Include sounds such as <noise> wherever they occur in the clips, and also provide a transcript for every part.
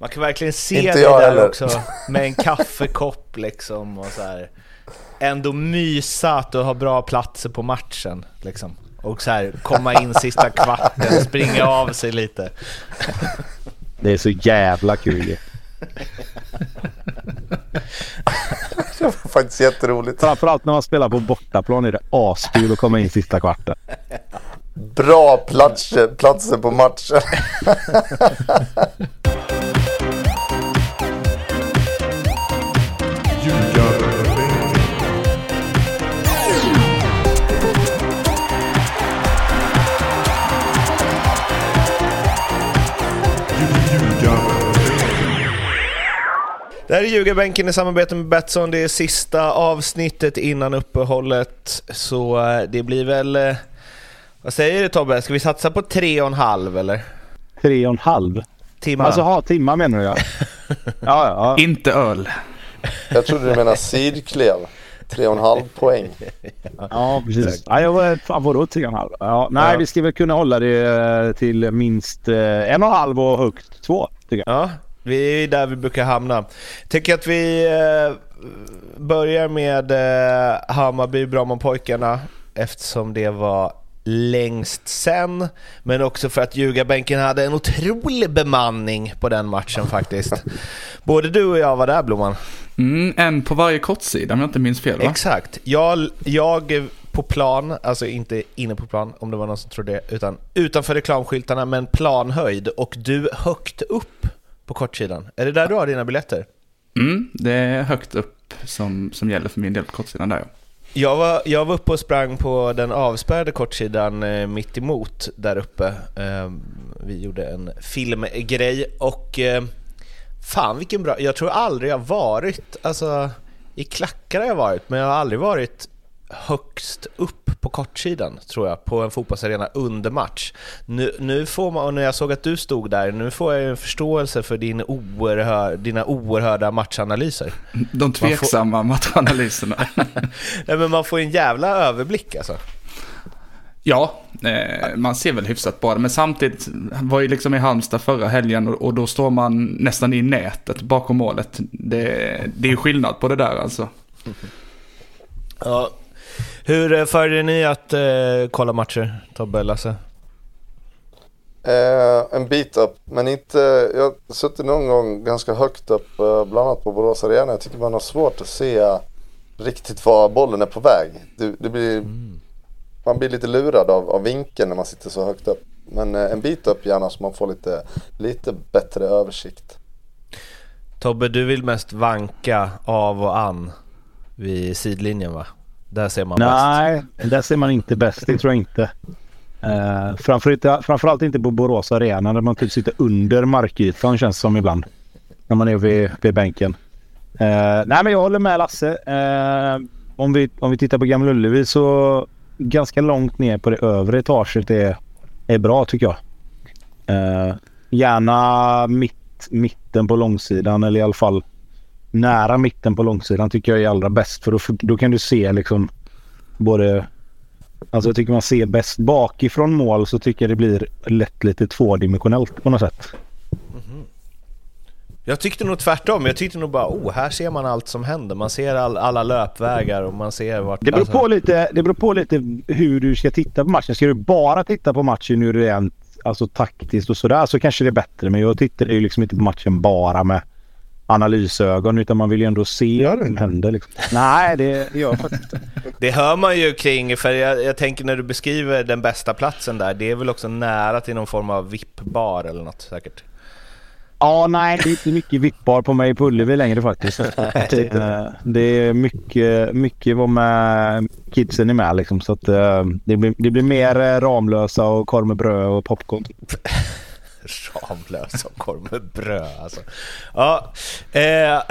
Man kan verkligen se Inte det jag där heller. också <laughs> med en kaffekopp liksom och så här. Ändå mysa att du har bra platser på matchen liksom. Och så här komma in sista <laughs> kvarten, springa av sig lite. Det är så jävla kul ju. <laughs> Det var faktiskt jätteroligt. Framförallt när man spelar på bortaplan är det askul att komma in sista kvarten. Bra platser, platser på matchen. Det här är Ljugarbänken i samarbete med Betsson. Det är sista avsnittet innan uppehållet. Så eh, det blir väl... eh, Vad säger du Tobbe? Ska vi satsa på tre och en halv eller? Tre och en halv. Timmar? Alltså ha timmar menar du ja. <laughs> Ja, ja. Inte öl. Jag trodde du menade sidklev. Tre och en halv poäng. Ja, precis. Ja, jag var, fan vadå tre och en halv? Ja, nej, Ja. vi ska väl kunna hålla det eh, till minst en och en halv och högt två, tycker jag. Ja, vi är där vi brukar hamna. Tycker att vi eh, börjar med eh, Hammarby Brommapojkarna eftersom det var längst sen. Men också för att Ljugarbänken hade en otrolig bemanning på den matchen faktiskt. Både du och jag var där Blomman. Mm, en på varje kortsida om jag inte minns fel va? Exakt. Jag, jag på plan, alltså inte inne på plan om det var någon som trodde det, utan utanför reklamskyltarna men planhöjd och du högt upp på kortsidan. Är det där du har dina biljetter? Mm, det är högt upp som, som gäller för min del på kortsidan där ja. Jag var, jag var uppe och sprang på den avspärrade kortsidan eh, mitt emot där uppe. Eh, vi gjorde en filmgrej och eh, fan vilken bra... Jag tror aldrig jag varit, alltså i klackar har jag varit, men jag har aldrig varit högst upp på kortsidan tror jag på en fotbollsarena under match. Nu, nu får man, och när jag såg att du stod där, nu får jag ju en förståelse för din oerhör, dina oerhörda matchanalyser. De tveksamma matchanalyserna. <laughs> Nej, men man får en jävla överblick alltså. ja, eh, man ser väl hyfsat bra det. Men samtidigt var ju liksom i Halmstad förra helgen och, och då står man nästan i nätet bakom målet. Det, det är ju skillnad på det där alltså. Ja. Hur eh, föredrar ni att eh, kolla matcher, Tobbe, Lasse? Eh, en bit upp, men inte... Jag har suttit någon gång ganska högt upp, eh, bland annat på Borås Arena. Jag tycker man har svårt att se riktigt var bollen är på väg. Det, det blir, Man blir lite lurad av, av vinkeln när man sitter så högt upp. Men eh, en bit upp gärna så man får lite, lite bättre översikt. Tobbe, du vill mest vanka av och an vid sidlinjen va? Där ser man bäst. Nej, där ser man inte bäst. Det tror jag inte. Eh, uh, framförallt, framförallt inte på Borås Arena där man typ sitter under markytan känns det som ibland. När man är vid, vid bänken. Uh, nej men jag håller med Lasse. Uh, om, vi, om vi tittar på Gamla Ullevi så ganska långt ner på det övre etaget är, är bra tycker jag. Uh, gärna mitt, mitten på långsidan eller i alla fall nära mitten på långsidan tycker jag är allra bäst. För då, då kan du se liksom både... Alltså jag tycker man ser bäst bakifrån mål så tycker jag det blir lätt lite tvådimensionellt på något sätt. Jag tyckte nog tvärtom. Jag tyckte nog bara, oh, här ser man allt som händer. Man ser all, alla löpvägar och man ser vart... Det beror, alltså- på lite, det beror på lite hur du ska titta på matchen. Ska du bara titta på matchen ur rent alltså, taktiskt och sådär så kanske det är bättre. Men jag tittar ju liksom inte på matchen bara med analysögon utan man vill ju ändå se vad som händer. Liksom. <laughs> Nej, det gör jag faktiskt inte. Det hör man ju kring, för jag, jag tänker när du beskriver den bästa platsen där, det är väl också nära till någon form av VIP-bar eller något säkert? Ja, nej, det är inte mycket vippar på mig på Ullevi längre faktiskt. <laughs> Eh, det är mycket, mycket vad med kidsen är med liksom. Så att eh, det blir, det blir mer eh, Ramlösa och korv med bröd och popcorn. <laughs> Ramlös och korv med bröd alltså. Ja, eh,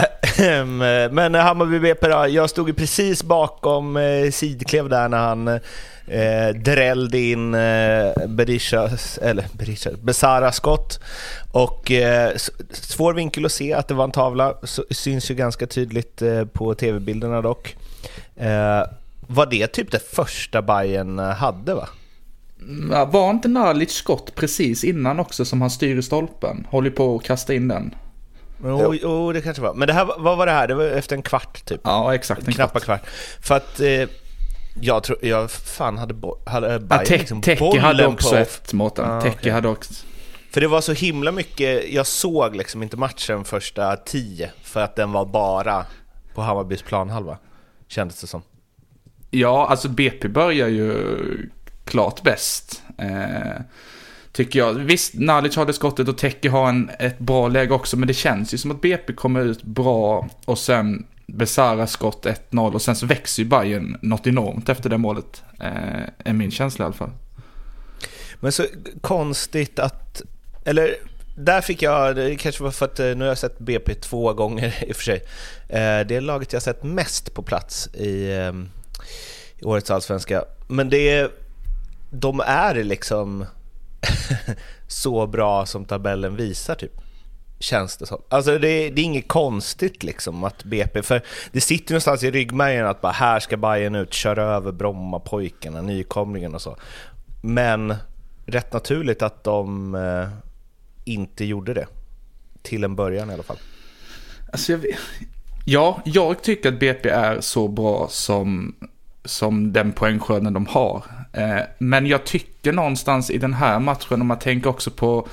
men Hammarby BP då, jag stod ju precis bakom eh, Sidklev där när han eh, drällde in eh, Berishas, eller Berisha, Besara skott. Och eh, svår vinkel att se att det var en tavla, så, syns ju ganska tydligt eh, på tv-bilderna dock. Eh, var det typ det första Bayern hade va? Ja, Var inte Nalic skott precis innan också som han styr i stolpen? Håller på att kasta in den. Jo, jo, det kanske var. Men det här, vad var det här? Det var efter en kvart typ? Ja, exakt. En Knappa kvart. För att eh, jag tror, jag fan hade, bo, hade Ja, Bayern Te- liksom bollen hade också på... ett, Mårten. Ah, Teke okej. hade också... För det var så himla mycket, jag såg liksom inte matchen första tio för att den var bara på Hammarbys planhalva. Kändes det som. Ja, alltså BP börjar ju klart bäst. Eh, tycker jag. Visst, Nalic har det skottet och Teki har en, ett bra läge också, men det känns ju som att BP kommer ut bra och sen Besara skott 1-0 och sen så växer ju Bayern något enormt efter det målet. Eh, är min känsla i alla fall. Men så konstigt att, eller där fick jag, det kanske var för att eh, nu har jag sett BP två gånger <laughs> i och för sig. Eh, Det är laget jag sett mest på plats i, eh, i årets allsvenska. Men det är, de är liksom <laughs> så bra som tabellen visar typ. Känns det som. Alltså det, det är inget konstigt liksom att BP, för det sitter någonstans i ryggmärgen att bara här ska Bayern ut, köra över Brommapojkarna, nykomlingen och så. Men rätt naturligt att de eh, inte gjorde det. Till en början i alla fall. Alltså jag ja, jag tycker att BP är så bra som, som den poängskörden de har. Eh, men jag tycker någonstans i den här matchen, om man tänker också på,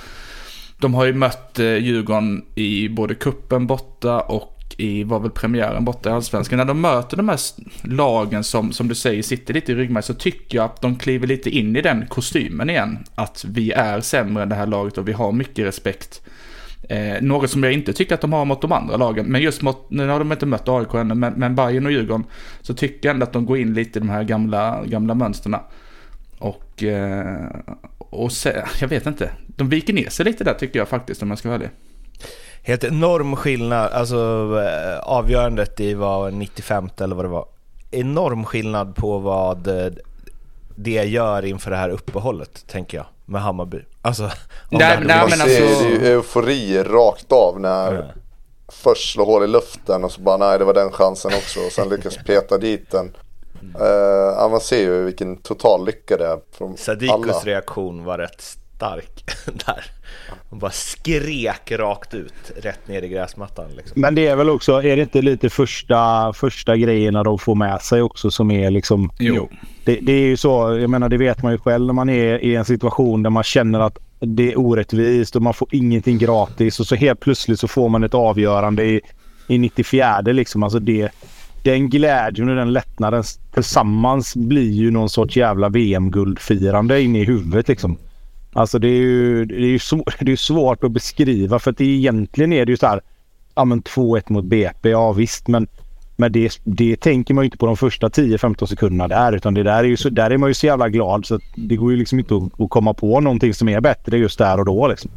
de har ju mött eh, Djurgården i både kuppen borta och i, var väl premiären borta i Allsvenskan. När de möter de här lagen som, som du säger sitter lite i ryggmärgen så tycker jag att de kliver lite in i den kostymen igen. Att vi är sämre än det här laget och vi har mycket respekt. Eh, något som jag inte tycker att de har mot de andra lagen. Men just mot, nu har de inte mött AIK ännu, men, men Bayern och Djurgården. Så tycker jag ändå att de går in lite i de här gamla, gamla mönsterna. Och, eh, och se, jag vet inte. De viker ner sig lite där tycker jag faktiskt om jag ska vara ärlig. Helt enorm skillnad, alltså eh, avgörandet i var 95 eller vad det var. Enorm skillnad på vad eh, det gör inför det här uppehållet, tänker jag, med Hammarby. Alltså, Nej, nej, Man men ser alltså- ju eufori rakt av när Ja. först slår hål i luften och så bara nej det var den chansen också och sen lyckas peta dit den. Uh, ja, man ser ju vilken total lycka det är från alla. Sadikus reaktion var rätt stark <laughs> där. Han bara skrek rakt ut, rätt ner i gräsmattan. Liksom. Men det är väl också, är det inte lite första, första grejerna de får med sig också som är liksom... Jo. Det, det är ju så, jag menar det vet man ju själv när man är i en situation där man känner att det är orättvist och man får ingenting gratis och så helt plötsligt så får man ett avgörande i, i 94 liksom. Alltså det, den glädjen och den lättnaden tillsammans blir ju någon sorts jävla VM-guldfirande inne i huvudet liksom. Alltså det är ju, det är ju svår, <laughs> det är svårt att beskriva för att det egentligen är det ju så här. Ja men 2-1 mot BP, ja visst men men det, det tänker man ju inte på de första 10-15 sekunderna där. Utan det där är, ju så, där är man ju så jävla glad så att det går ju liksom inte att, att komma på någonting som är bättre just där och då. Liksom.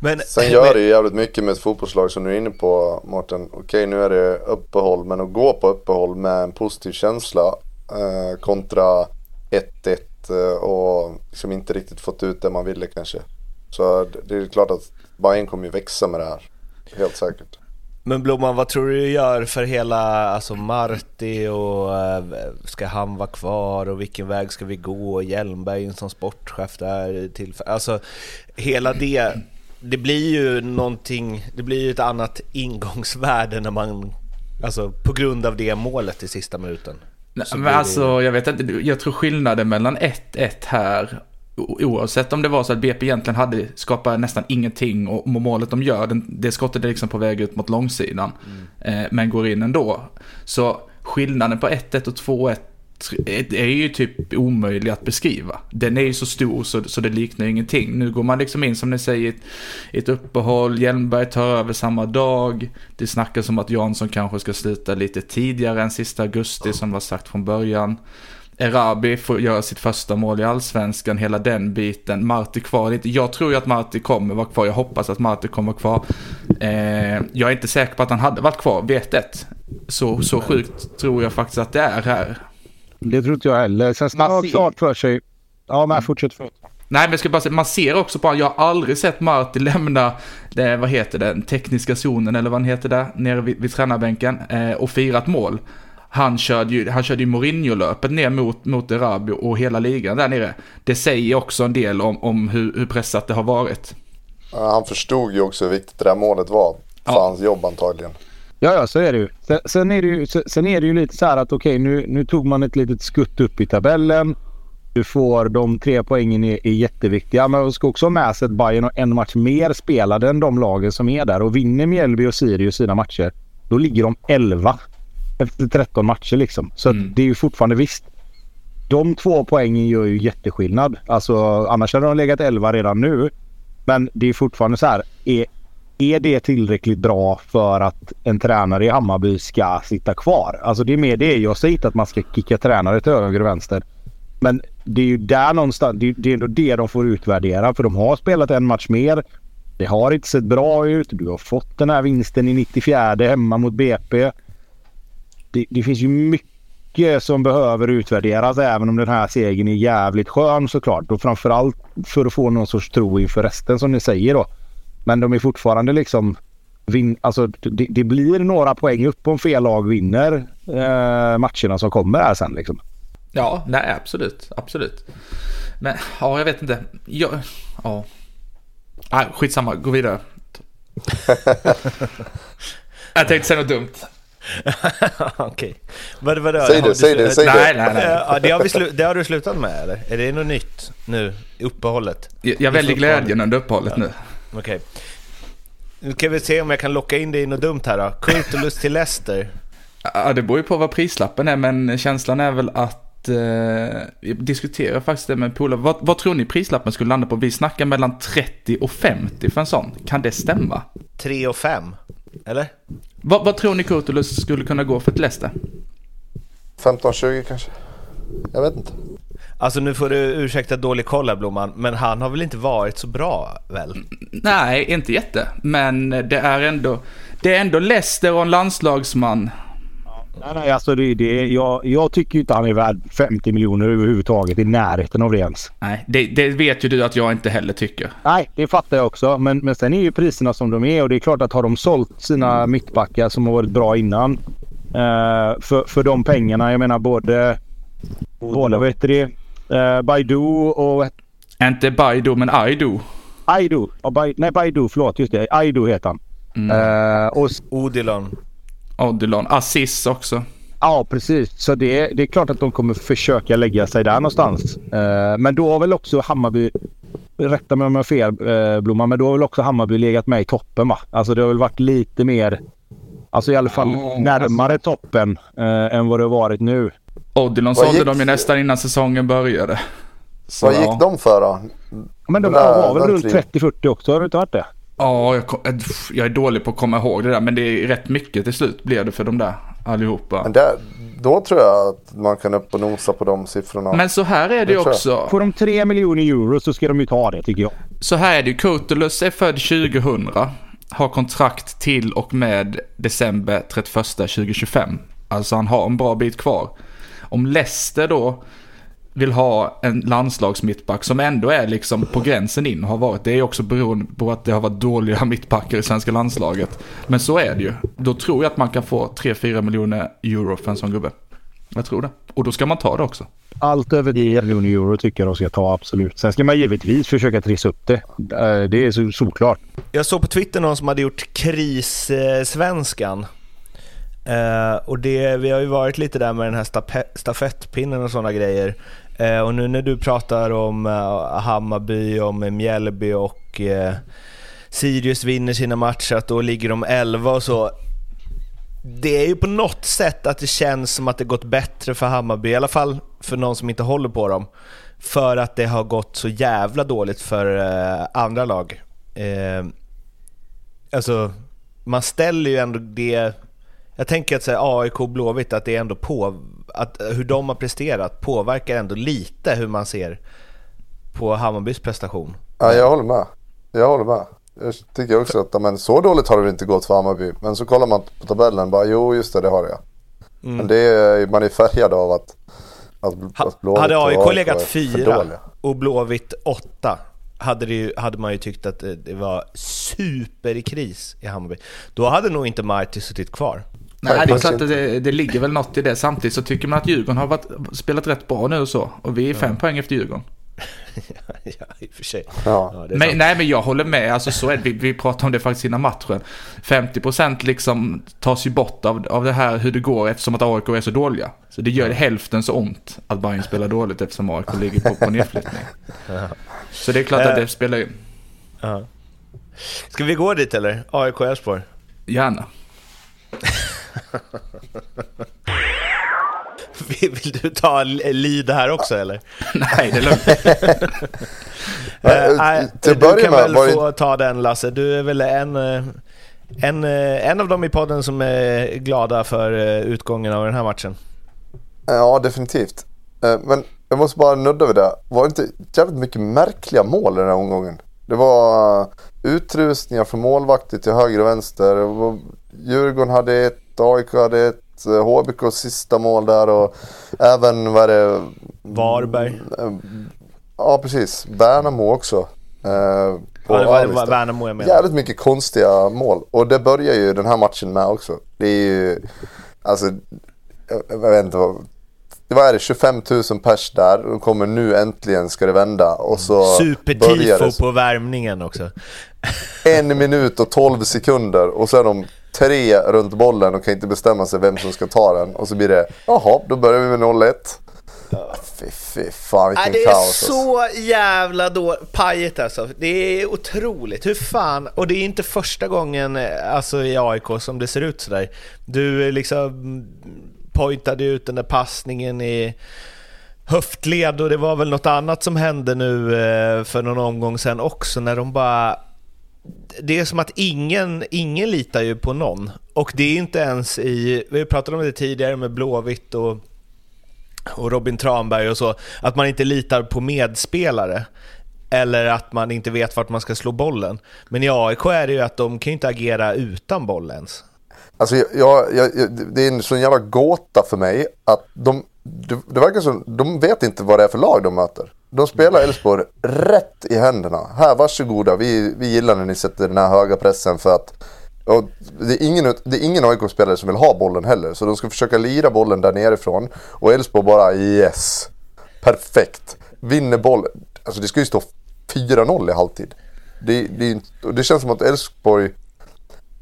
Men, Sen gör det ju jävligt mycket med ett fotbollslag som du är inne på Mårten. Okej nu är det uppehåll men att gå på uppehåll med en positiv känsla eh, kontra 1-1 eh, och liksom inte riktigt fått ut det man ville kanske. Så det- det är klart att Bayern kommer ju växa med det här. Helt säkert. Men Blomman, vad tror du det gör för hela, alltså Marti och eh, ska han vara kvar och vilken väg ska vi gå? Hjelmberg som sportchef där till, alltså hela det, det blir ju någonting, det blir ju ett annat ingångsvärde när man, alltså på grund av det målet i sista minuten. Nej, men blir det- alltså, jag vet inte, jag tror skillnaden mellan 1-1 här, oavsett om det var så att BP egentligen hade skapat nästan ingenting och målet de gör, det skottet är liksom på väg ut mot långsidan, eh, men går in ändå. Så skillnaden på 1-1 och 2-1 är är ju typ omöjlig att beskriva. Den är ju så stor så, så det liknar ingenting. Nu går man liksom in som ni säger i ett, ett uppehåll, Hjelmberg tar över samma dag. Det snackas om att Jansson kanske ska sluta lite tidigare än sista augusti som var sagt från början. Erabi får göra sitt första mål i allsvenskan, hela den biten. Marti kvar lite. Jag tror ju att Marti kommer vara kvar. Jag hoppas att Marti kommer vara kvar. Eh, jag är inte säker på att han hade varit kvar Vet ett. Så, så sjukt tror jag faktiskt att det är här. Det tror inte jag heller. Sen ska man ha klart för sig... Ja men fortsätt. Förlåt. Nej, men jag ska bara säga, man ser också på jag har aldrig sett Marti lämna, det, vad heter det, den tekniska zonen eller vad den heter där, nere vid, vid tränarbänken eh, och firat mål. Han körde ju, han körde ju Mourinho-löpet ner mot, mot Erabi och hela ligan där nere. Det säger också en del om, om hur, hur pressat det har varit. Han förstod ju också hur viktigt det där målet var för Ja. hans jobb antagligen. Ja, ja, så är det ju. Sen, sen, är, det ju sen- är det ju lite så här att okej, nu, nu tog man ett litet skutt upp i tabellen. Du får de tre poängen är, är jätteviktiga. Men man ska också ha med sig att Bayern har en match mer spelade än de lagen som är där. Och vinner Mjällby och Sirius sina matcher, då ligger de 11 efter 13 matcher liksom. Så Mm. det är ju fortfarande visst. De två poängen gör ju jätteskillnad. Alltså annars hade de legat 11 redan nu. Men det är fortfarande så här. Är, är det tillräckligt bra för att en tränare i Hammarby ska sitta kvar? Alltså det är mer det. Jag säger inte att man ska kicka tränare till höger och vänster. Men det är ju där någonstans. Det är, det är ändå det de får utvärdera. För de har spelat en match mer. Det har inte sett bra ut. Du har fått den här vinsten i 94 hemma mot BP. Det, det finns ju mycket som behöver utvärderas även om den här segern är jävligt skön såklart. Och framförallt för att få någon sorts tro inför resten som ni säger då. Men de är fortfarande liksom... Vin, alltså det, det blir några poäng upp om fel lag vinner eh, matcherna som kommer här sen liksom. Ja, nej absolut, absolut. Men ja, jag vet inte. Jag, ja. Nej, skitsamma, gå vidare. <laughs> jag tänkte säga något dumt. <laughs> Okej. Vad, vad, Säg det, säg det, säg det. Nej, nej, nej. <laughs> Ja, det, har vi slu- det har du slutat med eller? Är det något nytt nu uppehållet? Jag, jag väljer glädjen under uppehållet nu. Okej. Nu ska vi se om jag kan locka in dig i något dumt här då. Kurtulus till Leicester. Ja, det beror ju på vad prislappen är, men känslan är väl att... Eh, jag diskuterar faktiskt det med polare. Vad, vad tror ni prislappen skulle landa på? Vi snackar mellan 30 och 50 för en sån. Kan det stämma? 3 och 5. Eller? Vad, vad tror ni Kurtulus skulle kunna gå för ett Leicester? 15-20 kanske? Jag vet inte. Alltså nu får du ursäkta dålig koll här Blomman, men han har väl inte varit så bra väl? Nej, inte jätte. Men det är ändå... Det är ändå Leicester och en landslagsman. Nej, nej, alltså det, det, jag, jag tycker inte han är värd 50 miljoner överhuvudtaget i närheten av det ens. Nej, det, det vet ju du att jag inte heller tycker. Nej, det fattar jag också. Men, men sen är ju priserna som de är och det är klart att har de sålt sina mittbackar som har varit bra innan eh, för, för de pengarna. Jag menar både, både vad heter det, eh, Baidu och Inte Baidu, men Aidu. Aidu. Ja, Bai, nej, Baidu, förlåt. Just det. Aidu heter han. Eh, och, Odilon. Odilon. Assis också. ja, precis. Så det, det är klart att de kommer försöka lägga sig där någonstans. Eh, men då har väl också Hammarby, rätta mig om jag har fel Blomman, men då har väl också Hammarby legat med i toppen va? Alltså det har väl varit lite mer, alltså i alla fall Ja, närmare toppen eh, än vad det har varit nu. Odilon Vad sålde gick- de ju nästan innan säsongen började. Så, Vad ja. gick de för då? Men de var väl runt tri- 30-40 också, har det inte varit det? Ja, jag, kom- pff, jag är dålig på att komma ihåg det där, men det är rätt mycket till slut blev det för de där allihopa. Men där, då tror jag att man kan upp och nosa på de siffrorna. Men så här är det Det också. Får de 3 miljoner euro så ska de ju ta det tycker jag. Så här är det ju. Kurtulus är född 2000. Har kontrakt till och med december 31 2025. Alltså han har en bra bit kvar. Om Leicester då vill ha en landslagsmittback som ändå är liksom på gränsen in och har varit. Det är också beroende på att det har varit dåliga <laughs> mittbackar i svenska landslaget. Men så är det ju. Då tror jag att man kan få 3-4 miljoner euro för en sån gubbe. Jag tror det. Och då ska man ta det också. Allt över 10 miljoner euro tycker jag de ska ta absolut. Sen ska man givetvis försöka trissa upp det. Eh, Det är så solklart. Jag såg på Twitter någon som hade gjort kris-svenskan. Eh, och det, vi har ju varit lite där med den här stafettpinnen och sådana grejer. Eh, och nu när du pratar om eh, Hammarby, om Mjällby och eh, Sirius vinner sina matcher, att då ligger de 11 och så. Det är ju på något sätt att det känns som att det gått bättre för Hammarby, i alla fall för någon som inte håller på dem. För att det har gått så jävla dåligt för eh, andra lag. Eh, alltså, man ställer ju ändå det... Jag tänker att säga AIK och Blåvitt, att det är ändå på... Att hur de har presterat påverkar ändå lite hur man ser på Hammarbys prestation. Ja, jag håller med. Jag håller med. Jag tycker också att men, så dåligt har det inte gått för Hammarby. Men så kollar man på tabellen bara jo just det, det har jag. Mm. Men det är, man är färgad av att, att, att Blåvitt hade AIK legat fyra och Blåvitt åtta hade, ju, hade man ju tyckt att det, det var super i kris i Hammarby. Då hade nog inte Marti suttit kvar. Nej, det är klart att det, det ligger väl något i det. Samtidigt så tycker man att Djurgården har varit, spelat rätt bra nu och så. Och vi är fem poäng efter Djurgården. <laughs> ja, i och för sig. Ja. Ja, Men, nej men jag håller med, alltså så är det. Vi, vi pratade om det faktiskt innan matchen. 50% liksom tas ju bort av, av det här hur det går eftersom att AIK är så dåliga. Så det gör hälften så ont att Bayern spelar dåligt eftersom AIK ligger på, på nedflyttning. <laughs> Så det är klart att det spelar in. Ja. Ska vi gå dit eller? AIK Elfsborg? Gärna. <laughs> Vill du ta lead här också eller? <laughs> Nej, det är lugnt. <laughs> Att du kan med väl var det- få ta den Lasse. Du är väl en, eh, en, en av dem i podden som är glada för utgången av den här matchen. Ja, definitivt. Men jag måste bara nudda vid det. Var det inte jävligt mycket märkliga mål i den här omgången? Det var utrustningar från målvakter till höger och vänster. Djurgården hade ett, AIK hade ett, eh, HBKs sista mål där och även vad det? Varberg. Eh, Ja, precis. Värnamo också. eh, Ja, det var, det var Värnamo jag menade. Jävligt mycket konstiga mål. Och det börjar ju den här matchen med också. Det är ju, alltså, jag, vet inte vad. Det var det, 25 000 pers där. Och kommer nu äntligen ska det vända. Och så börjar Supertifo på värmningen också. en minut och 12 sekunder. Och så är de tre runt bollen och kan inte bestämma sig vem som ska ta den. Och så blir det, jaha, då börjar vi med 0-1. Fy, fy fan vilken Nej, det är kaos. alltså. så jävla då pajigt alltså. Det är otroligt. Hur fan? Och det är inte första gången eh, alltså, i AIK som det ser ut sådär. Du eh, liksom pointade ut den där passningen i höftled och det var väl något annat som hände nu eh, för någon omgång sen också när de bara det är som att ingen, ingen litar ju på någon. Och det är inte ens i, vi pratade om det tidigare med Blåvitt och och Robin Tranberg och så, att man inte litar på medspelare. Eller att man inte vet vart man ska slå bollen. Men i AIK är det ju att de kan ju inte agera utan boll ens. Alltså jag, jag, jag, det är en sån jävla gåta för mig att de, det, det verkar som, de vet inte vad det är för lag de möter. De spelar Elfsborg rätt i händerna. Här, varsågoda, vi, vi gillar när ni sätter den här höga pressen för att och det är ingen, det är ingen AIK-spelare som vill ha bollen heller. Så de ska försöka lira bollen där nerifrån. Och Elfsborg bara yes. Perfekt. Vinner bollen. Alltså det ska ju stå 4-0 i halvtid. Det, det, det känns som att Elfsborg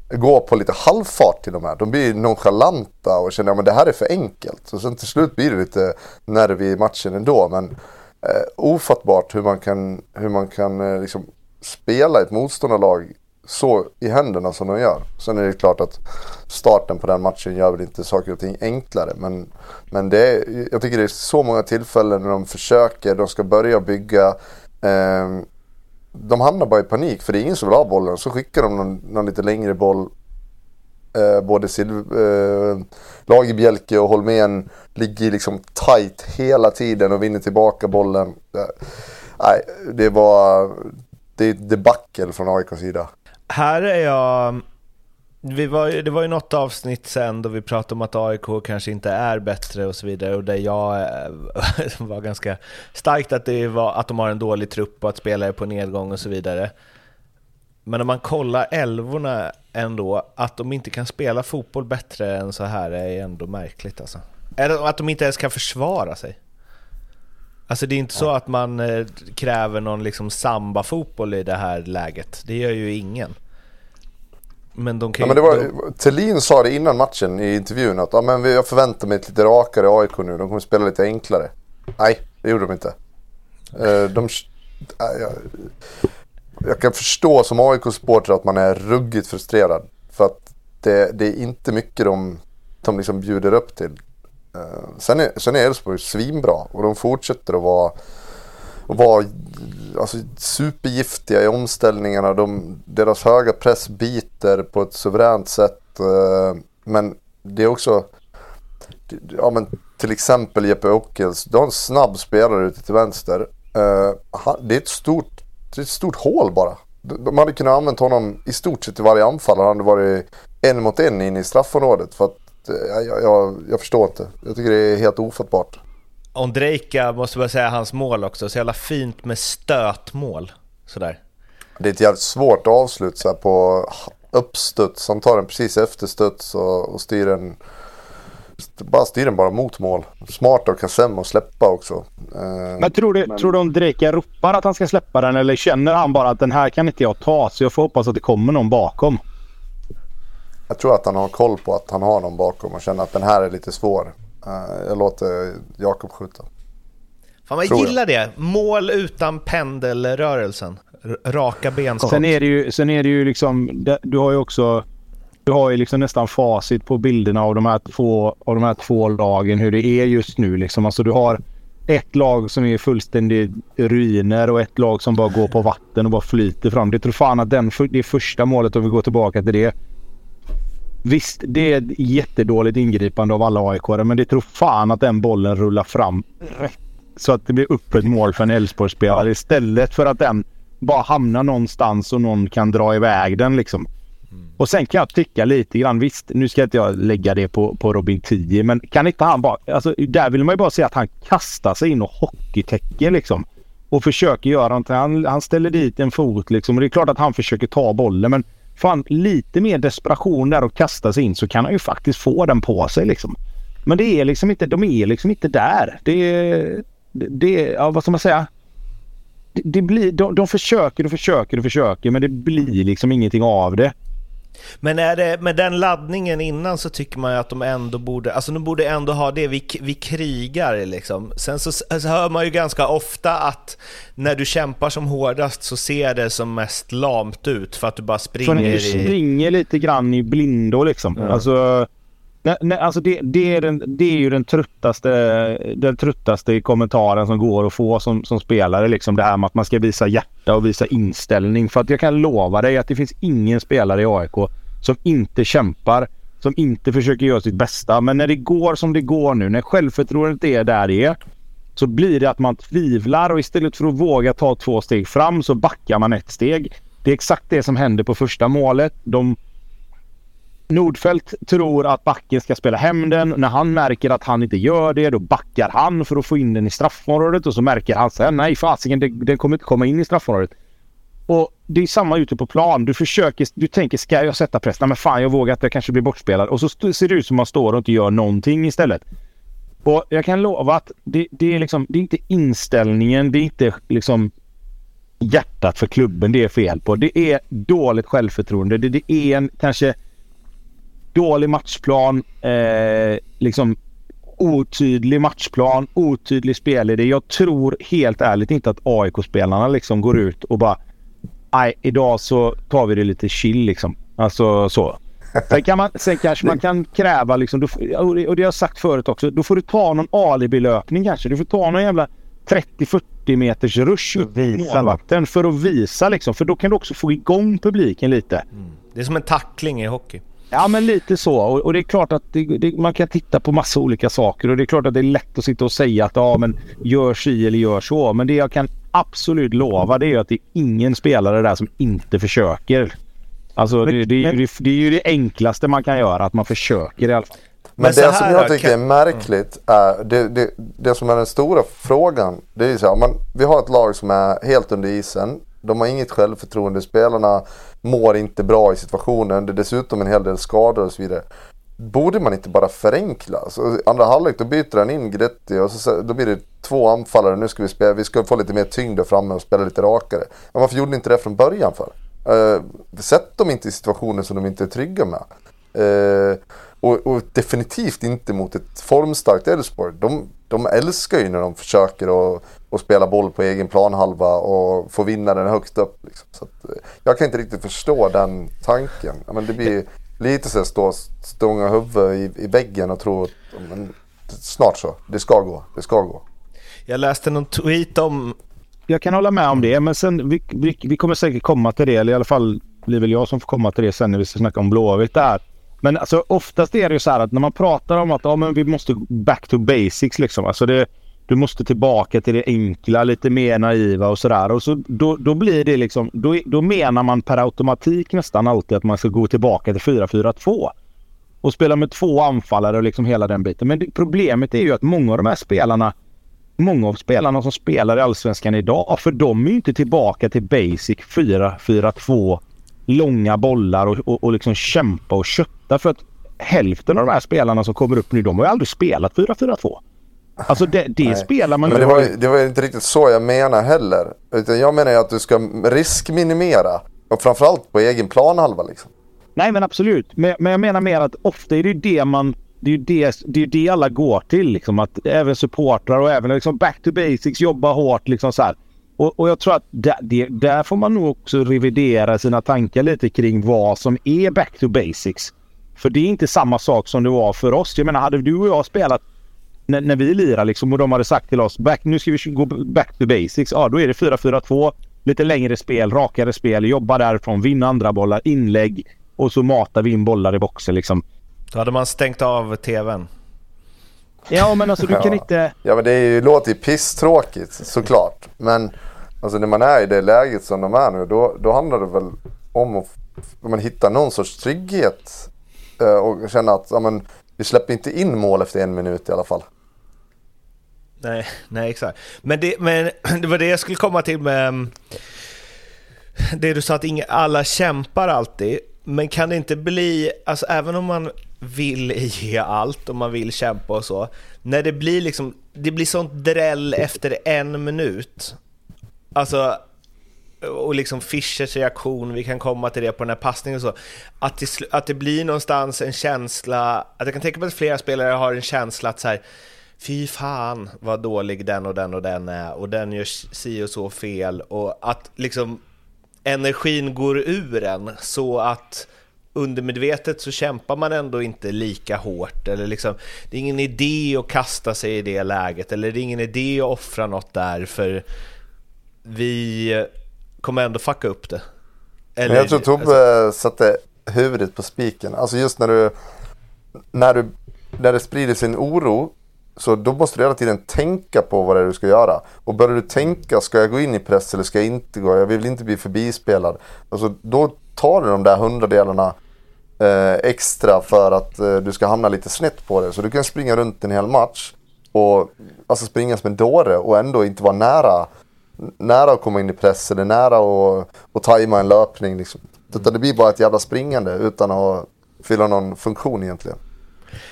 går på lite halvfart till och med. De blir nonchalanta och känner att det här är för enkelt. Och sen till slut blir det lite nerv i matchen ändå. Men eh, ofattbart hur man kan, hur man kan eh, liksom spela ett motståndarlag så i händerna som de gör. Sen är det klart att starten på den matchen gör väl inte saker och ting enklare. Men, men det är, jag tycker det är så många tillfällen när de försöker, de ska börja bygga. Eh, de hamnar bara i panik för det är ingen som vill ha bollen. Så skickar de någon, någon lite längre boll. Eh, både Sil- eh, Lagerbjälke och Holmén ligger liksom tight hela tiden och vinner tillbaka bollen. Eh, nej, det var det är ett debacle från AIKs sida. Här är jag... Vi var, det var ju något avsnitt sen då vi pratade om att AIK kanske inte är bättre och så vidare och där jag eh, <laughs> var ganska starkt att, det var, att de har en dålig trupp och att spelare är på nedgång och så vidare. Men om man kollar älvorna ändå, att de inte kan spela fotboll bättre än så här är ändå märkligt alltså. Eller att de inte ens kan försvara sig. Alltså det är inte så att man eh, kräver någon liksom samba-fotboll i det här läget. Det gör ju ingen. Men de kan Ja, ju... var, Thelin sa det innan matchen i intervjun att ja, men jag förväntar mig ett lite rakare AIK nu. De kommer spela lite enklare. Nej, det gjorde de inte. Eh, De, jag, kan förstå som AIK-supporter att man är ruggigt frustrerad. För att det, det är inte mycket de, de liksom bjuder upp till. Eh, sen är, sen är Elfsborg svinbra och de fortsätter att vara, att vara alltså, supergiftiga i omställningarna. De, deras höga press biter på ett suveränt sätt. Eh, men det är också, ja men till exempel Jeppe Ockels, du har en snabb spelare ute till vänster. Eh, det är ett stort, det är ett stort hål bara. De de hade kunnat använda honom i stort sett i varje anfall. Han hade varit en mot en in i straffområdet. För att, eh, jag, jag, jag förstår inte. Jag tycker det är helt ofattbart. Ondrejka, måste bara säga hans mål också, så jävla fint med stötmål. Sådär. Det är ett jävligt svårt avslut så här på uppstuds. Han tar den precis efter studs och, och styr den bara styr den bara mot mål. Smart av Kassem att släppa också. Eh, men tror du, men... tror du Dreka ropar att han ska släppa den eller känner han bara att den här kan inte jag ta så jag får hoppas att det kommer någon bakom? Jag tror att han har koll på att han har någon bakom och känner att den här är lite svår. Uh, jag låter Jakob skjuta. Fan man gillar det. Mål utan pendelrörelsen. Raka benskott. Sen är det ju, sen är det ju liksom, du har ju också du har ju liksom nästan facit på bilderna av de här två, av de här två lagen hur det är just nu. Liksom. Alltså du har ett lag som är fullständigt ruiner och ett lag som bara går på vatten och bara flyter fram. Det tror fan att den, det första målet, om vi går tillbaka till det. Visst, det är ett jättedåligt ingripande av alla aik men det tror fan att den bollen rullar fram så att det blir öppet mål för en Elfsborgsspelare istället för att den bara hamnar någonstans och någon kan dra iväg den liksom. Mm. Och sen kan jag tycka lite grann, visst nu ska inte jag lägga det på, på Robin 10 men kan inte han bara, alltså där vill man ju bara se att han kastar sig in och hockeytäcker liksom. Och försöker göra någonting. Han, han ställer dit en fot liksom och det är klart att han försöker ta bollen men fan lite mer desperation där och kasta sig in så kan han ju faktiskt få den på sig liksom. Men det är liksom inte, de är liksom inte där. Det är, det, ja, vad ska man säga? Det, det blir, de, de försöker och försöker och försöker men det blir liksom ingenting av det. Men är det, med den laddningen innan så tycker man ju att de ändå borde, alltså de borde ändå ha det, vi, vi krigar liksom. Sen så, så hör man ju ganska ofta att när du kämpar som hårdast så ser det som mest lamt ut för att du bara springer. För du springer lite grann i blindo liksom. Mm. Alltså, Nej, nej, alltså det, det, är den, det är ju den tröttaste, den tröttaste kommentaren som går att få som, som spelare. Liksom det här med att man ska visa hjärta och visa inställning. För att jag kan lova dig att det finns ingen spelare i AIK som inte kämpar. Som inte försöker göra sitt bästa. Men när det går som det går nu, när självförtroendet är där det är. Så blir det att man tvivlar och istället för att våga ta två steg fram så backar man ett steg. Det är exakt det som händer på första målet. De Nordfeldt tror att backen ska spela hem den. När han märker att han inte gör det, då backar han för att få in den i straffområdet. Och så märker han sen, nej fasiken, den kommer inte komma in i straffområdet. Och det är samma ute på plan. Du försöker, du tänker, ska jag sätta press? Nej men fan, jag vågar att jag kanske blir bortspelad. Och så ser det ut som att man står och inte gör någonting istället. Och jag kan lova att det, det, är liksom, det är inte inställningen, det är inte liksom hjärtat för klubben det är fel på. Det är dåligt självförtroende. Det, det är en kanske dålig matchplan, eh, liksom otydlig matchplan, otydlig spelidé. Jag tror helt ärligt inte att AIK-spelarna liksom går ut och bara nej, idag så tar vi det lite chill liksom. Alltså så. Sen, kan man, sen kanske man kan kräva liksom, och det har jag sagt förut också, då får du ta någon alibi-löpning kanske. Du får ta någon jävla 30-40 meters rush upp målvakten för att visa liksom. För då kan du också få igång publiken lite. Mm. Det är som en tackling i hockey. Ja men lite så och, och det är klart att det, det, man kan titta på massa olika saker och det är klart att det är lätt att sitta och säga att ja men gör si eller gör så. Men det jag kan absolut lova det är att det är ingen spelare där som inte försöker. Alltså det, det, är ju, det, är ju det enklaste man kan göra att man försöker i alla fall. Men, men det som jag tycker kan... är märkligt är det, det, det som är den stora frågan. Det är så här, man, vi har ett lag som är helt under isen. De har inget självförtroende. Spelarna mår inte bra i situationen. Det är dessutom en hel del skador och så vidare. Borde man inte bara förenkla? Så andra halvlek då byter han in Gretti och så, då blir det två anfallare. Nu ska vi spela, vi ska få lite mer tyngd där framme och spela lite rakare. Men varför gjorde ni inte det från början för? Uh, sätt dem inte i situationer som de inte är trygga med. Uh, och, och, definitivt inte mot ett formstarkt Elfsborg. De, de älskar ju när de försöker att, att spela boll på egen planhalva och få vinna den högt upp. Liksom. Så att, eh, jag kan inte riktigt förstå den tanken. Men det blir lite så att stå stånga huvudet i, i väggen och tro att men, snart så, det ska gå, det ska gå. Jag läste någon tweet om... Jag kan hålla med om det, men sen vi, vi, vi kommer säkert komma till det, eller i alla fall blir väl jag som får komma till det sen när vi ska snacka om Blåvitt där. Men alltså oftast är det ju så här att när man pratar om att ja, men vi måste back to basics liksom. Alltså det, du måste tillbaka till det enkla, lite mer naiva och sådär. Och så, då, då blir det liksom, då, då menar man per automatik nästan alltid att man ska gå tillbaka till 4-4-2. Och spela med två anfallare och liksom hela den biten. Men det, problemet är ju att många av de här spelarna, många av spelarna som spelar i Allsvenskan idag, för de är ju inte tillbaka till basic 4-4-2 långa bollar och, och, och liksom kämpa och kötta. För att hälften av de här spelarna som kommer upp nu, de har ju aldrig spelat 4-4-2. Alltså det, det Nej. spelar man Men det var, ju- det var ju inte riktigt så jag menar heller. Utan jag menar ju att du ska riskminimera. Och framförallt på egen planhalva liksom. Nej men absolut. Men, men jag menar mer att ofta är det ju det man... Det är ju det, det, är ju det alla går till. Liksom, att även supportrar och även liksom back to basics, jobba hårt. Liksom så här. Och, och jag tror att där, det, där får man nog också revidera sina tankar lite kring vad som är back to basics. För det är inte samma sak som det var för oss. Jag menar hade du och jag spelat när, när vi lirar liksom och de hade sagt till oss back, nu ska vi gå back to basics. Ja då är det 4-4-2. Lite längre spel, rakare spel, jobba därifrån, vinna andra bollar, inlägg och så matar vi in bollar i boxen liksom. Då hade man stängt av tvn. Ja men alltså du kan Ja. inte... Ja men det är ju, låter ju pisstråkigt såklart. Men alltså när man är i det läget som de är nu då, då handlar det väl om att man hittar någon sorts trygghet. eh, Och känna att ja, men, vi släpper inte in mål efter en minut i alla fall. Nej, nej exakt. Men det, men <clears throat> det var det jag skulle komma till med mm, det du sa att inga, alla kämpar alltid. Men kan det inte bli, alltså även om man vill ge allt och man vill kämpa och så, när det blir liksom, det blir sånt dräll efter en minut. Alltså, och liksom Fischers reaktion, vi kan komma till det på den här passningen och så. Att det, att det blir någonstans en känsla, att jag kan tänka mig att flera spelare har en känsla att så här, fy fan vad dålig den och den och den är och den gör si och så fel och att liksom energin går ur en så att undermedvetet så kämpar man ändå inte lika hårt eller liksom det är ingen idé att kasta sig i det läget eller det är ingen idé att offra något där för vi kommer ändå fucka upp det. Eller, jag tror Tobbe satte huvudet på spiken. Alltså just när du, när du, när det sprider sin oro. Så då måste du hela tiden tänka på vad det är du ska göra. Och börjar du tänka, ska jag gå in i press eller ska jag inte gå? Jag vill inte bli förbispelad. Alltså då tar du de där hundradelarna eh, extra för att eh, du ska hamna lite snett på det. Så du kan springa runt en hel match. Och alltså springa som en dåre och ändå inte vara nära nära att komma in i press eller nära att, tajma en löpning. Liksom. Utan det blir bara ett jävla springande utan att fylla någon funktion egentligen.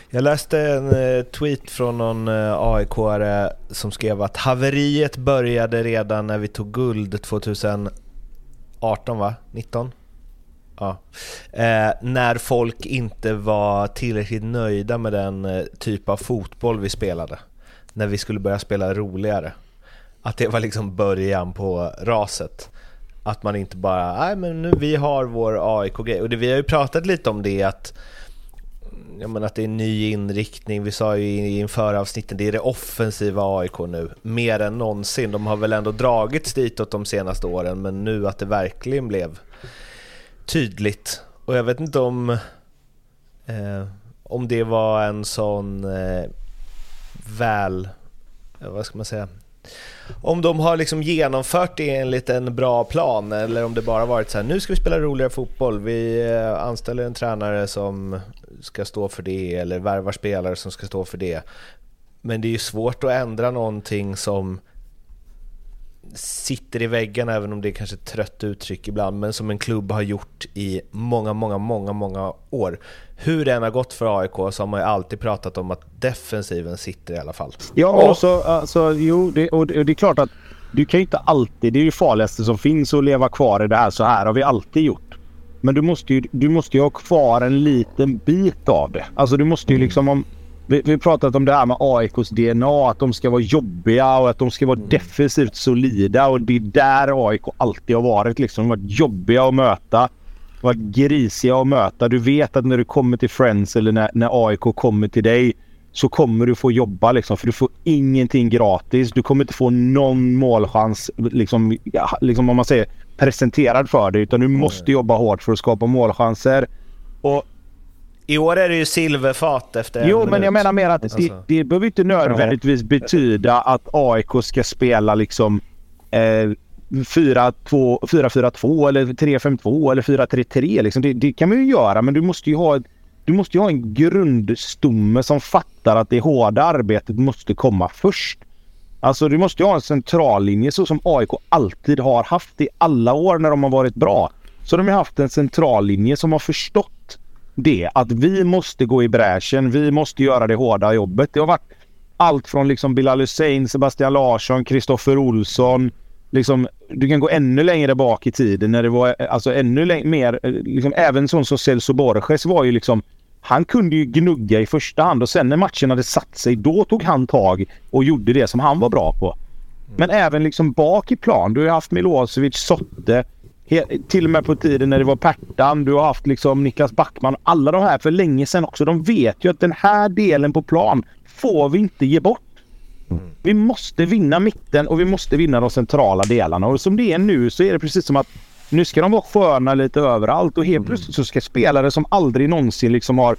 Jag läste en eh, tweet från någon eh, AIK-are som skrev att haveriet började redan när vi tog guld 2018 va? 19? Ja. Eh, när folk inte var tillräckligt nöjda med den eh, typ av fotboll vi spelade. När vi skulle börja spela roligare. Att det var liksom början på raset. Att man inte bara, nej men nu vi har vår AIK-grej. Och det, vi har ju pratat lite om det att jag menar att det är en ny inriktning. Vi sa ju i- inför avsnitten, det är det offensiva AIK nu. Mer än någonsin. De har väl ändå dragits ditåt de senaste åren, men nu att det verkligen blev tydligt. Och jag vet inte om, eh, om det var en sån eh, väl, eh, vad ska man säga, om de har liksom genomfört det enligt en bra plan eller om det bara varit så här, nu ska vi spela roligare fotboll, vi eh, anställer en tränare som ska stå för det eller värvar spelare som ska stå för det. Men det är ju svårt att ändra någonting som sitter i väggen, även om det är kanske ett trött uttryck ibland, men som en klubb har gjort i många, många, många, många år. Hur det än har gått för AIK så har man ju alltid pratat om att defensiven sitter i alla fall. Ja, men också, alltså, jo, det, och, det, och det är klart att du kan ju inte alltid... Det är ju det farligaste som finns att leva kvar i det här. Så här har vi alltid gjort. Men du måste ju, du måste ju ha kvar en liten bit av det. Alltså du måste ju liksom om... Vi, vi har pratat om det här med AIKs DNA, att de ska vara jobbiga och att de ska vara defensivt solida. Och det är där AIK alltid har varit. Liksom. De har varit jobbiga att möta. varit grisiga att möta. Du vet att när du kommer till Friends eller när, när AIK kommer till dig så kommer du få jobba liksom. För du får ingenting gratis. Du kommer inte få någon målchans liksom, liksom om man säger presenterad för dig. Utan du måste jobba hårt för att skapa målchanser. Och I år är det ju silverfat efter Jo, minut. men jag menar mer att det, Alltså. det behöver inte nödvändigtvis betyda att AIK ska spela liksom eh, 4-2 4-4-2 eller 3-5-2 eller 4-3-3. Liksom. Det, det kan man ju göra, men du måste ju ha, du måste ju ha en grundstomme som fattar att det hårda arbetet måste komma först. Alltså du måste ju ha en centrallinje så som AIK alltid har haft i alla år när de har varit bra. Så de har haft en centrallinje som har förstått det. Att vi måste gå i bräschen. Vi måste göra det hårda jobbet. Det har varit allt från liksom Bilal Hussein, Sebastian Larsson, Kristoffer Olsson. Liksom, du kan gå ännu längre bak i tiden när det var alltså ännu mer... Liksom, även sån som Celso Borges var ju liksom... Han kunde ju gnugga i första hand och sen när matchen hade satt sig då tog han tag och gjorde det som han var bra på. Men även liksom bak i plan. Du har haft Milosevic, Sotte. Till och med på tiden när det var Pertan. Du har haft liksom Niklas Backman. Alla de här för länge sedan också. De vet ju att den här delen på plan får vi inte ge bort. Mm. Vi måste vinna mitten och vi måste vinna de centrala delarna. Och som det är nu så är det precis som att nu ska de vara sköna lite överallt och helt mm. plötsligt så ska spelare som aldrig någonsin liksom har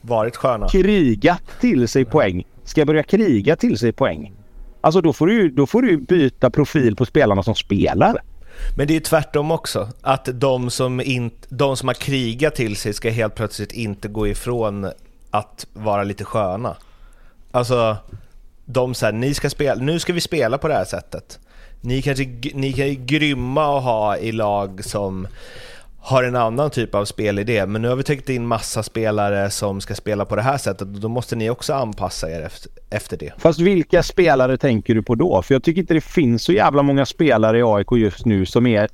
varit sköna krigat till sig poäng ska börja kriga till sig poäng. Alltså då får du, då får du byta profil på spelarna som spelar. Men det är ju tvärtom också. Att de som, in, de som har krigat till sig ska helt plötsligt inte gå ifrån att vara lite sköna. Alltså, de säger ni ska spela, nu ska vi spela på det här sättet. Ni, kanske, ni kan ju grymma att ha i lag som har en annan typ av spelidé, men nu har vi täckt in massa spelare som ska spela på det här sättet och då måste ni också anpassa er efter, det. Fast vilka spelare tänker du på då? För jag tycker inte det finns så jävla många spelare i AIK just nu som är,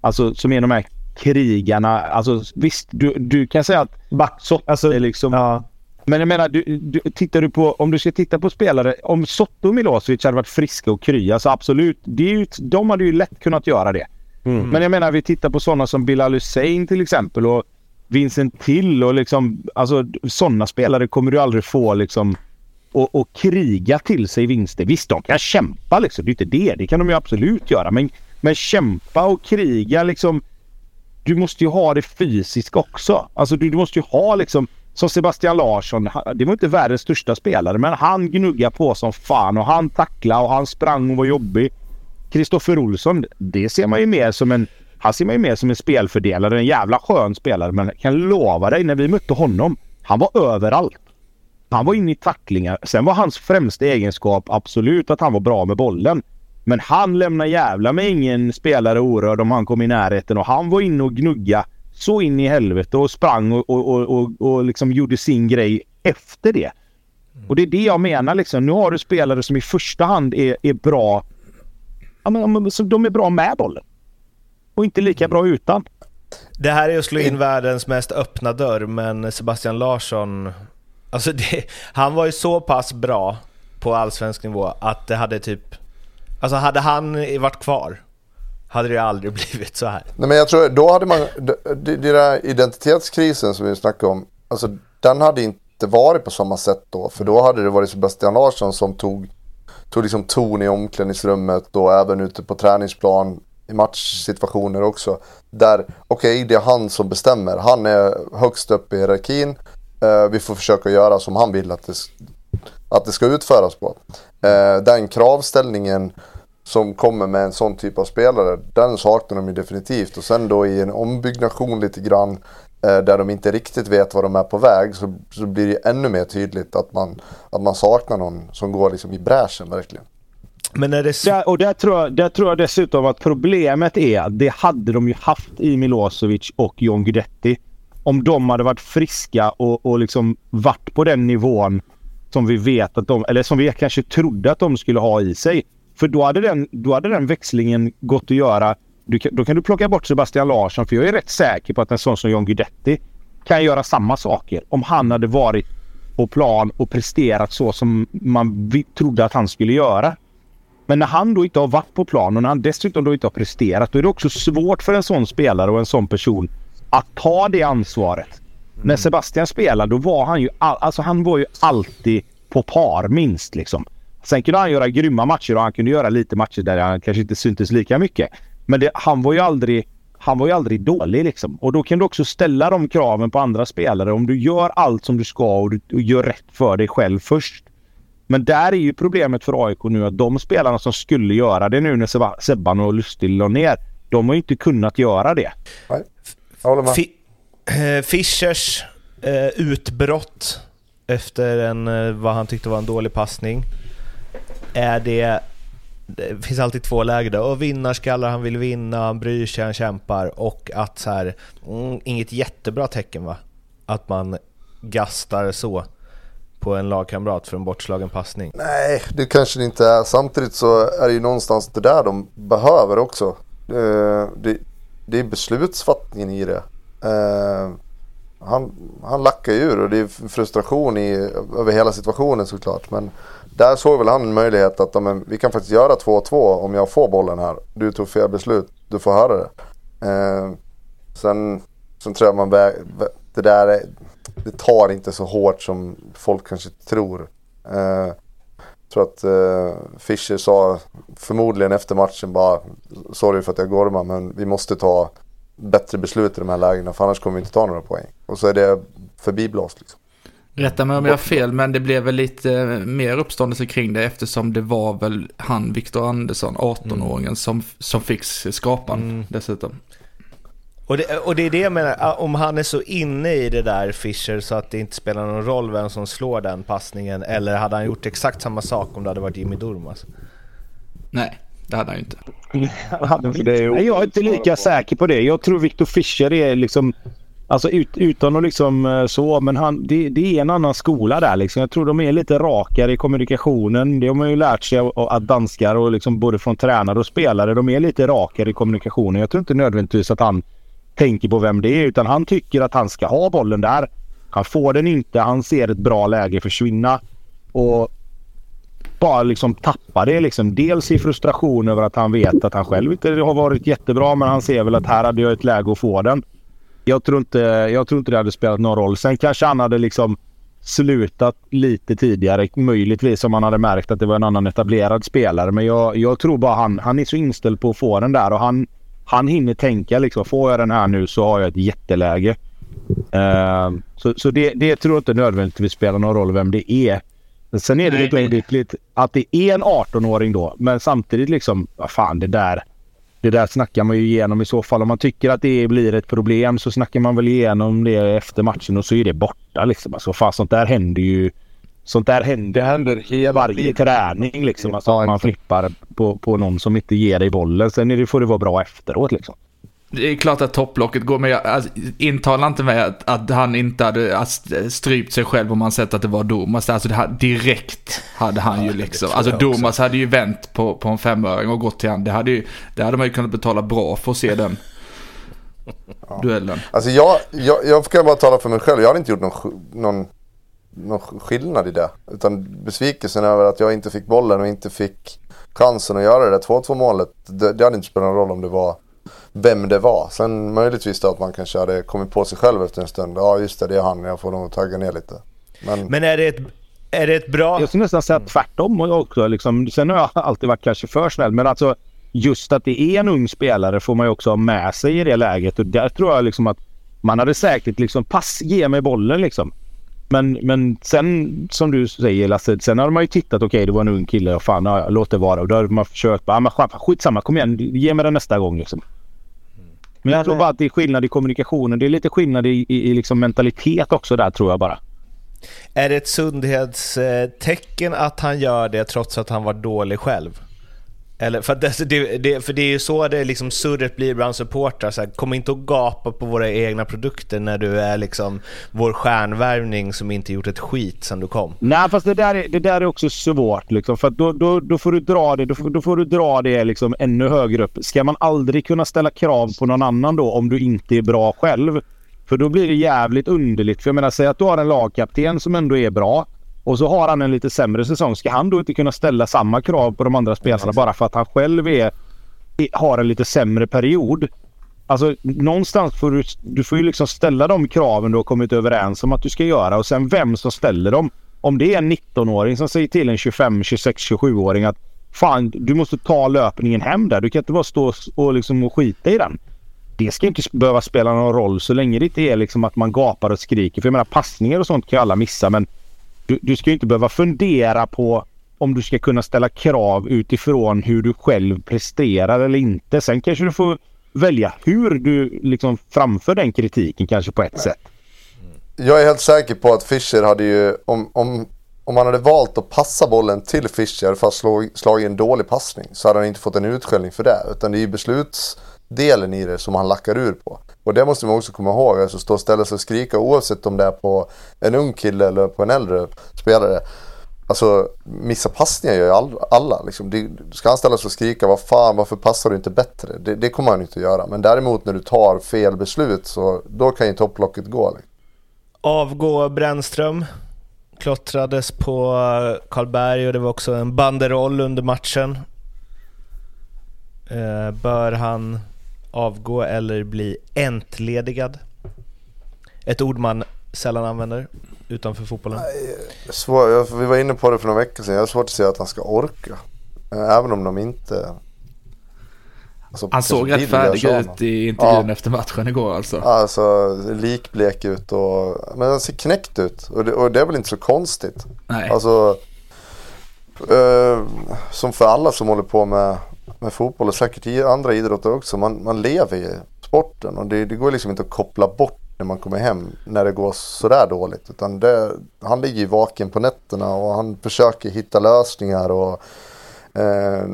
alltså, som är de här krigarna. Alltså visst, du, du kan säga att Backsopp alltså, är liksom... Ja. Men jag menar, du, du, tittar du på, om du ska titta på spelare, om Sotto och Milosevic hade varit friska och krya så absolut, det är ju, de hade ju lätt kunnat göra det. Mm. Men jag menar, vi tittar på sådana som Bilal Hussein till exempel och Vincent Till och liksom, alltså sådana spelare kommer du aldrig få liksom och, och kriga till sig vinster. Visst, de kan kämpa liksom. Det är inte det. Det kan de ju absolut göra. Men, men kämpa och kriga liksom. Du måste ju ha det fysiskt också. Alltså du, du måste ju ha liksom som Sebastian Larsson. Det var inte världens största spelare men han gnuggade på som fan och han tacklade och han sprang och var jobbig. Kristoffer Olsson, det ser man ju mer som en... Han ser man ju mer som en spelfördelare, en jävla skön spelare. Men jag kan lova dig, när vi mötte honom, han var överallt. Han var inne i tacklingar. Sen var hans främsta egenskap absolut att han var bra med bollen. Men han lämnar jävla med ingen spelare orörd om han kom i närheten och han var inne och gnugga så in i helvete och sprang och, och, och, och, och liksom gjorde sin grej efter det. Och det är det jag menar liksom. Nu har du spelare som i första hand är, är bra ja, men, så de är bra med bollen. Och inte lika bra utan. Det här är att slå in världens mest öppna dörr, men Sebastian Larsson... Alltså det, han var ju så pass bra på allsvensk nivå att det hade typ... Alltså hade han varit kvar hade det aldrig <laughs> blivit så här. Nej men jag tror, då hade man... Den där identitetskrisen som vi snackade om, alltså den hade inte varit på samma sätt då. För då hade det varit Sebastian Larsson som tog tog liksom ton i omklädningsrummet och även ute på träningsplan i matchsituationer också. Där, okej, okay, det är han som bestämmer. Han är högst upp i hierarkin. Eh, vi får försöka göra som han vill att det, att det ska utföras på. Eh, den kravställningen som kommer med en sån typ av spelare, den saknar de ju definitivt. Och sen då i en ombyggnation lite grann där de inte riktigt vet var de är på väg så, så blir det ännu mer tydligt att man, att man saknar någon som går liksom i bräschen verkligen. Men är det där, och där tror, jag, där tror jag dessutom att problemet är att det hade de ju haft i Milosevic och John Guidetti. Om de hade varit friska och, och liksom varit på den nivån som vi vet att de, eller som vi kanske trodde att de skulle ha i sig. För då hade den, då hade den växlingen gått att göra du, då kan du plocka bort Sebastian Larsson för jag är rätt säker på att en sån som John Guidetti kan göra samma saker om han hade varit på plan och presterat så som man trodde att han skulle göra. Men när han då inte har varit på plan och när han dessutom då inte har presterat då är det också svårt för en sån spelare och en sån person att ta det ansvaret. Mm. När Sebastian spelade då var han ju, all, alltså han var ju alltid på par minst liksom. Sen kunde han göra grymma matcher och han kunde göra lite matcher där han kanske inte syntes lika mycket. Men det, han var ju aldrig han var ju aldrig dålig liksom. Och då kan du också ställa de kraven på andra spelare. Om du gör allt som du ska och du och gör rätt för dig själv först. Men där är ju problemet för AIK nu att de spelarna som skulle göra det nu när Sebban och Lustig la ner. De har ju inte kunnat göra det. Nej, jag håller med. F Fischers eh, utbrott efter en, eh, vad han tyckte var en dålig passning. Är det det finns alltid två läger där. Och vinnarskallar, han vill vinna, han bryr sig, han kämpar. Och att så här, mm, inget jättebra tecken va? att man gastar så på en lagkamrat för en bortslagen passning? Nej, det kanske det inte är. Samtidigt så är det ju någonstans det där de behöver också. Eh, det, det är beslutsfattningen i det. Eh, han, han lackar ju ur och det är frustration i, över hela situationen såklart. Men där såg väl han en möjlighet att men, vi kan faktiskt göra 2-2 om jag får bollen här. Du tog fel beslut, du får höra det. Eh, sen, sen tror jag man väg, det där är, det tar inte så hårt som folk kanske tror. Eh, jag tror att eh, Fischer sa förmodligen efter matchen bara sorry för att jag gormar men vi måste ta bättre beslut i de här lägena för annars kommer vi inte ta några poäng. Och så är det förbiblåst liksom. Rätta mig om jag har fel, men det blev väl lite mer uppståndelse kring det eftersom det var väl han, Viktor Andersson, 18-åringen, mm. som, som fick skapan mm. dessutom. Och det, och det är det jag menar, om han är så inne i det där Fischer så att det inte spelar någon roll vem som slår den passningen, eller hade han gjort exakt samma sak om det hade varit Jimmy Durmaz? Nej, det hade han ju inte. <laughs> Nej, jag är inte lika säker på det. Jag tror Victor Fischer är liksom Alltså ut, utan att liksom eh, så, men han, det, det, är en annan skola där liksom. Jag tror de är lite rakare i kommunikationen. Det har man ju lärt sig att danskar och liksom både från tränare och spelare, de är lite rakare i kommunikationen. Jag tror inte nödvändigtvis att han tänker på vem det är utan han tycker att han ska ha bollen där. Han får den inte, han ser ett bra läge försvinna. Och bara liksom tappar det liksom. Dels i frustration över att han vet att han själv inte har varit jättebra men han ser väl att här hade jag ett läge att få den. Jag tror inte, jag tror inte det hade spelat någon roll. Sen kanske han hade liksom slutat lite tidigare. Möjligtvis om han hade märkt att det var en annan etablerad spelare. Men jag, jag tror bara han, han är så inställd på att få den där och han, han hinner tänka liksom. Får jag den här nu så har jag ett jätteläge. Uh, så så det, det tror jag inte nödvändigtvis spelar någon roll vem det är. Sen är det lite olyckligt att det är en 18-åring då. Men samtidigt liksom, vad fan det där. Det där snackar man ju igenom i så fall. Om man tycker att det blir ett problem så snackar man väl igenom det efter matchen och så är det borta liksom. Alltså fan sånt där händer ju. Sånt där händer, det händer hela varje träning liksom. Alltså, man flippar på, på någon som inte ger dig bollen. Sen är det, får det vara bra efteråt liksom. Det är klart att topplocket går, men jag alltså, intalar inte mig att, att, han inte hade strypt sig själv om man sett att det var Domas. Alltså här, direkt hade han ju liksom. Alltså Domas hade ju vänt på, på en femöring och gått till han. Det hade, ju, det hade man ju kunnat betala bra för att se den ja. duellen. Alltså jag, jag, jag kan bara tala för mig själv. Jag hade inte gjort någon, någon, någon skillnad i det. Utan besvikelsen över att jag inte fick bollen och inte fick chansen att göra det 2-2 målet. Det, det hade inte spelat någon roll om det var vem det var. Sen möjligtvis då att man kanske hade kommit på sig själv efter en stund. Ja just det, det är han. Jag får nog tagga ner lite. Men, Men är, det ett, är det ett bra... Jag skulle nästan säga tvärtom också. Liksom. Sen har jag <laughs> alltid varit kanske för snäll. Men alltså just att det är en ung spelare får man ju också ha med sig i det läget. Och där tror jag liksom att man hade säkert liksom pass, ge mig bollen liksom. Men, men sen som du säger Lasse, sen hade man ju tittat okej okay, det var en ung kille och fan ja, låt det vara. Och då hade man försökt bara, men skitsamma kom igen ge mig den nästa gång liksom. Men jag tror bara att det är skillnad i kommunikationen. Det är lite skillnad i, i, i liksom mentalitet också där tror jag bara. Är det ett sundhetstecken att han gör det trots att han var dålig själv? Eller, för, det, det, för det är ju så det liksom surret blir bland supportrar. Så här, kom inte och gapa på våra egna produkter när du är liksom vår stjärnvärvning som inte gjort ett skit sen du kom. Nej, fast det där är, det där är också svårt. Liksom, för då, då, då får du dra det, då får, då får du dra det liksom ännu högre upp. Ska man aldrig kunna ställa krav på någon annan då om du inte är bra själv? För då blir det jävligt underligt. För jag menar, säg att du har en lagkapten som ändå är bra. Och så har han en lite sämre säsong. Ska han då inte kunna ställa samma krav på de andra spelarna bara för att han själv är, har en lite sämre period? Alltså någonstans får du, du får ju liksom ställa de kraven du har kommit överens om att du ska göra och sen vem som ställer dem. Om det är en 19-åring som säger till en 25, 26, 27-åring att fan du måste ta löpningen hem där. Du kan inte bara stå och, liksom och skita i den. Det ska inte behöva spela någon roll så länge det inte är liksom att man gapar och skriker. För jag menar passningar och sånt kan ju alla missa men du, du ska inte behöva fundera på om du ska kunna ställa krav utifrån hur du själv presterar eller inte. Sen kanske du får välja hur du liksom framför den kritiken kanske på ett Nej. sätt. Jag är helt säker på att Fischer hade ju, om, om, om han hade valt att passa bollen till Fischer för att slå, slå en dålig passning så hade han inte fått en utskällning för det. Utan det är ju besluts delen i det som han lackar ur på. Och det måste man också komma ihåg, alltså stå och ställa sig och skrika oavsett om det är på en ung kille eller på en äldre spelare. Alltså missa passningar gör ju all, alla. Liksom. Det, ska han ställa sig och skrika vad fan varför passar du inte bättre? Det, det kommer han inte att göra. Men däremot när du tar fel beslut så då kan ju topplocket gå. Liksom. Avgå Brännström. Klottrades på eh, Karlberg och det var också en banderoll under matchen. Eh, bör han avgå eller bli entledigad? Ett ord man sällan använder utanför fotbollen. Svår, vi var inne på det för några veckor sedan. Jag har svårt att se att han ska orka. Eh, även om de inte... Alltså, han såg rätt färdig ut i intervjun ja. efter matchen igår alltså. Alltså likblek ut och... Men han ser knäckt ut. Och det, och det är väl inte så konstigt. Nej. Alltså... Eh, som för alla som håller på med, med fotboll och säkert i andra idrotter också. Man, man lever i sporten och det, det går liksom inte att koppla bort när man kommer hem när det går sådär dåligt. Utan det, han ligger ju vaken på nätterna och han försöker hitta lösningar och eh,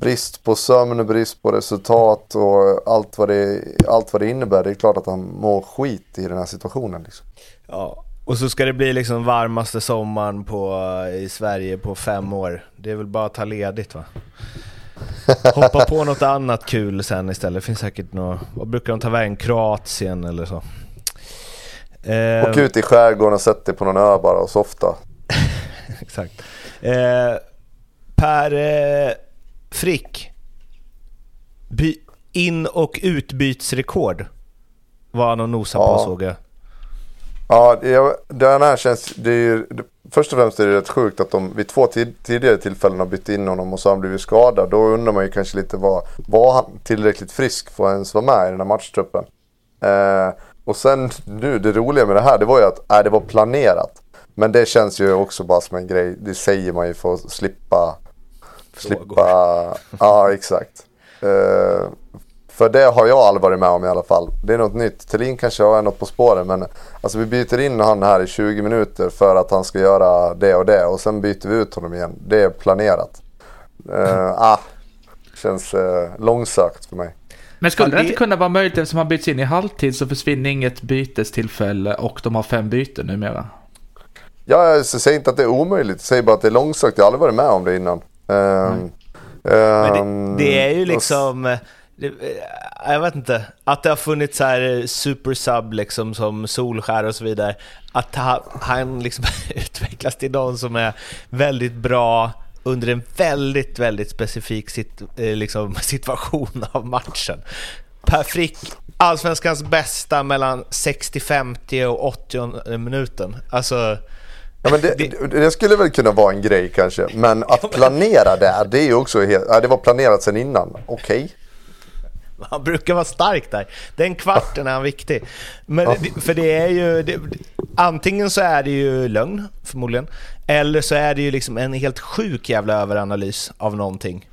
brist på sömn, brist på resultat och allt vad, det, allt vad det innebär. Det är klart att han mår skit i den här situationen. Liksom. Ja, och så ska det bli liksom varmaste sommaren på, eh, i Sverige på fem år. Det är väl bara att ta ledigt va? Hoppa på något annat kul sen istället. Det finns säkert något, vad brukar de ta vägen? Kroatien eller så? Eh, Åk ut i skärgården och sätt dig på någon ö bara och softa. <laughs> Exakt. Eh, per eh, Frick. By, in och utbytsrekord var han och nosade ja. på såg jag. Ja, det, den här känns... Det är, det, först och främst är det rätt sjukt att de vid två tid, tidigare tillfällen har bytt in honom och så har han blivit skadad. Då undrar man ju kanske lite vad, var han tillräckligt frisk för att ens vara med i den här matchtruppen? Eh, och sen nu, det roliga med det här, det var ju att äh, det var planerat. Men det känns ju också bara som en grej, det säger man ju för att slippa... Slippa... Ja, exakt. Uh, för det har jag aldrig varit med om i alla fall. Det är något nytt. Thelin kanske har något på spåren men alltså vi byter in han här i 20 minuter för att han ska göra det och det och sen byter vi ut honom igen. Det är planerat. Uh, ah, känns uh, långsökt för mig. Men skulle det inte kunna vara möjligt eftersom han byts in i halvtid så försvinner inget bytestillfälle och de har fem byten numera? Ja, jag säger inte att det är omöjligt. Jag säger bara att det är långsökt. Jag har aldrig varit med om det innan. Um, um, det, det, är ju liksom... Det, jag vet inte, att det har funnits så här super sub liksom som Solskär och så vidare. Att han, han liksom <laughs> utvecklas till någon som är väldigt bra under en väldigt, väldigt specifik sit, eh, liksom, <laughs> situation av matchen. Per Frick, allsvenskans bästa mellan 60-50 och 80 minuten. Alltså... Ja, men det, det, skulle väl kunna vara en grej kanske, men att <laughs> planera det, det är ju också helt, ja, det var planerat sedan innan, okej. Okay. <laughs> Han brukar vara stark där. Den kvarten är han viktig. Men, för det är ju... Det, antingen så är det ju lögn, förmodligen. Eller så är det ju liksom en helt sjuk jävla överanalys av någonting.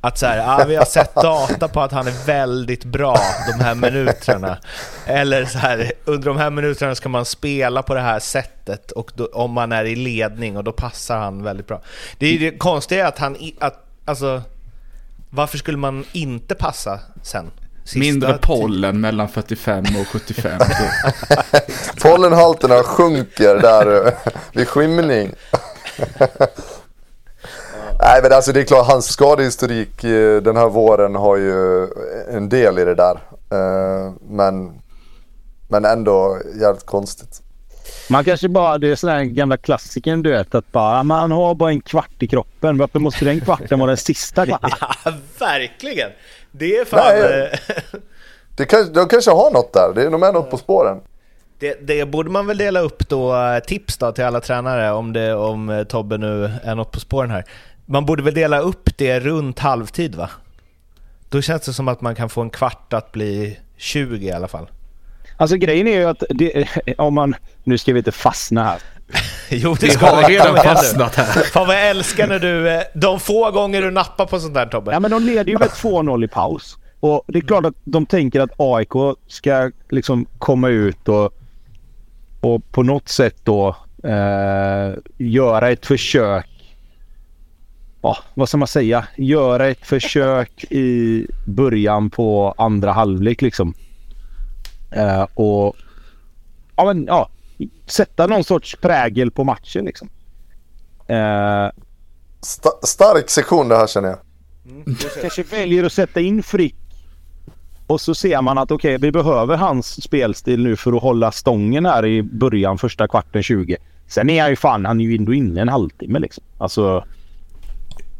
Att så här, ah, vi har sett data på att han är väldigt bra de här minuterna. Eller så här, under de här minuterna ska man spela på det här sättet och då, om man är i ledning och då passar han väldigt bra. Det är det konstiga att han, att, alltså, varför skulle man inte passa sen? Sista Mindre pollen mellan 45 och 75. <laughs> Pollenhalterna sjunker där vid skymning. Nej men alltså det är klart, hans skadehistorik eh, den här våren har ju en del i det där. Eh, men, men ändå jävligt konstigt. Man kanske bara, det är sån där gamla klassikern du vet att bara, man har bara en kvart i kroppen. Varför måste den kvarten vara den sista? <laughs> ja, verkligen! Det är fan... Nej, eh, det kan, de kanske har något där, det är nog med något på spåren. Det, det, borde man väl dela upp då, eh, tips då till alla tränare om, det, om eh, Tobbe nu är något på spåren här. Man borde väl dela upp det runt halvtid va? Då känns det som att man kan få en kvart att bli 20 i alla fall. Alltså grejen är ju att det, om man... Nu ska vi inte fastna här. <laughs> jo, det ska vi redan fastnat här. <laughs> Fan vad jag älskar när du... Eh, de få gånger du nappar på sånt där Tobbe. Ja men de leder ju med 2-0 i paus. Och det är klart att de tänker att AIK ska liksom komma ut och, och på något sätt då eh, göra ett försök ja, vad ska man säga, göra ett försök i början på andra halvlek liksom. Eh, och ja, men, ja, sätta någon sorts prägel på matchen liksom. Eh, Sta stark sektion det här känner jag. Mm. Kanske väljer att sätta in Frick och så ser man att okej, okay, vi behöver hans spelstil nu för att hålla stången här i början, första kvarten 20. Sen är han ju fan, han är ju ändå inne en halvtimme liksom. Alltså...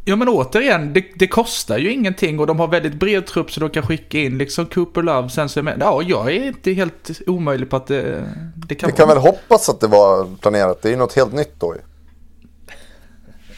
Ja men återigen, det, det, kostar ju ingenting och de har väldigt bred trupp så de kan skicka in liksom Cooper Love sen så med. Ja, jag är inte helt omöjlig på att det, det kan Vi kan väl hoppas att det var planerat. Det är ju något helt nytt då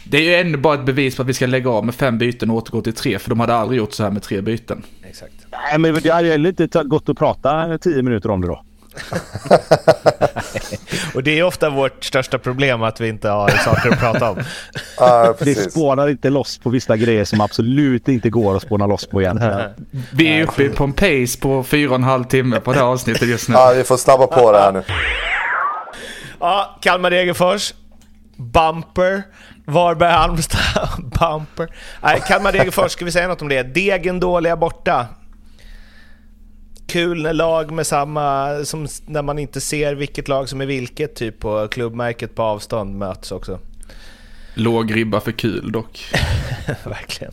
Det är ju ännu bara ett bevis på att vi ska lägga av med fem byten och återgå till tre. För de hade aldrig gjort så här med tre byten. Exakt. Nej, men det hade heller inte gått att prata tio minuter om det då. <laughs> och det är ofta vårt största problem att vi inte har saker att prata om. <laughs> ah, det spånar inte loss på vissa grejer som absolut inte går att spåna loss på igen. Vi är uppe på en pace på fyra och en halv timme på det här avsnittet just nu. Ja, vi får snabba på det här nu. Ja, Kalmar-Degerfors. Bumper. Varberg-Halmstad. <laughs> Bumper. Nej, Kalmar-Degerfors, ska vi säga något om det? Degen dåliga borta kul när lag med samma, som när man inte ser vilket lag som är vilket, typ på klubbmärket på avstånd möts också. Låg ribba för kul dock. <laughs> Verkligen.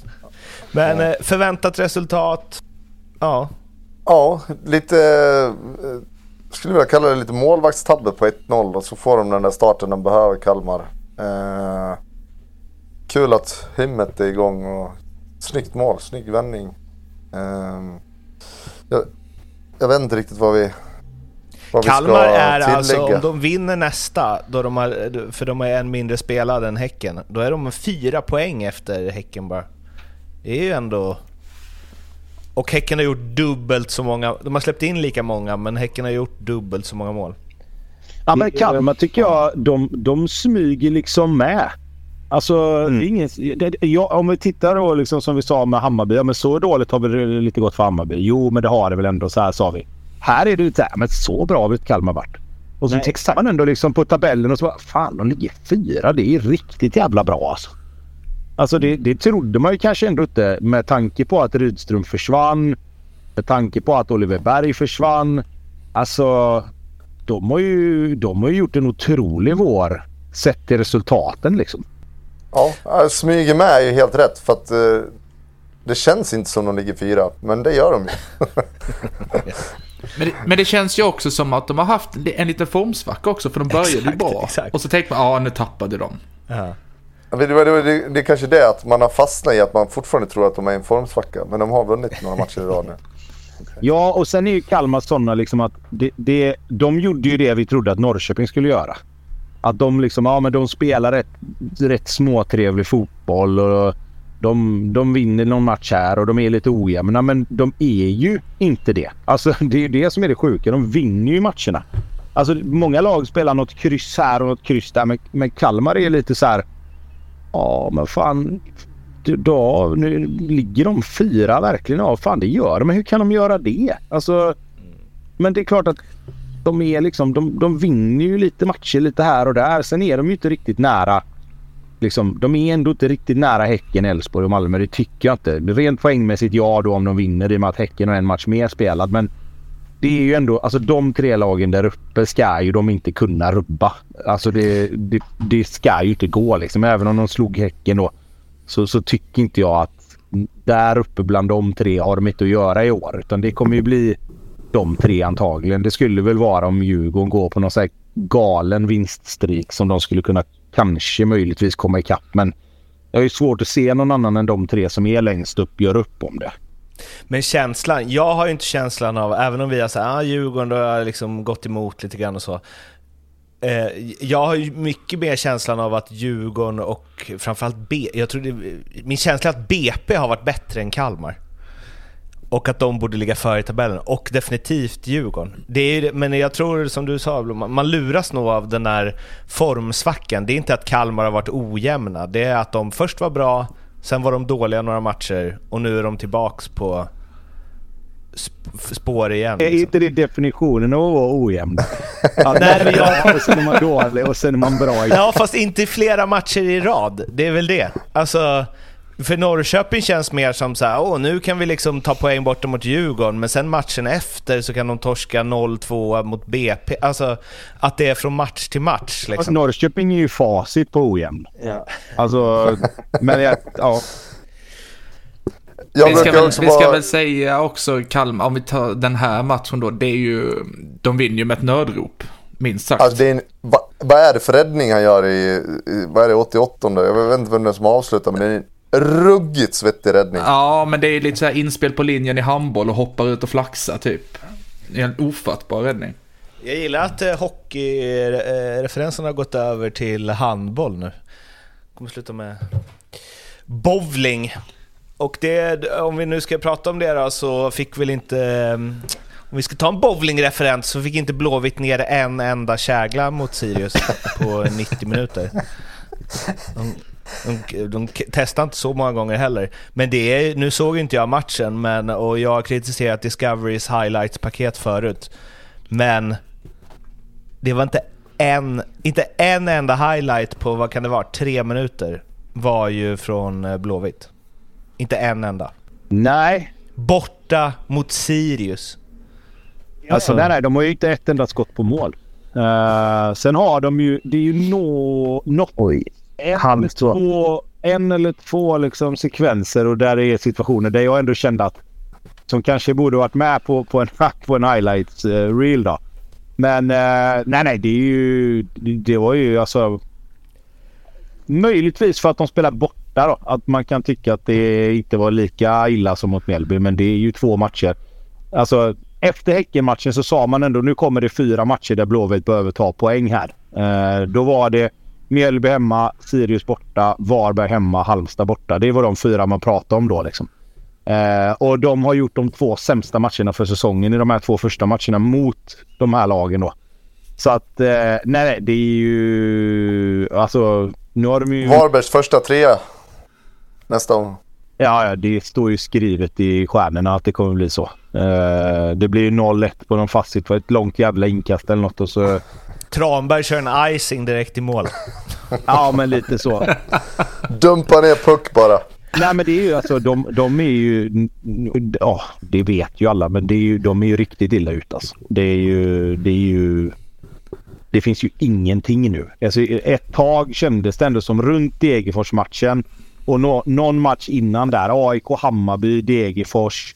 Men ja. Eh, förväntat resultat? Ja. Ja, lite... Eh, skulle vilja kalla det lite målvaktstabbe på 1-0 och så får de den där starten de behöver, Kalmar. Eh, kul att himmet är igång och snyggt mål, snygg vändning. Eh, jag, jag vet inte riktigt vad vi vad Kalmar är tillägga. alltså, om de vinner nästa, då de har, för de har en mindre spelad än Häcken, då är de fyra poäng efter Häcken bara. Det är ju ändå... Och Häcken har gjort dubbelt så många, de har släppt in lika många, men Häcken har gjort dubbelt så många mål. Ja men Kalmar tycker jag, de, de smyger liksom med. Alltså, mm. ingen, det, ja, om vi tittar då liksom som vi sa med Hammarby. Ja, men så dåligt har det lite gått för Hammarby. Jo, men det har det väl ändå. Så här sa vi. Här är det så men så bra har inte Kalmar varit. Och så tittar man ändå liksom på tabellen och så bara, fan de ligger fyra. Det är riktigt jävla bra alltså. Alltså det, det trodde man ju kanske ändå inte med tanke på att Rydström försvann. Med tanke på att Oliver Berg försvann. Alltså de har ju, de har ju gjort en otrolig vår sett till resultaten liksom. Ja, smyger med är ju helt rätt för att eh, det känns inte som de ligger fyra, men det gör de ju. <laughs> men, det, men, det, känns ju också som att de har haft en liten formsvacka också, för de började exakt, ju bra. Exakt. Och så tänkte man, ja nu tappade de. Ja. Det, det, det, det är kanske det att man har fastnat i att man fortfarande tror att de är i en formsvacka, men de har vunnit några matcher i rad nu. <laughs> Ja, och sen är ju Kalmar sådana liksom att det, det, de gjorde ju det vi trodde att Norrköping skulle göra. Att de liksom, ja men de spelar rätt, rätt småtrevlig fotboll och de, de vinner någon match här och de är lite ojämna. Men de är ju inte det. Alltså <laughs> det är ju det som är det sjuka. De vinner ju matcherna. Alltså många lag spelar något kryss här och något kryss där. Men, men Kalmar är lite så här. Ja men fan. Då, nu ligger de fyra verkligen. Ja fan det gör de. Men hur kan de göra det? Alltså. Men det är klart att de är liksom, de, de vinner ju lite matcher lite här och där. Sen är de ju inte riktigt nära. Liksom, de är ändå inte riktigt nära Häcken, Elfsborg och Malmö. Det tycker jag inte. Rent poängmässigt ja då om de vinner i och med att Häcken har en match mer spelad. Men det är ju ändå, alltså de tre lagen där uppe ska ju de inte kunna rubba. Alltså det, det, det ska ju inte gå liksom. Även om de slog Häcken då. Så, så tycker inte jag att där uppe bland de tre har de inte att göra i år. Utan det kommer ju bli de tre antagligen. Det skulle väl vara om Djurgården går på någon så här galen vinststrik som de skulle kunna kanske möjligtvis komma ikapp. Men jag har ju svårt att se någon annan än de tre som är längst upp gör upp om det. Men känslan, jag har ju inte känslan av, även om vi har sagt ah, Djurgården har liksom gått emot lite grann och så. Eh, jag har ju mycket mer känslan av att Djurgården och framförallt B, jag tror det, min känsla är att BP har varit bättre än Kalmar. Och att de borde ligga före i tabellen. Och definitivt Djurgården. Det är, men jag tror, som du sa, man luras nog av den där formsvackan. Det är inte att Kalmar har varit ojämna. Det är att de först var bra, sen var de dåliga några matcher och nu är de tillbaks på sp- spår igen. Är Liksom. inte det definitionen av att vara ojämn? <laughs> Ja, Nej, men jag... Och sen är man dålig och sen är man bra igen. Ja, fast inte flera matcher i rad. Det är väl det. Alltså, för Norrköping känns mer som så här, åh nu kan vi liksom ta poäng borta mot Djurgården, men sen matchen efter så kan de torska 0-2 mot BP. Alltså, att det är från match till match liksom. Norrköping är ju facit på ojämn. Ja. Alltså, men jag, ja. Jag vi ska, väl, vi ska väl säga också Kalmar, om vi tar den här matchen då, det är ju, de vinner ju med ett nödrop. Minst sagt. Alltså det är en, va, vad är det för räddning han gör i, i vad är det, 88? Jag vet inte vem det är som avslutar men det är en ruggigt svettig räddning. Ja, men det är lite så här inspel på linjen i handboll och hoppar ut och flaxar typ. Det är en ofattbar räddning. Jag gillar att eh, hockeyreferenserna har gått över till handboll nu. Kommer sluta med bowling. Och det, om vi nu ska prata om det då, så fick väl inte... eh, Om vi ska ta en bowlingreferens så fick inte Blåvitt ner en enda kägla mot Sirius på 90 minuter. De, <laughs> de, de testade inte så många gånger heller. Men det är, nu såg inte jag matchen men, och jag har kritiserat Discoverys highlights-paket förut. Men det var inte en, inte en enda highlight på, vad kan det vara, tre minuter var ju från eh, Blåvitt. Inte en enda. Nej. Borta mot Sirius. Alltså, nej, nej, de har ju inte ett enda skott på mål. Uh, sen har de ju, det är ju nå, något. En, Halvt två, en eller två liksom sekvenser och där är situationer där jag ändå kände att som kanske borde varit med på, på en, på en highlights uh, reel då. Men eh, nej, nej, det är ju, det, det var ju alltså möjligtvis för att de spelar borta då. Att man kan tycka att det inte var lika illa som mot Mjällby, men det är ju två matcher. Alltså efter Häckenmatchen så sa man ändå nu kommer det fyra matcher där Blåvitt behöver ta poäng här. Eh, då var det Mjällby hemma, Sirius borta, Varberg hemma, Halmstad borta. Det var de fyra man pratade om då liksom. Eh, och de har gjort de två sämsta matcherna för säsongen i de här två första matcherna mot de här lagen då. Så att eh, nej, nej, det är ju alltså nu har de ju... Varbergs första trea nästa gång. Ja, ja, det står ju skrivet i stjärnorna att det kommer bli så. Eh, det blir ju 0-1 på någon facit på ett långt jävla inkast eller något och så... Tranberg kör en icing direkt i mål. <laughs> Ja, men lite så. Dumpa ner puck bara. Nej, men det är ju alltså de, de är ju... Ja, det vet ju alla, men det är ju, de är ju riktigt illa ut alltså. Det är ju... Det är ju... Det finns ju ingenting nu. Alltså, ett tag kändes det ändå som runt Degerfors-matchen och nå, någon match innan där. AIK, Hammarby, Degerfors.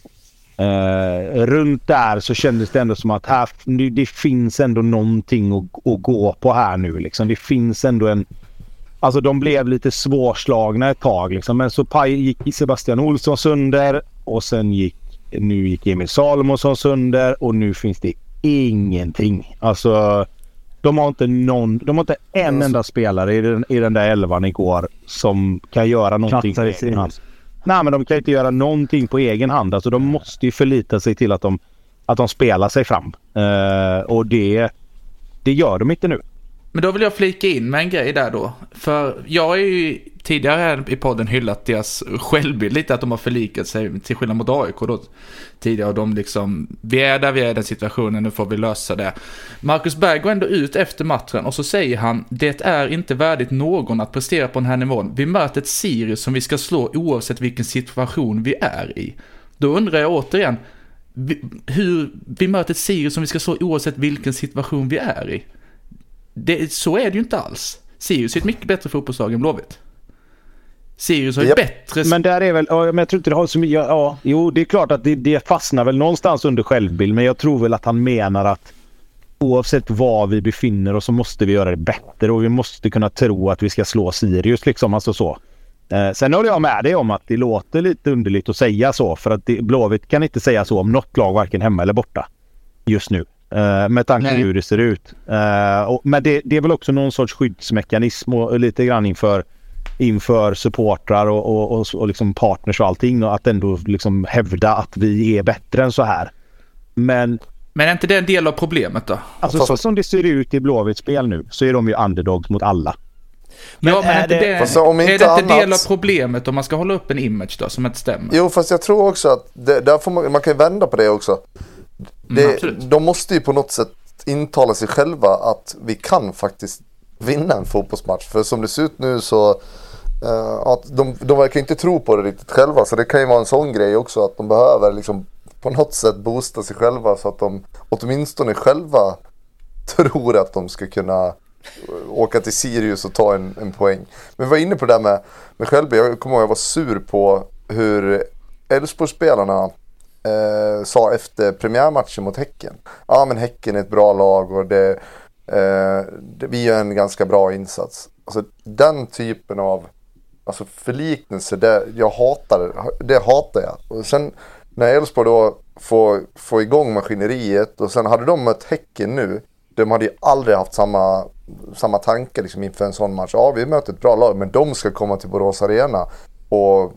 Eh, runt där så kändes det ändå som att här, nu, det finns ändå någonting att, att gå på här nu. Liksom. Det finns ändå en... Alltså de blev lite svårslagna ett tag liksom. Men så paj, gick Sebastian Olsson sönder och sen gick... Nu gick Emil Salomonsson sönder och nu finns det ingenting. Alltså... De har inte någon... De har inte en enda spelare i den, i den där elvan igår som kan göra någonting Knatsar i. Sirius. Nej, men de kan inte göra någonting på egen hand. Alltså de måste ju förlita sig till att de, att de spelar sig fram. Uh, och det, det gör de inte nu. Men då vill jag flika in med en grej där då. För jag är ju tidigare i podden hyllat deras självbild lite, att de har förlikat sig till skillnad mot AIK då. Tidigare och de liksom, vi är där vi är i den situationen, nu får vi lösa det. Marcus Berg går ändå ut efter matchen och så säger han, det är inte värdigt någon att prestera på den här nivån. Vi möter ett Sirius som vi ska slå oavsett vilken situation vi är i. Då undrar jag återigen, vi, hur, vi möter ett Sirius som vi ska slå oavsett vilken situation vi är i. Det, så är det ju inte alls. Sirius är ett mycket bättre fotbollslag än Blåvitt. Sirius har ju Japp. bättre... Men där är väl... Ja, men jag tror inte det har så mycket... Ja, jo, det är klart att det, det fastnar väl någonstans under självbild. Men jag tror väl att han menar att oavsett var vi befinner oss så måste vi göra det bättre och vi måste kunna tro att vi ska slå Sirius liksom. Alltså så. Eh, sen håller jag med dig om att det låter lite underligt att säga så. För att det, Blåvitt kan inte säga så om något lag, varken hemma eller borta. Just nu. Eh, med tanke på hur det ser ut. Eh, och, men det, det är väl också någon sorts skyddsmekanism och, och lite grann inför inför supportrar och, och, och, och liksom partners och allting. Och att ändå liksom hävda att vi är bättre än så här. Men Men är inte det en del av problemet då? alltså, Fast- så som det ser ut i Blåvitts spel nu så är de ju underdogs mot alla. Men ja, men är är inte det- det, Fast om är inte det inte del annat- av problemet om man ska hålla upp en image då som inte stämmer? Jo fast jag tror också att det, där får man, man kan ju vända på det också. Det, Mm, de måste ju på något sätt intala sig själva att vi kan faktiskt vinna en fotbollsmatch. För som det ser ut nu så Uh, att de, de verkar inte tro på det riktigt själva. Så det kan ju vara en sån grej också att de behöver liksom på något sätt boosta sig själva så att de åtminstone själva tror att de ska kunna eh, åka till Sirius och ta en, en poäng. Men vi var inne på det där med, med Skälby. Jag kommer ihåg att jag var sur på hur Elfsborgsspelarna eh, sa efter premiärmatchen mot Häcken. Ja men Häcken är ett bra lag och det, Eh, vi gör en ganska bra insats. Alltså den typen av alltså förliknelse, det, jag hatar, det hatar jag. Och sen när Elfsborg då får, får igång maskineriet och sen hade de mött Häcken nu. De hade ju aldrig haft samma, samma tanke liksom inför en sån match. Ja, vi möter ett bra lag, men de ska komma till Borås Arena. Och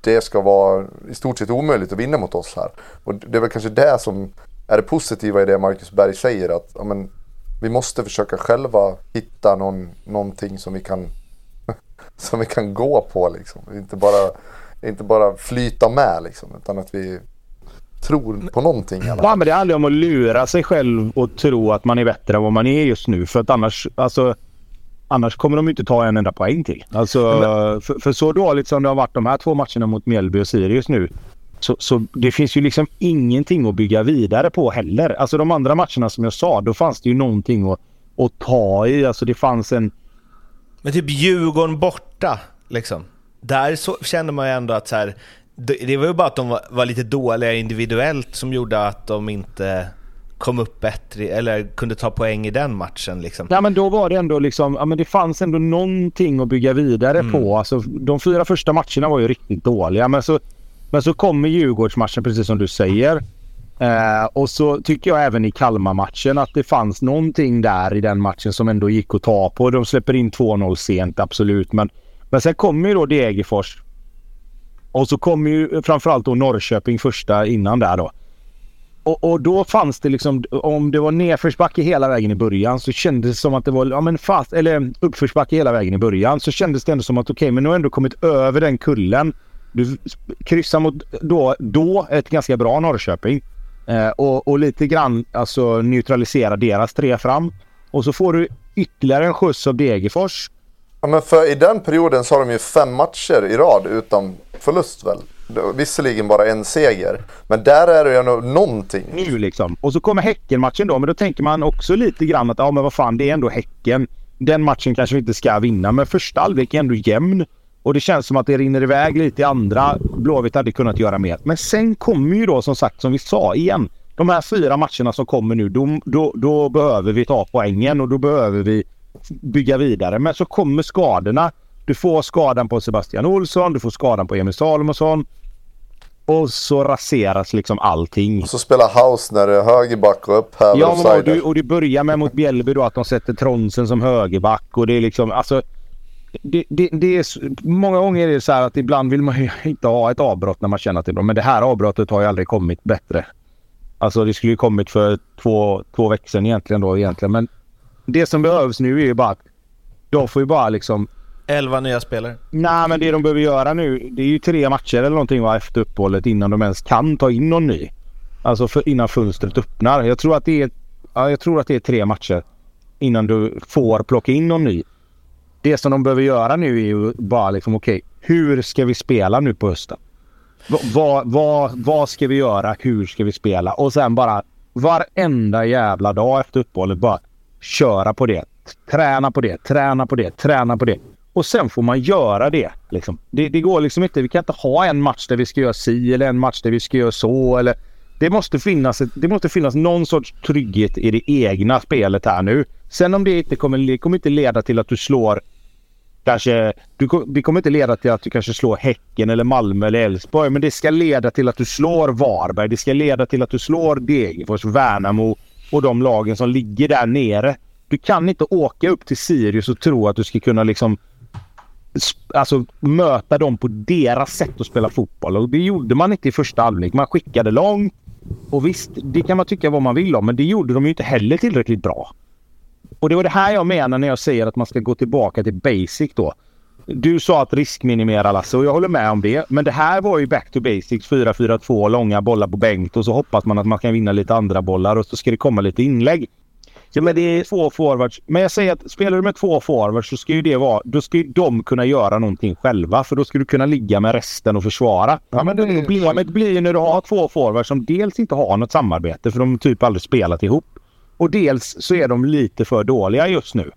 det ska vara i stort sett omöjligt att vinna mot oss här. Och det är väl kanske det som är det positiva i det Marcus Berg säger. Att ja, men, vi måste försöka själva hitta någon, någonting som vi kan <laughs> som vi kan gå på liksom. Inte bara, inte bara flyta med liksom. Utan att vi tror på någonting. fall. Ja, men det handlar om att lura sig själv och tro att man är bättre än vad man är just nu. För att annars, alltså, annars kommer de inte ta en enda poäng till. Alltså, för, för så dåligt som det har varit de här två matcherna mot Mjällby och Sirius nu. Så, så det finns ju liksom ingenting att bygga vidare på heller. Alltså de andra matcherna som jag sa, då fanns det ju någonting att, att ta i. Alltså det fanns en... Men typ Djurgården borta, liksom. Där så kände man ju ändå att så här, det, det var ju bara att de var, var lite dåliga individuellt som gjorde att de inte kom upp bättre, eller kunde ta poäng i den matchen liksom. Nej men då var det ändå liksom, ja men det fanns ändå någonting att bygga vidare på. Alltså de fyra första matcherna var ju riktigt dåliga men så, men så kommer Djurgårdsmatchen precis som du säger. Eh, och så tycker jag även i Kalmar-matchen att det fanns någonting där i den matchen som ändå gick att ta på. De släpper in 2-0 sent, absolut. Men, men sen kommer ju då Degerfors. Och så kommer ju framförallt då Norrköping första innan där då. Och, och då fanns det liksom, om det var nedförsbacke hela vägen i början så kändes det som att det var, ja men fast, eller uppförsbacke hela vägen i början så kändes det ändå som att okej men nu har jag ändå kommit över den kullen. Du kryssar mot då, då ett ganska bra Norrköping. Eh, och, och lite grann alltså neutralisera deras tre fram. Och så får du ytterligare en skjuts av Degerfors. Ja, men för i den perioden så har de ju fem matcher i rad utan förlust väl. Visserligen bara en seger. Men där är det ju ändå någonting. nu liksom. Och så kommer Häcken-matchen då. Men då tänker man också lite grann att ja men vad fan det är ändå Häcken. Den matchen kanske vi inte ska vinna. Men första halvlek är ändå jämn. Och det känns som att det rinner iväg lite i andra. Blåvitt hade kunnat göra mer. Men sen kommer ju då som sagt som vi sa igen. De här fyra matcherna som kommer nu. Då, då, då behöver vi ta poängen och då behöver vi bygga vidare. Men så kommer skadorna. Du får skadan på Sebastian Olsson. Du får skadan på Emil Salomonsson. Och så raseras liksom allting. Och så spelar Hausner högerback och upphäver Ja, men och, du, och det börjar med mot Bjällby då att de sätter Tronsen som högerback och det är liksom alltså. Det, det, det är, många gånger är det så här att ibland vill man ju <laughs> inte ha ett avbrott när man känner att det är bra. Men det här avbrottet har ju aldrig kommit bättre. Alltså det skulle ju kommit för två, två veckor sedan egentligen då egentligen. Men det som behövs nu är ju bara att de får ju bara liksom 11 nya spelare. Nej, men det de behöver göra nu, det är ju tre matcher eller någonting va, efter uppehållet innan de ens kan ta in någon ny. Alltså för, innan fönstret öppnar. Jag tror, att det är, ja, jag tror att det är tre matcher innan du får plocka in någon ny. Det som de behöver göra nu är ju bara liksom okej, hur ska vi spela nu på hösten? Va- Vad, vad, vad ska vi göra? Hur ska vi spela? Och sen bara varenda jävla dag efter uppehållet bara köra på det. Träna på det, träna på det, träna på det. Och sen får man göra det. Liksom. Det, det går liksom inte. Vi kan inte ha en match där vi ska göra si eller en match där vi ska göra så. Eller, det, måste finnas ett, det måste finnas någon sorts trygghet i det egna spelet här nu. Sen om det inte kommer, det kommer inte leda till att du slår kanske, du, det kommer inte leda till att du kanske slår Häcken eller Malmö eller Elfsborg. Men det ska leda till att du slår Varberg. Det ska leda till att du slår Degerfors, Värnamo och de lagen som ligger där nere. Du kan inte åka upp till Sirius och tro att du ska kunna liksom Alltså möta dem på deras sätt att spela fotboll. Och det gjorde man inte i första halvlek. Man skickade långt. Och visst, det kan man tycka vad man vill om. Men det gjorde de ju inte heller tillräckligt bra. Och det var det här jag menar när jag säger att man ska gå tillbaka till basic då. Du sa att riskminimera Lasse och jag håller med om det. Men det här var ju back to basics 4-4-2, långa bollar på bänk och så hoppas man att man kan vinna lite andra bollar och så ska det komma lite inlägg. Ja, men det är två forwards. Men jag säger att spelar du med två forwards så ska ju det vara... Då ska ju de kunna göra någonting själva. För då ska du kunna ligga med resten och försvara. Ja, men det. Problemet blir när du har två forwards som dels inte har något samarbete för de typ aldrig spelat ihop. Och dels så är de lite för dåliga just nu.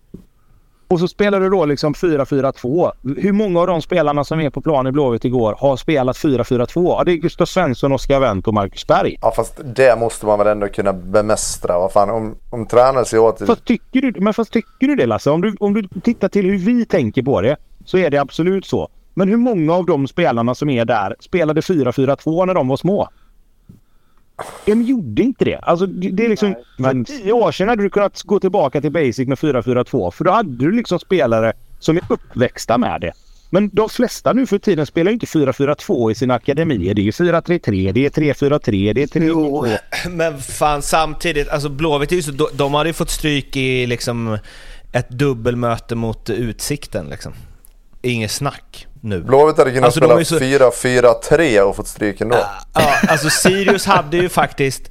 Och så spelar du då liksom 4-4-2. Hur många av de spelarna som är på plan i Blåvitt igår har spelat 4-4-2? Ja, det är Gustav Svensson, Oskar Wendt och Marcus Berg. Ja, fast det måste man väl ändå kunna bemästra. Vad fan, om, om tränare säger åt... Fast tycker, du, men fast tycker du det Lasse? Om du, om du tittar till hur vi tänker på det så är det absolut så. Men hur många av de spelarna som är där spelade 4-4-2 när de var små? De gjorde inte det. Alltså det är liksom... Nej, men... För tio år sedan hade du kunnat gå tillbaka till basic med 4-4-2. För då hade du liksom spelare som är uppväxta med det. Men de flesta nu för tiden spelar inte 4-4-2 i sina akademier. Det är 4-3-3, det är 3-4-3, det är 3 Jo, <laughs> men fan samtidigt, alltså Blåvitt är ju så... De hade ju fått stryk i liksom ett dubbelmöte mot Utsikten liksom. Inget snack nu. Blåvitt hade kunnat alltså, spela så... 4-4-3 och fått stryk ändå. Ja, alltså Sirius hade ju faktiskt...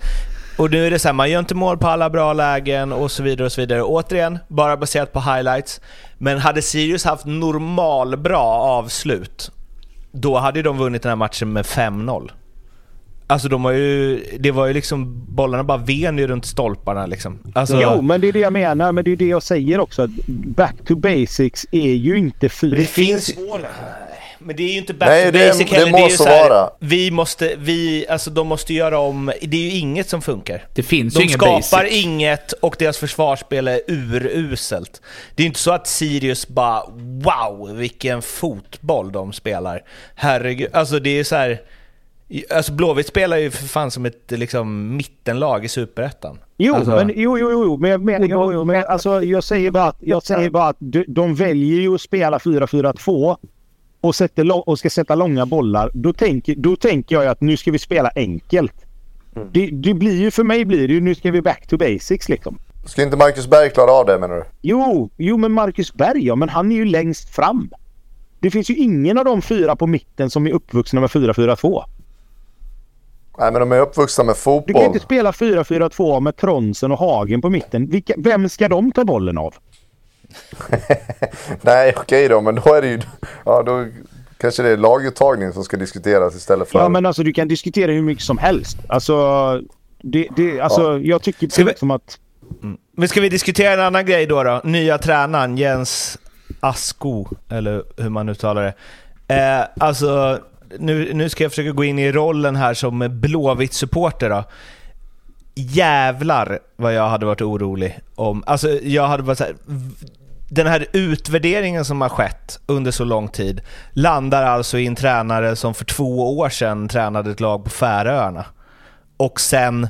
Och nu är det så här, man gör inte mål på alla bra lägen och så vidare och så vidare. Återigen, bara baserat på highlights. Men hade Sirius haft normal bra avslut, då hade de vunnit den här matchen med 5-0. Alltså de har ju, det var ju liksom, bollarna bara ven ju runt stolparna liksom. Alltså, jo, men det är det jag menar. Men det är det jag säger också. Att back to basics är ju inte fyra. Det finns... Men det är ju inte back Nej, to det, basic heller. Det, det måste det vara. Vi måste, vi, alltså de måste göra om, det är ju inget som funkar. Det finns de ju skapar basic. inget och deras försvarsspel är uruselt. Det är inte så att Sirius bara wow, vilken fotboll de spelar. Herregud, alltså det är så här Alltså Blåvitt spelar ju för fan som ett liksom, mittenlag i Superettan. Jo, alltså... men, jo, jo, jo, men, men, jo, jo, men alltså, jag säger bara att, jag säger bara att de, de väljer ju att spela 4-4-2 och, sätter, och ska sätta långa bollar. Då tänker, då tänker jag att nu ska vi spela enkelt. Mm. Det, det, blir ju, för mig blir det ju, nu ska vi back to basics liksom. Ska inte Marcus Berg klara av det menar du? Jo, jo men Marcus Berg ja, men han är ju längst fram. Det finns ju ingen av de fyra på mitten som är uppvuxna med 4-4-2. Nej men de är uppvuxna med fotboll. Du kan inte spela 4-4-2 med Tronsen och Hagen på mitten. Vilka, vem ska de ta bollen av? <laughs> Nej okej okay då men då är det ju... Ja då kanske det är laguttagning som ska diskuteras istället för... Ja men alltså du kan diskutera hur mycket som helst. Alltså, det, det, alltså ja. jag tycker ska vi... som att... Mm. Men ska vi diskutera en annan grej då? då? Nya tränaren Jens Asko, eller hur man uttalar det. Eh, alltså nu, nu ska jag försöka gå in i rollen här som Blåvitt-supporter då. Jävlar vad jag hade varit orolig om... Alltså jag hade varit så här, Den här utvärderingen som har skett under så lång tid landar alltså i en tränare som för två år sedan tränade ett lag på Färöarna. Och sen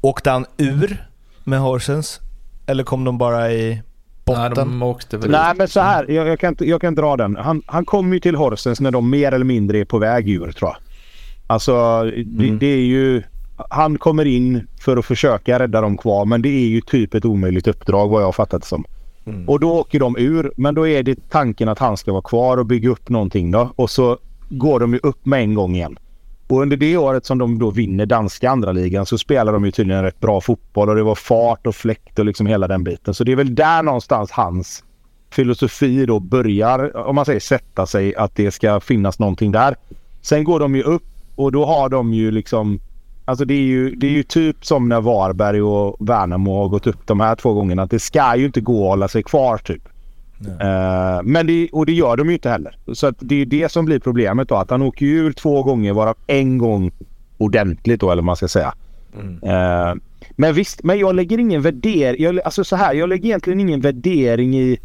åkte han ur med Horsens? Eller kom de bara i botten. Nej, de åkte väl Nej, men så här. Jag, jag, kan, jag kan dra den. Han, han kom ju till Horsens när de mer eller mindre är på väg ur tror jag. Alltså, mm. det, det, är ju... Han kommer in för att försöka rädda dem kvar, men det är ju typ ett omöjligt uppdrag vad jag har fattat det som. Mm. Och då åker de ur, men då är det tanken att han ska vara kvar och bygga upp någonting då. Och så går de ju upp med en gång igen. Och under det året som de då vinner danska andra ligan så spelar de ju tydligen rätt bra fotboll och det var fart och fläkt och liksom hela den biten. Så det är väl där någonstans hans filosofi då börjar, om man säger sätta sig, att det ska finnas någonting där. Sen går de ju upp och då har de ju liksom Alltså det är, ju, det är ju typ som när Varberg och Värnamo har gått upp de här två gångerna. Att det ska ju inte gå att hålla sig kvar typ. Uh, men det, och det gör de ju inte heller. Så det är det som blir problemet då. Att han åker ur två gånger varav en gång ordentligt då eller vad man ska säga. Mm. Uh, men visst, men jag lägger ingen värdering. alltså så här, jag lägger egentligen ingen värdering i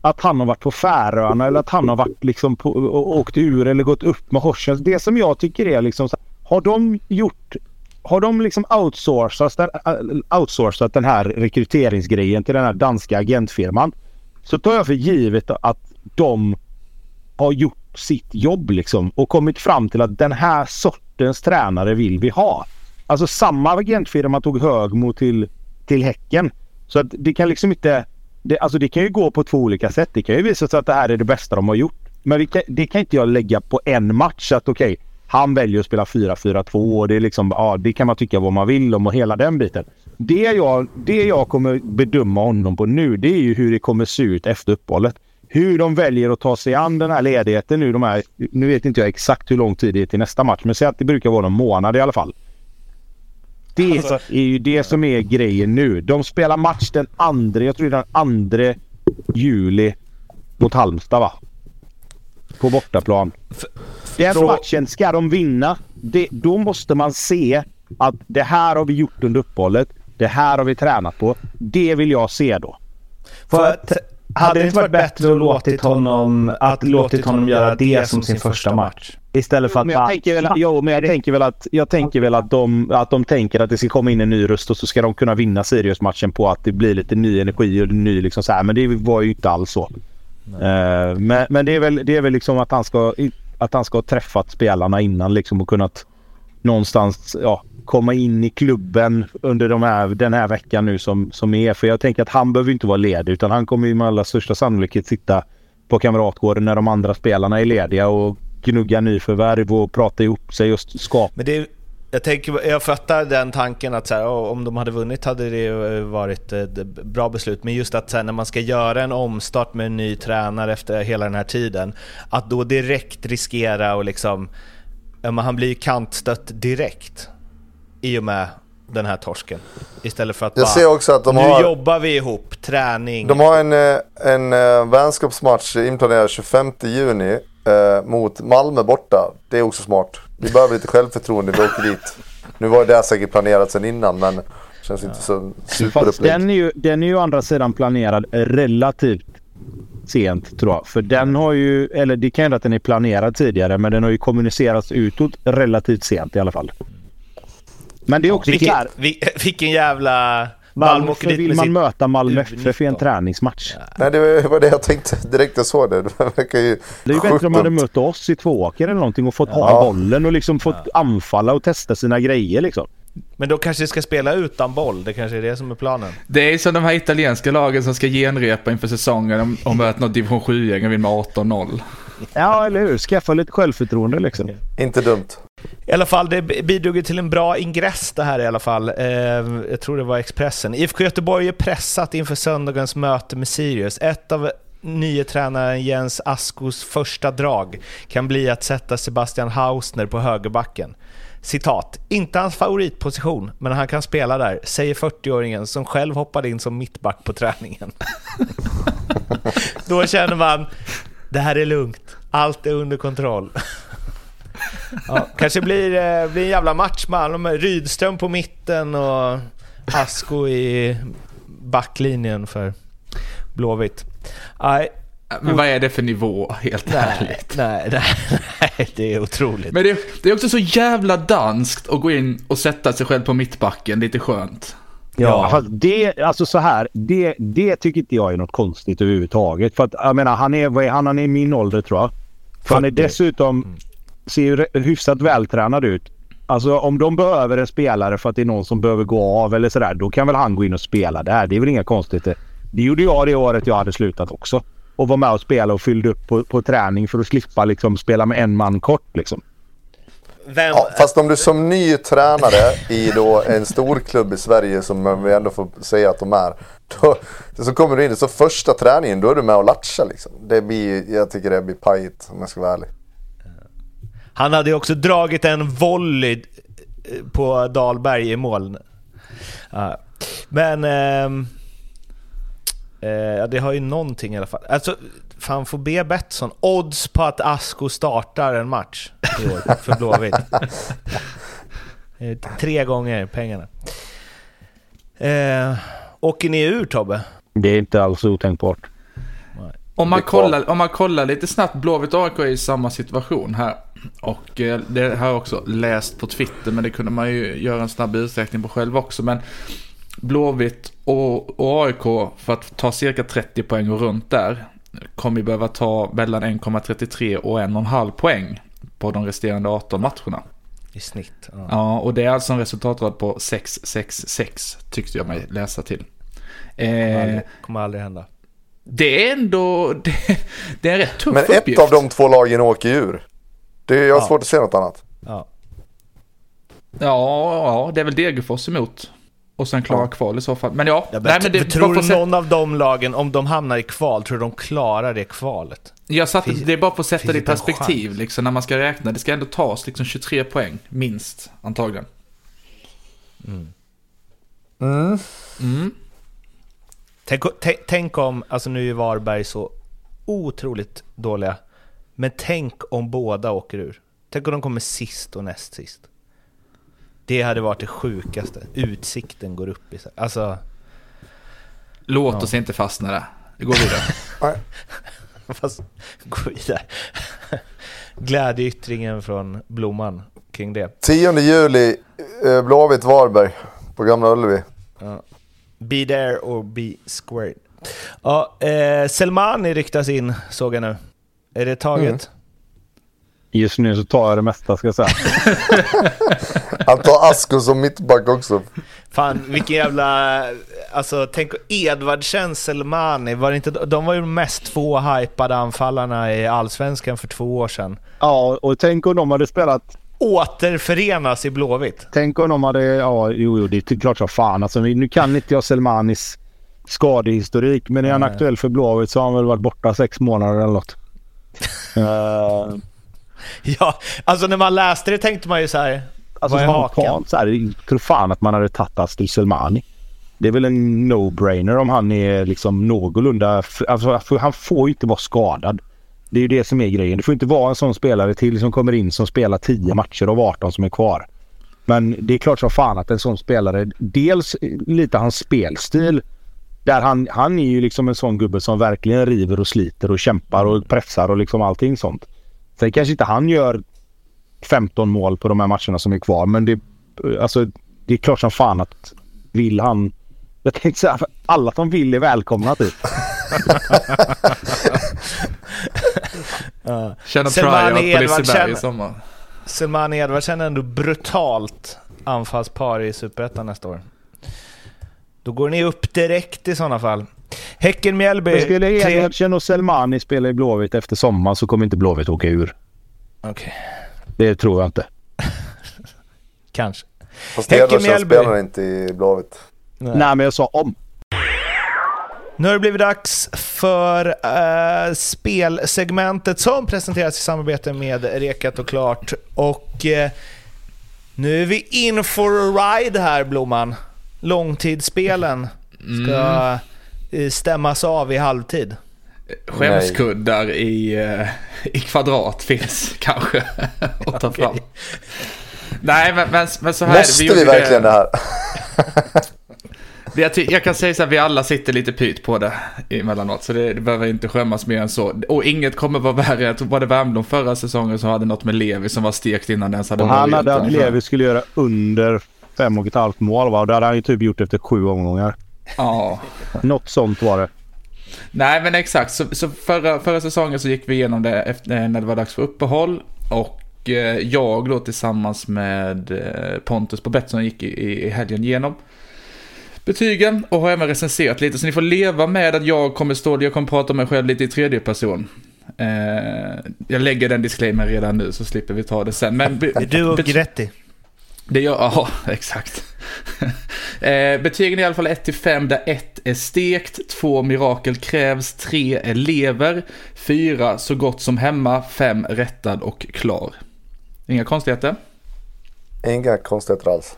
att han har varit på Färöarna eller att han har varit liksom på, och åkt ur eller gått upp med Horsens. Det som jag tycker är liksom så, har de gjort har de liksom outsourcat, outsourcat den här rekryteringsgrejen till den här danska agentfirman så tar jag för givet att de har gjort sitt jobb liksom och kommit fram till att den här sortens tränare vill vi ha. Alltså samma agentfirma tog Högmo till, till Häcken. Så att det kan liksom inte... det, alltså det kan ju gå på två olika sätt. Det kan ju visa sig att det här är det bästa de har gjort. Men kan, det kan inte jag lägga på en match. Att okej, okay, han väljer att spela 4-4-2 och det är liksom, ja det kan man tycka vad man vill om och hela den biten. Det jag, det jag kommer bedöma honom på nu det är ju hur det kommer se ut efter uppehållet. Hur de väljer att ta sig an den här ledigheten nu. De här, nu vet inte jag exakt hur lång tid det är till nästa match men säg att det brukar vara en månad i alla fall. Det alltså, är ju det som är grejen nu. De spelar match den andra, jag tror den andra juli mot Halmstad va? På bortaplan. Den matchen ska de vinna. Det, då måste man se att det här har vi gjort under uppehållet. Det här har vi tränat på. Det vill jag se då. För att, hade det inte varit bättre att låtit honom, att låtit honom göra det som sin första match? Istället för att... Men jag tänker väl, jo, men jag tänker väl att, jag tänker väl att, de, att de tänker att det ska komma in en ny röst och så ska de kunna vinna Sirius-matchen på att det blir lite ny energi och ny liksom så här. Men det var ju inte alls så. Uh, men, men det är väl, det är väl liksom att han ska, att han ska ha träffat spelarna innan liksom och kunnat någonstans ja, komma in i klubben under de här, den här veckan nu som, som är. För jag tänker att han behöver inte vara ledig utan han kommer ju med allra största sannolikhet sitta på Kamratgården när de andra spelarna är lediga och gnugga nyförvärv och prata ihop sig och skapa. Men det, jag, tänker, jag fattar den tanken att så här, om de hade vunnit hade det eh, varit eh, ett bra beslut. Men just att så här, när man ska göra en omstart med en ny tränare efter hela den här tiden, att då direkt riskera och liksom... Han blir ju kantstött direkt i och med den här torsken. Istället för att jag bara, ser också att de nu har, jobbar vi ihop, träning. De har en, eh, en, en eh, vänskapsmatch inplanerad 25 juni eh, mot Malmö borta. Det är också smart. Vi behöver lite självförtroende, vi åker dit. Nu var det säkert planerat sedan innan men känns inte så superupplagt. Den är, ju, den är ju å andra sidan planerad relativt sent tror jag. För den har ju, eller det kan hända att den är planerad tidigare men den har ju kommunicerats utåt relativt sent i alla fall. Men det är också vilken, här. <laughs> Vilken jävla... Varför vill man möta Malmö FF i en träningsmatch? Nej, det var det jag tänkte direkt jag såg det. Det verkar ju Det är ju bättre om man hade mött oss i Tvååker eller någonting och fått ja. ha bollen och liksom fått ja. anfalla och testa sina grejer liksom. Men då kanske ska spela utan boll, det kanske är det som är planen. Det är som de här italienska lagen som ska genrepa inför säsongen om, möter något division 7-gäng och vinner med 18-0. Ja, eller hur? Skaffa lite självförtroende liksom. Inte dumt. I alla fall, det bidrog till en bra ingress det här i alla fall. Eh, jag tror det var Expressen. IFK Göteborg är pressat inför söndagens möte med Sirius. Ett av nye tränaren Jens Askos första drag kan bli att sätta Sebastian Hausner på högerbacken. Citat. Inte hans favoritposition, men han kan spela där, säger 40-åringen som själv hoppade in som mittback på träningen. <laughs> Då känner man, det här är lugnt. Allt är under kontroll. Ja, kanske blir, eh, blir en jävla match med Rydström på mitten och Asko i backlinjen för Blåvitt. Nej, men vad är det för nivå, helt nej, ärligt? Nej, nej, nej, det är otroligt. Men det, det, är också så jävla danskt att gå in och sätta sig själv på mittbacken, lite skönt. Ja, ja. det, alltså så här, det, det tycker inte jag är något konstigt överhuvudtaget. För att jag menar, han är, han, han är i min ålder tror jag. För han är dessutom, mm. Ser ju hyfsat vältränad ut. Alltså om de behöver en spelare för att det är någon som behöver gå av eller sådär, då kan väl han gå in och spela där. Det är väl inga konstigheter. Det gjorde jag det året jag hade slutat också. Och var med och spela och fyllde upp på, på träning för att slippa liksom spela med en man kort liksom. Vem... Ja, fast om du som ny tränare i då en stor klubb i Sverige som vi ändå får säga att de är. Då, så kommer du in så första träningen då är du med och latchar liksom. Det blir, jag tycker det blir pajigt om jag ska vara ärlig. Han hade ju också dragit en volley på Dahlberg i mål. Men... Eh, eh, det har ju någonting i alla fall. Alltså, fan får be Betsson. Odds på att Asko startar en match i år för Blåvitt. Tre gånger pengarna. Eh, åker ni ur Tobbe? Det är inte alls otänkbart. Om man, kollar, om man kollar lite snabbt, Blåvitt och AIK är i samma situation här. Och eh, det har jag också läst på Twitter, men det kunde man ju göra en snabb uträkning på själv också. Men Blåvitt och, och AIK, för att ta cirka 30 poäng och runt där, kommer vi behöva ta mellan 1,33 och 1,5 poäng på de resterande 18 matcherna. I snitt? Ja. ja, och det är alltså en resultatrad på 6-6-6 tyckte jag mig läsa till. Eh, kommer aldrig hända. Det är ändå, <laughs> det, det är en rätt tuff Men uppgift. ett av de två lagen åker ju ur. Det är, jag har Ja. svårt att se något annat. Ja. Ja, ja, det är väl Degerfors emot. Och sen klara Ja. kval i så fall. Men ja, Ja, men nej, men det, tror du någon av de lagen, om de hamnar i kval, tror du de klarar det kvalet? jag satte, finns- det är bara för att sätta det i perspektiv liksom, när man ska räkna. Det ska ändå tas liksom 23 poäng, minst, antagligen. Mm. Mm. Tänk, tänk, tänk om, alltså nu är Varberg så otroligt dåliga, men tänk om båda åker ur. Tänk om de kommer sist och näst sist. Det hade varit det sjukaste. Utsikten går upp i sig. Alltså, Låt Ja. oss inte fastna där. Vi går vidare. <laughs> <laughs> Fast gå vidare. <laughs> Glädjeyttringen från Blomman kring det. 10 juli, eh, Blåvitt Varberg på Gamla Ullevi. Ja. Be there or be squared. Ja, eh, Selmani ryktas in, såg jag nu. Är det taget? Mm. Just nu så tar jag det mesta ska jag säga. <laughs> Han tar Asko som mittback också. Fan, vilken jävla... Alltså, tänk Edvardsen, Selmani, var det inte, de var ju de mest två hypade anfallarna i Allsvenskan för två år sedan. Ja, och tänk om de hade spelat... Återförenas i Blåvitt. Tänk om de hade... Ja, jo, jo det är klart som fan. Alltså, nu kan inte jag Selmanis skadehistorik, men är han aktuell för Blåvitt så har han väl varit borta sex månader eller något. Eh, Ja, alltså när man läste det tänkte man ju så här. Alltså vad är spontant så här, tror fan att man hade tagit Astur Selmani. Det är väl en no-brainer om han är liksom någorlunda... Alltså, han får ju inte vara skadad. Det är ju det som är grejen. Det får inte vara en sån spelare till som kommer in som spelar 10 matcher av 18 som är kvar. Men det är klart som fan att en sån spelare, dels lite hans spelstil. Där han, han är ju liksom en sån gubbe som verkligen river och sliter och kämpar och pressar och liksom allting sånt. Sen kanske inte han gör 15 mål på de här matcherna som är kvar. Men det, alltså, det är klart som fan att vill han... Jag tänkte säga alla som vill är välkomna typ. <laughs> Ja. Känna tryout på Liseberg i sommar. Selmani Edvardsen är ändå brutalt anfallspar i Superettan nästa år. Då går ni upp direkt i sådana fall. Häcken Mjällby. Men skulle Edvardsen och Selmani spela i Blåvitt efter sommaren så kommer inte Blåvitt åka ur. Okej, Det tror jag inte. <laughs> kanske. Fast Edvardsen spelar inte i Blåvitt. Nej. Nej men jag sa om. Nu har det blivit dags för eh, spelsegmentet som presenteras i samarbete med Rekat och Klart. Och eh, nu är vi in for a ride här Blomman. Långtidsspelen ska eh, stämmas av i halvtid. Skämskuddar i, eh, i kvadrat finns <laughs> kanske att ta fram. Nej, men, men, men så här. Måste vi, gjorde verkligen det här? <laughs> Vi, jag, kan säga så här, vi alla sitter lite pyt på det emellanåt, så det, det behöver inte skämmas mer än så. Och inget kommer vara värre. Jag tror var det Värmdö förra säsongen som hade något med Levi som var stekt innan den ens hade Och han hade att. Levi skulle göra under fem och ett halvt mål va? Och det hade han ju typ gjort efter sju omgångar. Ja. Något sånt var det. Nej, men exakt. Så, så förra, förra säsongen så gick vi igenom det efter, när det var dags för uppehåll. Och eh, jag då tillsammans med eh, Pontus på Betsson gick i, i, i helgen igenom betygen och har även recenserat lite. Så ni får leva med att jag kommer stå, jag kommer prata om mig själv lite i tredje person. Eh, jag lägger den disclaimer redan nu så slipper vi ta det sen. Men du och Gretti det gör, ja, <laughs> exakt. <laughs> eh, betygen är i alla fall 1 till 5 där 1 är stekt, 2 mirakel krävs, 3 är lever, 4 så gott som hemma, 5 rättad och klar. Inga konstigheter. Inga konstigheter alls.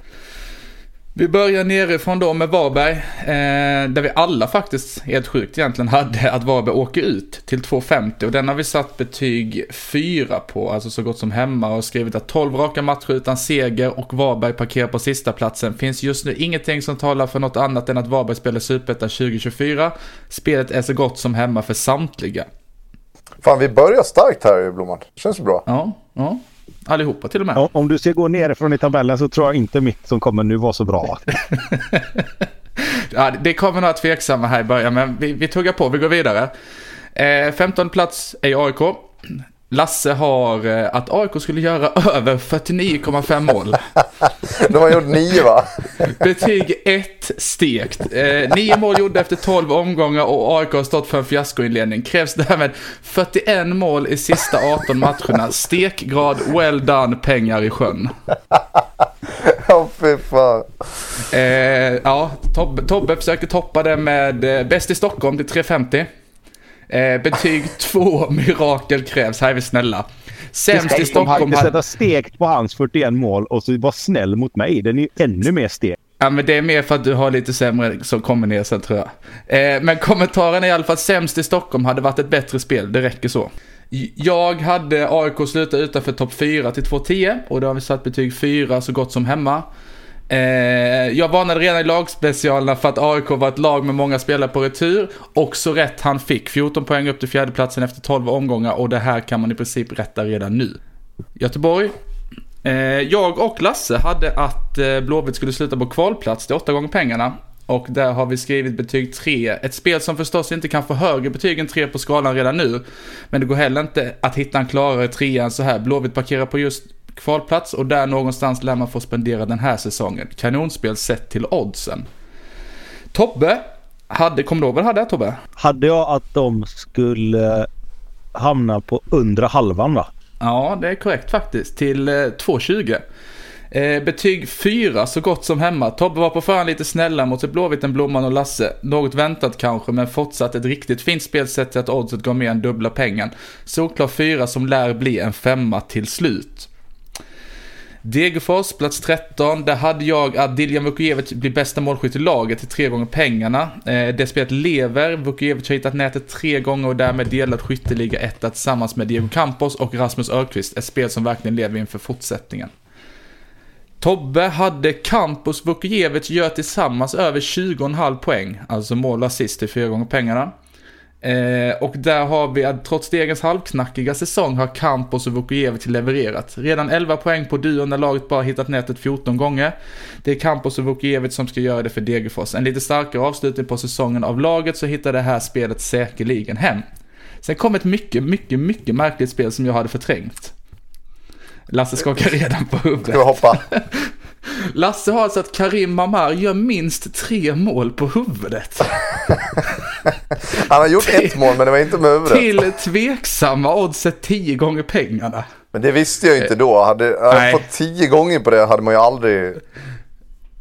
Vi börjar nerifrån då med Varberg, eh, där vi alla faktiskt, helt sjukt egentligen, hade att Varberg åker ut till 2,50 och den har vi satt betyg 4 på, alltså så gott som hemma och skrivit att 12 raka matcher utan seger och Varberg parkerar på sista platsen. Finns just nu ingenting som talar för något annat än att Varberg spelar Superettan 2024. Spelet är så gott som hemma för samtliga. Fan, vi börjar starkt här i Blomman. Känns bra. Ja, ja. Allihopa till och med. Ja, Om du ska gå nerifrån i tabellen så tror jag inte mitt som kommer nu var så bra. <laughs> Ja, det kommer några tveksamma här i början, men vi, vi tuggar på, vi går vidare. Eh, 15 plats är AIK. Lasse har eh, att AIK skulle göra <laughs> över 49,5 mål. <laughs> De har gjort nio va? <laughs> Betyg 1 stekt. Eh, nio mål gjorda efter 12 omgångar och AIK har stått för en fiaskoinledning. Krävs därmed 41 mål i sista 18 matcherna. Stekgrad, well done, pengar i sjön. Ja, fy fan. Eh, ja, Tobbe, Tobbe försökte toppa det med eh, bäst i Stockholm till 350. Eh, betyg <laughs> 2, mirakel krävs. Här är vi snälla. Sämst i Stockholm hade hade... sätta stekt på hans 41 mål och så vara snäll mot mig. Den är ju ännu mer stekt. Ja, men det är mer för att du har lite sämre som kommer ner sen tror jag. Eh, men kommentaren är i alla fall sämst i Stockholm hade varit ett bättre spel, det räcker så. Jag hade AIK sluta utanför topp 4 till 2-10 och då har vi satt betyg 4 så gott som hemma. Eh, jag varnade redan i lagspecialerna för att AIK var ett lag med många spelare på retur. Också rätt han fick. 14 poäng upp till fjärdeplatsen efter 12 omgångar och det här kan man i princip rätta redan nu. Göteborg. Eh, jag och Lasse hade att eh, Blåvitt skulle sluta på kvalplats Det är 8 gånger pengarna. Och där har vi skrivit betyg 3. Ett spel som förstås inte kan få högre betyg än 3 på skalan redan nu. Men det går heller inte att hitta en klarare 3 än så här. Blåvitt parkerar på just kvalplats och där någonstans lär man få spendera den här säsongen. Kanonspel sett till oddsen. Tobbe, hade, kommer du ihåg vad du hade Tobbe? Hade jag att de skulle hamna på undre halvan va? Ja, det är korrekt faktiskt. Till eh, 2,20. Eh, betyg 4 så gott som hemma. Tobbe var på förhand lite snälla mot sig Blåvitt, Blomman och Lasse. Något väntat kanske, men fortsatt ett riktigt fint spel sett till att oddset gav mer än dubbla pengen. Solklar 4 som lär bli en femma till slut. Degerfors, plats 13. Där hade jag att Diljan Vukojevic blir bästa målskytt i laget till tre gånger pengarna. Eh, det spelet lever. Vukojevic har hittat nätet tre gånger och därmed delat skytteliga etta tillsammans med Diego Campos och Rasmus Örqvist. Ett spel som verkligen lever inför fortsättningen. Tobbe hade Campos Vukojevic gör tillsammans över 20,5 poäng. Alltså mål och assist till fyra gånger pengarna. Eh, och där har vi att trots Degens halvknackiga säsong har Campos och Vukojevic levererat. Redan 11 poäng på duon när laget bara hittat nätet 14 gånger. Det är Campos och Vukojevic som ska göra det för Degerfors. En lite starkare avslutning på säsongen av laget så hittar det här spelet säkerligen hem. Sen kom ett mycket, mycket, mycket märkligt spel som jag hade förträngt. Lasse skakar redan på huvudet. Ska vi hoppa? Lasse har alltså att Karim Mamar gör minst tre mål på huvudet. Han har gjort ett mål men det var inte med huvudet. Till tveksamma oddset tio gånger pengarna. Men det visste jag inte då. Hade jag fått tio gånger på det hade man ju aldrig...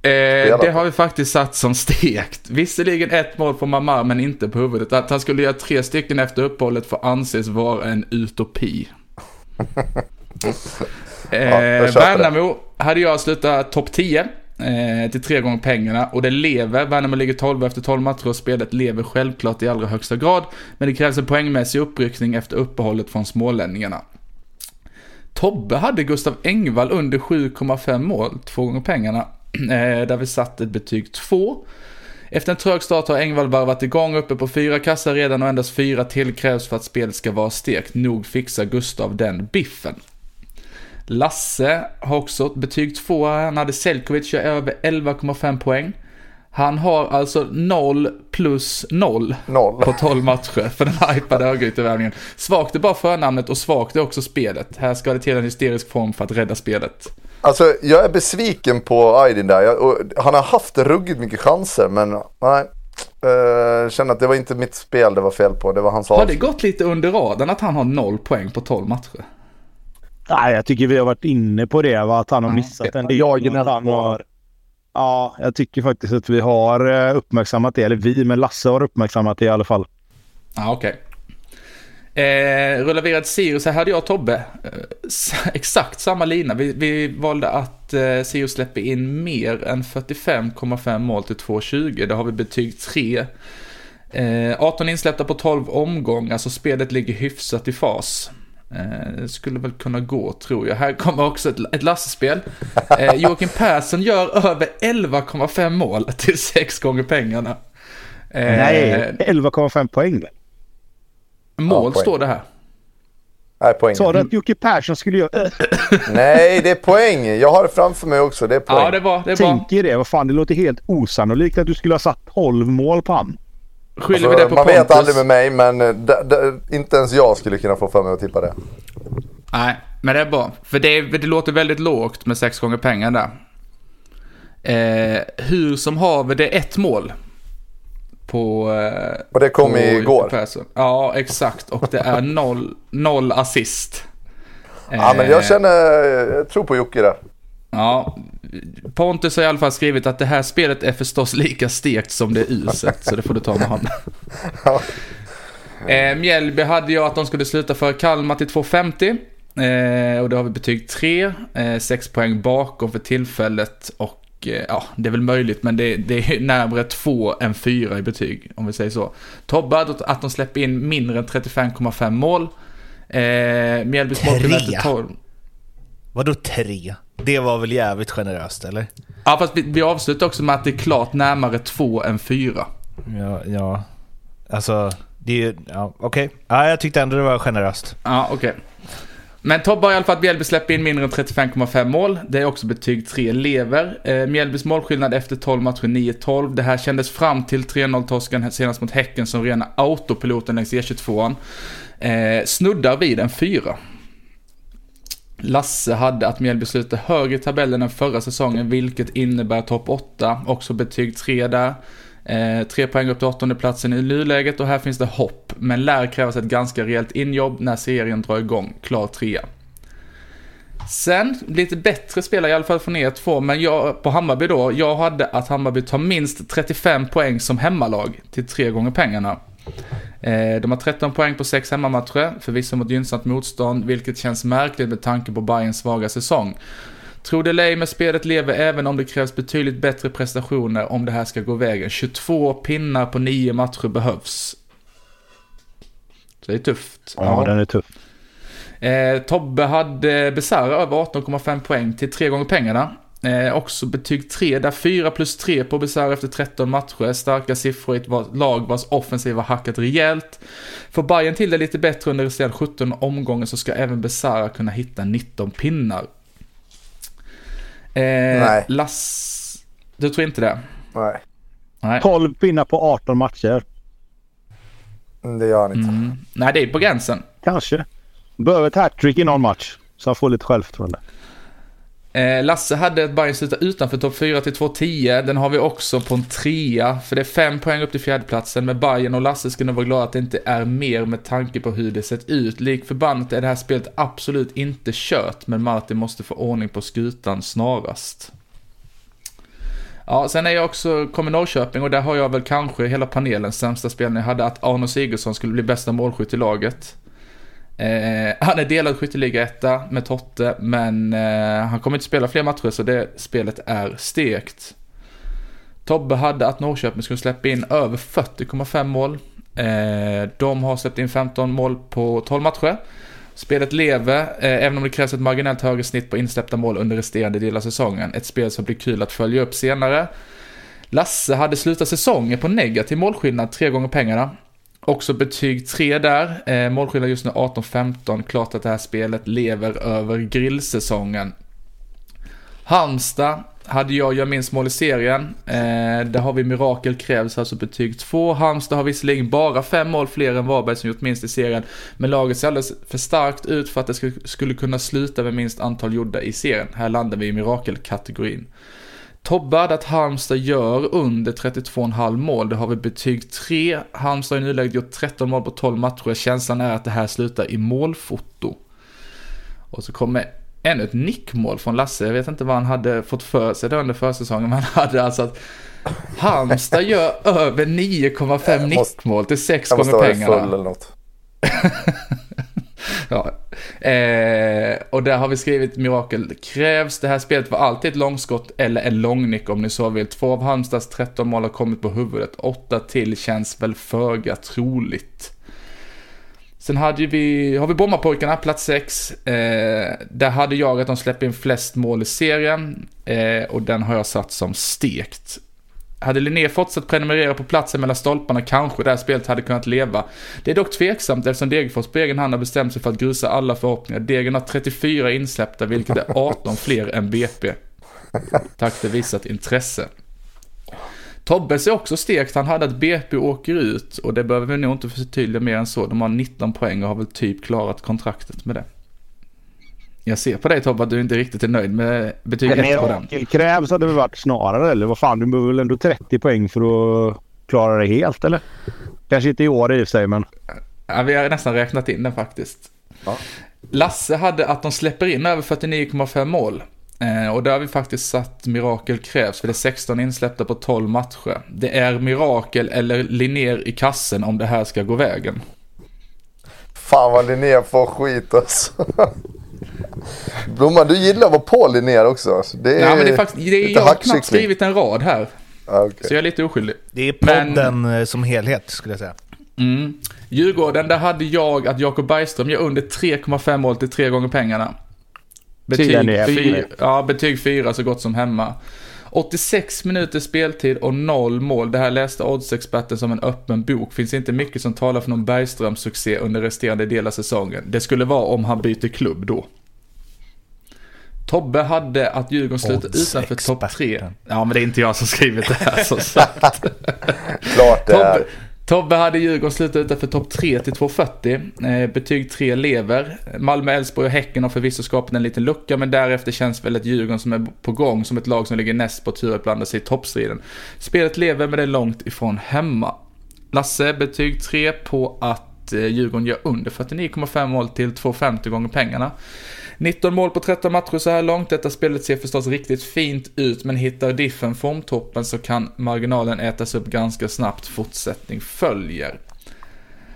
Eh, det har vi faktiskt satt som stekt. Visserligen ett mål på Mamar men inte på huvudet. Att han skulle göra tre stycken efter uppehållet får anses vara en utopi. <laughs> Eh, köper det. Värnamo hade jag slutat topp 10 eh, till tre gånger pengarna och det lever. Värnamo ligger 12 efter 12 matcher och spelet lever självklart i allra högsta grad. Men det krävs en poängmässig uppryckning efter uppehållet från smålänningarna. Tobbe hade Gustav Engvall under 7,5 mål, två gånger pengarna. <clears throat> Eh, där vi satt ett betyg 2. Efter en trög start har Engvall varvat igång uppe på fyra kassar redan och endast fyra till krävs för att spelet ska vara stekt. Nog fixar Gustav den biffen. Lasse har också ett betyg 2. Han hade Selkovic gör över 11,5 poäng. Han har alltså 0 plus 0 Noll. på 12 matcher för den hypade Örgrytevärvningen. Svagt är bara förnamnet och svagt är också spelet. Här ska det till en hysterisk form för att rädda spelet. Alltså jag är besviken på Aydin där. Jag, han har haft ruggigt mycket chanser men nej. Uh, känner att det var inte mitt spel det var fel på. Det var hans Har det gått lite under radarn att han har 0 poäng på 12 matcher? Nej, jag tycker vi har varit inne på det. Va? Att han har missat en del. Jag Att han har... Ja, jag tycker faktiskt att vi har eh, uppmärksammat det. Eller vi, men Lasse har uppmärksammat det i alla fall. Ja, okej. Eh, rullarverad Sirius, här hade jag och Tobbe eh, exakt samma lina. Vi, vi valde att eh, Sirius släpper in mer än 45,5 mål till 2,20. Då har vi betyg 3. Eh, 18 insläppta på 12 omgångar, så spelet ligger hyfsat i fas. Eh, det skulle väl kunna gå, tror jag. Här kommer också ett, ett Lasse-spel. Eh, Joakim Persson gör över 11,5 mål till 6 gånger pengarna. Eh, Nej, 11,5 poäng väl? Mål Ja, poäng. står det här. Nej, poäng. Sa du att Jocke Persson skulle göra... <laughs> Nej, det är poäng. Jag har det framför mig också. Det är poäng. Ja, det var, det var. Tänker det. Vad fan, det låter helt osannolikt att du skulle ha satt 12 mål på han. Skyller Alltså, vi det på man Pontus? vet aldrig med mig men eh, inte ens jag skulle kunna få för mig att tippa det. Nej, men det är bra. För det, det låter väldigt lågt med sex gånger pengar där. Eh, hur som haver, det är ett mål. På... Eh, Och det kom på igår. Ja, exakt. Och det är noll, noll assist. Ja, men Eh, jag känner, jag tror på Jocke där. Ja, Pontus har i alla fall skrivit att det här spelet är förstås lika stekt som det är uselt, så det får du ta med honom. <laughs> Ja. Eh, Mjällby hade jag att de skulle sluta för Kalmar till 2.50. Eh, och då har vi betyg 3, eh, 6 poäng bakom för tillfället och eh, ja, det är väl möjligt men det, det är närmare 2 än 4 i betyg, om vi säger så. Tobbe att de släpper in mindre än 35,5 mål. Eh, Mjällbys målskillnad till 12. Vadå tre? Det var väl jävligt generöst eller? Ja, fast vi, vi avslutar också med att det är klart närmare 2 än 4. Ja, ja. Alltså, det är ju, ja okej. Ja, jag tyckte ändå det var generöst. Ja, okej. Men Tobbe har i alla fall att Mjällby släpper in mindre än 35,5 mål. Det är också betyg 3 lever. Eh, Mjällbys målskillnad efter 12 matcher 9-12. Det här kändes fram till 3-0-torsken senast mot Häcken som rena autopiloten längs E22. Eh, snuddar vid en 4. Lasse hade att Mjällby slutar högre i tabellen än förra säsongen, vilket innebär topp 8. Också betyg 3 där. Eh, tre poäng upp till åttonde platsen i nuläget och här finns det hopp, men lär krävas ett ganska rejält injobb när serien drar igång. Klar trea. Sen, lite bättre spelare i alla fall från er två, men jag, på Hammarby då, jag hade att Hammarby tar minst 35 poäng som hemmalag till tre gånger pengarna. Eh, de har 13 poäng på sex hemmamatcher, förvisso mot gynnsamt motstånd, vilket känns märkligt med tanke på Bayerns svaga säsong. Tror det lej med spelet lever även om det krävs betydligt bättre prestationer om det här ska gå vägen. 22 pinnar på 9 matcher behövs. Så det är tufft. Ja, den är tuff. Eh, Tobbe hade Besara över 18,5 poäng till tre gånger pengarna. Eh, också betyg 3, där 4 plus 3 på Besara efter 13 matcher. Starka siffror i ett lag vars offensiv har hackat rejält. Får Bayern till det lite bättre under resterande 17 omgången så ska även Besara kunna hitta 19 pinnar. Eh, Nej. Lass... Du tror inte det? Nej, Nej. 12 pinnar på 18 matcher. det gör han inte. Mm. Nej, det är på gränsen. Kanske. Behöver ett hattrick i någon match. Så han får lite självförtroende. Eh, Lasse hade ett Bayern sluta utanför topp 4 till 2-10. Den har vi också på en trea. För det är fem poäng upp till fjärdeplatsen. Men Bayern och Lasse ska nog vara glada att det inte är mer med tanke på hur det sett ut. Lik förbannat är det här spelet absolut inte kört. Men Martin måste få ordning på skutan snarast. Ja, sen är jag också, kommer Norrköping och där har jag väl kanske hela panelens sämsta spelning. Jag hade att Arno Sigurdsson skulle bli bästa målskytt i laget. Eh, han är delad skytteliga-etta med Totte, men eh, han kommer inte spela fler matcher så det spelet är stekt. Tobbe hade att Norrköping skulle släppa in över 40,5 mål. Eh, de har släppt in 15 mål på 12 matcher. Spelet lever, eh, även om det krävs ett marginellt högre snitt på insläppta mål under resterande del av säsongen. Ett spel som blir kul att följa upp senare. Lasse hade slutat säsongen på negativ målskillnad, tre gånger pengarna. Också betyg 3 där. Eh, målskillnad just nu 18-15. Klart att det här spelet lever över grillsäsongen. Halmstad hade jag jag minns mål i serien. Eh, där har vi Mirakel krävs, alltså betyg 2. Halmstad har visserligen bara fem mål fler än Varberg som gjort minst i serien. Men laget ser alldeles för starkt ut för att det skulle, skulle kunna sluta med minst antal gjorda i serien. Här landar vi i Mirakelkategorin. Tobbe hade att Halmstad gör under 32,5 mål. Det har vi betyg 3. Halmstad har i nuläget gjort 13 mål på 12 matcher. Känslan är att det här slutar i målfoto. Och så kommer ännu ett nickmål från Lasse. Jag vet inte vad han hade fått för sig där under försäsongen. Men han hade alltså att Halmstad gör över 9,5 måste- nickmål till 6 Jag måste gånger vara full pengarna. eller något. <laughs> Ja. Eh, och där har vi skrivit mirakel krävs. Det här spelet var alltid ett långskott eller en långnick om ni så vill. Två av Halmstads 13 mål har kommit på huvudet. Åtta till känns väl föga troligt. Sen hade vi, har vi Brommapojkarna, plats 6. Eh, där hade jag att de släpper in flest mål i serien. Eh, och den har jag satt som stekt. Hade Linné fortsatt prenumerera på platsen mellan stolparna kanske det här spelet hade kunnat leva. Det är dock tveksamt eftersom Degerfors på egen hand har bestämt sig för att grusa alla förhoppningar. Degen har 34 insläppta vilket är 18 fler än BP. Tack för visat intresse. Tobbes är också stekt, han hade att BP åker ut och det behöver vi nog inte förtydliga mer än så. De har 19 poäng och har väl typ klarat kontraktet med det. Jag ser på dig Tobbe att du inte riktigt är nöjd med betyg 1 på den. Krävs hade väl varit snarare eller vad fan du behöver väl ändå 30 poäng för att klara det helt eller? Kanske inte i år i och för sig men. Ja, vi har nästan räknat in den faktiskt. Ja. Lasse hade att de släpper in över 49,5 mål. Eh, och där har vi faktiskt satt mirakel krävs för det är 16 insläppta på 12 matcher. Det är mirakel eller Linnér i kassen om det här ska gå vägen. Fan vad Linnér får skit alltså. <laughs> Blomman, du gillar att vara på Linnér också. Det är, Ja, men det är faktiskt, det är, jag har knappt skrivit en rad här. Ja, okej. Så jag är lite oskyldig. Det är Men- podden eh, som helhet skulle jag säga. Mm. Djurgården, där hade jag att Jakob Bergström gör under 3,5 mål till tre gånger pengarna. Betyg, Tydligen är fy, fyra. ja, betyg 4 så gott som hemma. 86 minuter speltid och noll mål. Det här läste oddsexperten som en öppen bok. Finns inte mycket som talar för någon Bergströms succé under resterande del av säsongen. Det skulle vara om han byter klubb då. Tobbe hade att Djurgården slutar utanför topp 3. Oddsexperten. Ja, men det är inte jag som skrivit det här som sagt. <laughs> Klart det är. Tobbe, hade Djurgården slutat utanför topp 3 till 2,40. Eh, betyg 3 lever. Malmö, Elfsborg och Häcken har förvisso skapat en liten lucka, men därefter känns väl ett Djurgården som är på gång som ett lag som ligger näst på tur att blanda sig i toppstriden. Spelet lever, men det är långt ifrån hemma. Lasse, betyg 3 på att eh, Djurgården gör under 49,5 mål till 2,50 gånger pengarna. 19 mål på 13 matcher så här långt. Detta spelet ser förstås riktigt fint ut, men hittar Diffen formtoppen så kan marginalen ätas upp ganska snabbt. Fortsättning följer.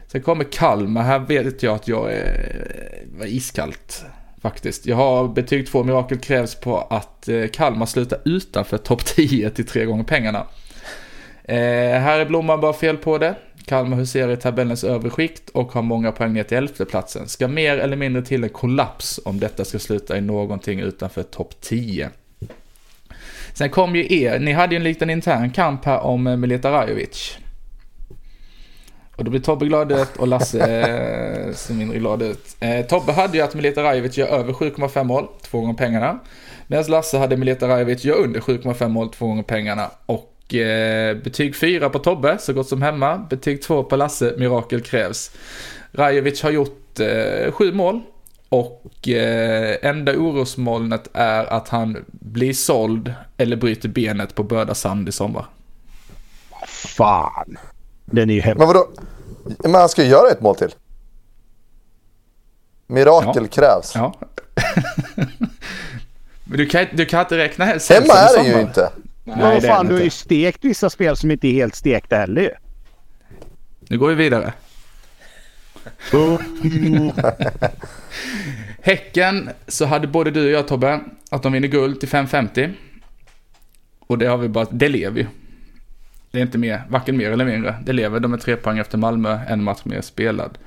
Sen kommer Kalmar. Här vet jag att jag är iskallt faktiskt. Jag har betyg 2 mirakel krävs på att eh, Kalmar slutar utanför topp 10 till tre gånger pengarna. Eh, här är Blomman bara fel på det. Kalmar huserar i tabellens övre skikt och har många poäng ner till elfteplatsen. Ska mer eller mindre till en kollaps om detta ska sluta i någonting utanför topp 10. Sen kom ju er, ni hade ju en liten intern kamp här om eh, Mileta Rajovic. Och då blir Tobbe glad ut och Lasse eh, ser mindre glad ut. Eh, Tobbe hade ju att Mileta Rajovic gör över 7,5 mål, två gånger pengarna. Medan Lasse hade Mileta Rajovic gör under 7,5 mål, två gånger pengarna. Och betyg 4 på Tobbe, så gott som hemma. Betyg 2 på Lasse, mirakel krävs. Rajovic har gjort eh, sju mål. Och eh, enda orosmolnet är att han blir såld eller bryter benet på Böda Sand i sommar. Fan. Den är ju hemsk. Men vadå? Men han ska ju göra ett mål till. Mirakel Ja. krävs. Ja. <laughs> Men du kan, du kan inte räkna Hemma är i den ju sommar. Inte. Men vad det är fan, du har ju stekt vissa spel som inte är helt stekta heller ju. Nu går vi vidare. <laughs> Häcken så hade både du och jag Tobbe att de vinner guld till 5,50. Och det har vi bara, det lever ju. Det är inte mer, varken mer eller mindre. Det lever, de är tre poäng efter Malmö, en match mer spelad.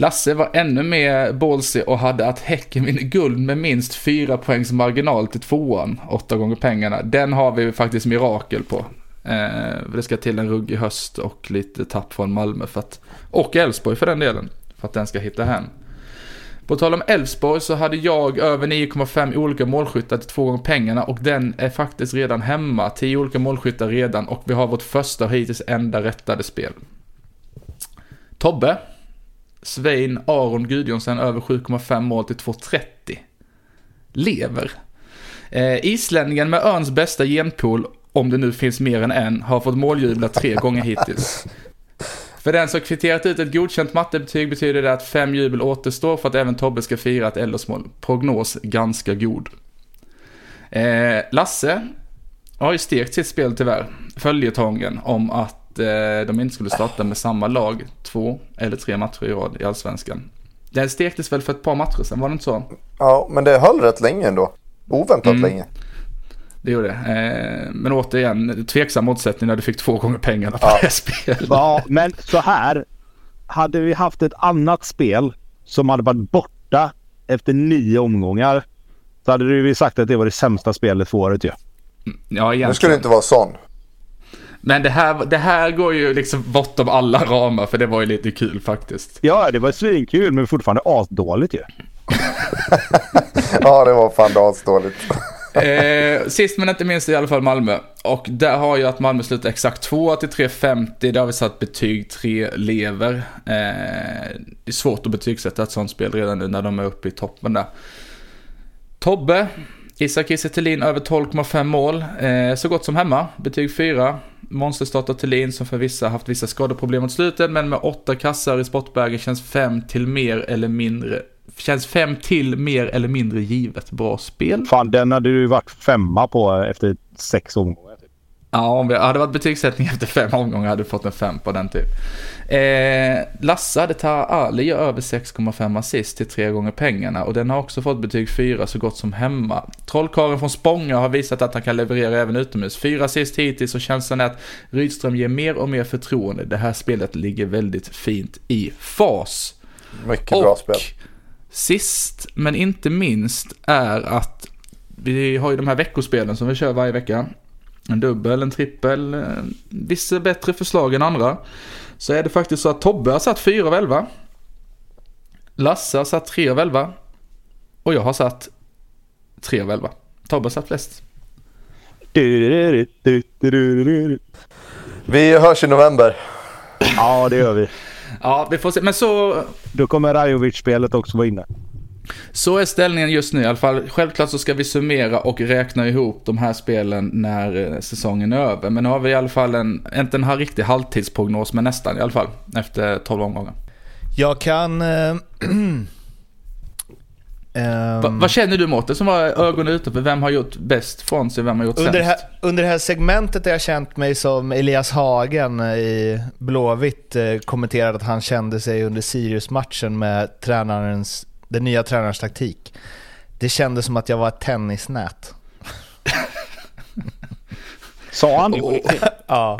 Lasse var ännu mer ballsy och hade att Häcken vinner guld med minst fyra poängs marginal till tvåan, åtta gånger pengarna. Den har vi faktiskt mirakel på. Eh, det ska till en ruggig höst och lite tapp från Malmö för att, och Elfsborg för den delen, för att den ska hitta hem. På tal om Elfsborg så hade jag över 9,5 olika målskyttar till två gånger pengarna och den är faktiskt redan hemma. 10 olika målskyttar redan och vi har vårt första och hittills enda rättade spel. Tobbe, Svein Aron Gudjonsen över 7,5 mål till 2,30. Lever. Eh, islänningen med öns bästa genpool, om det nu finns mer än en, har fått måljubla tre gånger hittills. För den som kvitterat ut ett godkänt mattebetyg betyder det att fem jubel återstår för att även Tobbe ska fira ett eldersmål. Prognos ganska god. Eh, Lasse har ju stekt sitt spel tyvärr, följetongen, om att eh, de inte skulle starta med samma lag två eller tre matcher i rad i Allsvenskan. Den stektes väl för ett par matcher sedan, var det inte så? Ja, men det höll rätt länge ändå. Oväntat Mm. länge. Det gjorde det. Eh, men återigen, tveksam motsättning när du fick två gånger pengarna på Ja. det spelet. Ja, men så här. Hade vi haft ett annat spel som hade varit borta efter nio omgångar så hade vi sagt att det var det sämsta spelet för året ju. Ja, Nu ska egentligen. det inte vara sån. Men det här, det här går ju liksom bortom alla ramar för det var ju lite kul faktiskt. Ja, det var svinkul men fortfarande asdåligt ju. <laughs> Ja, det var fan asdåligt. <laughs> Eh, sist men inte minst i alla fall Malmö. Och där har jag att Malmö slutar exakt 2 till 3.50. Där har vi satt betyg 3 lever. Eh, det är svårt att betygsätta ett sånt spel redan nu när de är uppe i toppen där. Tobbe, Isak Kiese över 12,5 mål. Eh, så gott som hemma, betyg 4. Monsterstarter Thelin som för vissa haft vissa skadeproblem mot slutet, men med åtta kassar i sportbagen känns fem till mer eller mindre Känns fem till mer eller mindre givet bra spel. Fan, den hade du varit femma på efter sex omgångar. Typ. Ja, om vi hade varit betygssättning <laughs> efter fem omgångar hade du fått en fem på den typ. Eh, Lasse hade Taha Ali gör över 6,5 assist till tre gånger pengarna och den har också fått betyg 4 så gott som hemma. Trollkaren från Spånga har visat att han kan leverera även utomhus. Fyra assist hittills och känslan är att Rydström ger mer och mer förtroende. Det här spelet ligger väldigt fint i fas. Mycket och bra spel. Sist men inte minst är att vi har ju de här veckospelen som vi kör varje vecka. En dubbel, en trippel, vissa bättre förslag än andra. Så är det faktiskt så att Tobbe har satt 4 av 11. Lasse har satt 3 av 11. Och jag har satt 3 av 11. Tobbe har satt flest. Vi hörs i november. Ja, det gör vi. Ja, vi får se. Men så... Då kommer Rajovic-spelet också vara inne. Så är ställningen just nu i alla fall. Självklart så ska vi summera och räkna ihop de här spelen när eh, säsongen är över. Men nu har vi i alla fall en, inte en riktig halvtidsprognos, men nästan i alla fall. Efter 12 omgångar. Jag kan... Äh, Um, <clears throat> Va, vad känner du Mårten som var ögonen ute för vem har gjort bäst från sig, vem har gjort under sämst? Här, under det här segmentet har jag känt mig som Elias Hagen i Blåvitt eh, kommenterade att han kände sig under Sirius-matchen med tränarens, den nya tränarens taktik. Det kändes som att jag var ett tennisnät. Sa han det? <laughs> ja,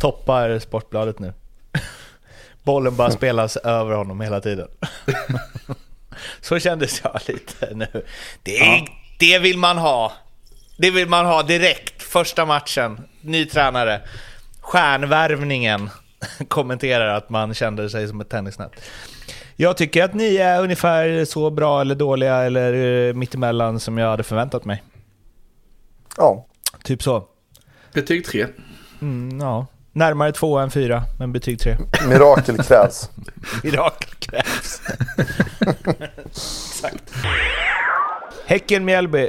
toppar Sportbladet nu. Bollen bara spelas över honom hela tiden. Så kändes jag lite nu. Det, ja. det vill man ha. Det vill man ha direkt, första matchen. Ny tränare. Stjärnvärvningen <laughs> kommenterar att man kände sig som ett tennisnät. Jag tycker att ni är ungefär så bra eller dåliga eller eh, mittemellan som jag hade förväntat mig. Ja. Typ så. Betyg 3. Mm, ja. Närmare två än fyra, men betyg tre. Mirakel krävs. <laughs> Mirakel krävs. <laughs> Exakt. Häcken-Mjällby.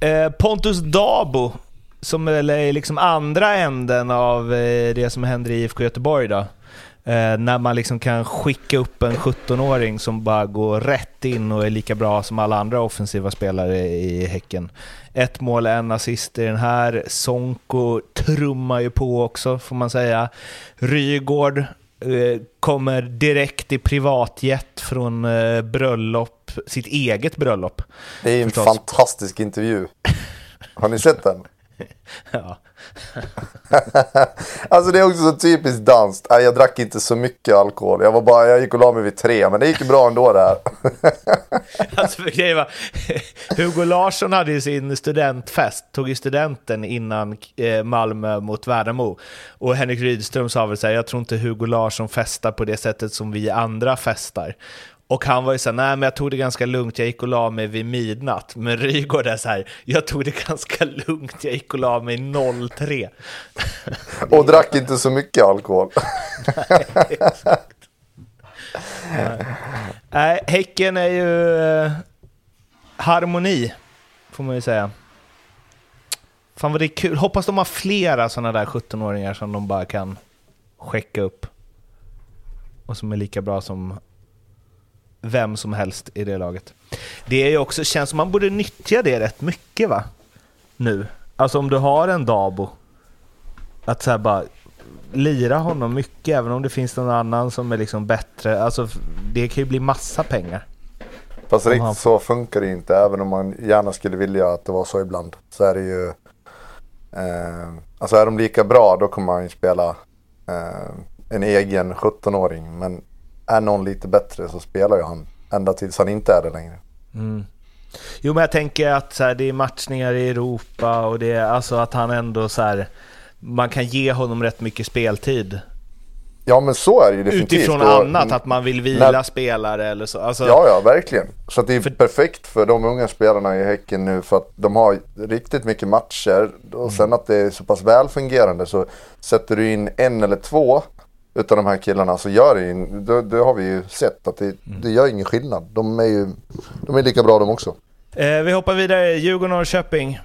Eh, Pontus Dabo, som väl är liksom andra änden av eh, det som händer i IFK Göteborg då. Eh, när man liksom kan skicka upp en 17-åring som bara går rätt in och är lika bra som alla andra offensiva spelare i Häcken. Ett mål, en assist i den här. Sonko trummar ju på också, får man säga. Rygård eh, kommer direkt i privatjet från eh, bröllop, sitt eget bröllop. Det är en förstås. fantastisk intervju. Har ni sett den? <laughs> ja. <laughs> alltså det är också så typiskt danskt. Jag drack inte så mycket alkohol. Jag var bara, jag gick och la mig vid tre, men det gick bra ändå det här. <laughs> alltså för var, <laughs> Hugo Larsson hade ju sin studentfest, tog ju studenten innan eh, Malmö mot Värnamo. Och Henrik Rydström sa väl så här, jag tror inte Hugo Larsson festar på det sättet som vi andra festar. Och han var ju såhär, nej men jag tog det ganska lugnt, jag gick och la mig vid midnatt. Men Rygaard är såhär, jag tog det ganska lugnt, jag gick och la mig 03. <laughs> och drack inte så mycket alkohol. nej, <laughs> exakt. Nej, Häcken är ju eh, harmoni, får man ju säga. Fan vad det är kul, hoppas de har flera sådana där 17-åringar som de bara kan skicka upp. Och som är lika bra som vem som helst i det laget. Det är ju också, känns som man borde nyttja det rätt mycket va? Nu. Alltså om du har en Dabo. Att så bara lira honom mycket även om det finns någon annan som är liksom bättre. Alltså det kan ju bli massa pengar. Fast riktigt han... så funkar det inte. Även om man gärna skulle vilja att det var så ibland. Så är det ju. Eh, alltså är de lika bra då kommer man ju spela eh, en egen 17-åring. Men är någon lite bättre så spelar ju han ända tills han inte är det längre. Mm. Jo men jag tänker att så här, det är matchningar i Europa och det är alltså att han ändå så här, man kan ge honom rätt mycket speltid. Ja men så är det ju definitivt. Utifrån och, annat, att man vill vila när, spelare eller så. Alltså, ja ja verkligen. Så det är för, perfekt för de unga spelarna i Häcken nu för att de har riktigt mycket matcher och mm. sen att det är så pass välfungerande så sätter du in en eller två utav de här killarna så gör det, det, det har vi ju sett att det, mm. det gör ingen skillnad. De är ju de är lika bra de också. Eh, vi hoppar vidare. Djurgården-Norrköping.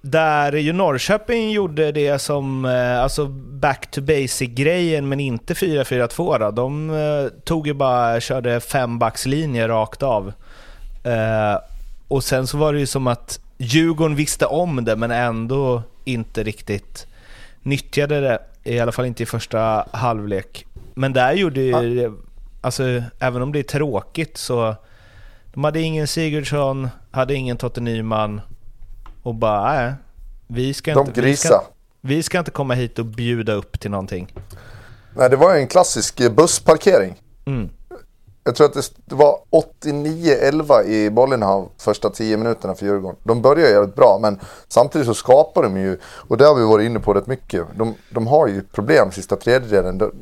Där ju Norrköping gjorde det som, eh, alltså back to basic-grejen, men inte 4-4-2 då. De eh, tog ju bara, körde fembackslinje rakt av. Eh, och sen så var det ju som att Djurgården visste om det, men ändå inte riktigt nyttjade det. I alla fall inte i första halvlek. Men där gjorde ju, alltså även om det är tråkigt så, de hade ingen Sigurdsson, hade ingen Totte Nyman och bara, nej, vi ska, De inte, vi, ska, grisa. vi ska inte komma hit och bjuda upp till någonting. Nej, det var ju en klassisk bussparkering. Mm. Jag tror att det var 89-11 i bollinnehav första 10 minuterna för Djurgården. De börjar jävligt bra, men samtidigt så skapar de ju, och det har vi varit inne på rätt mycket, de, de har ju problem sista tredjedelen. De,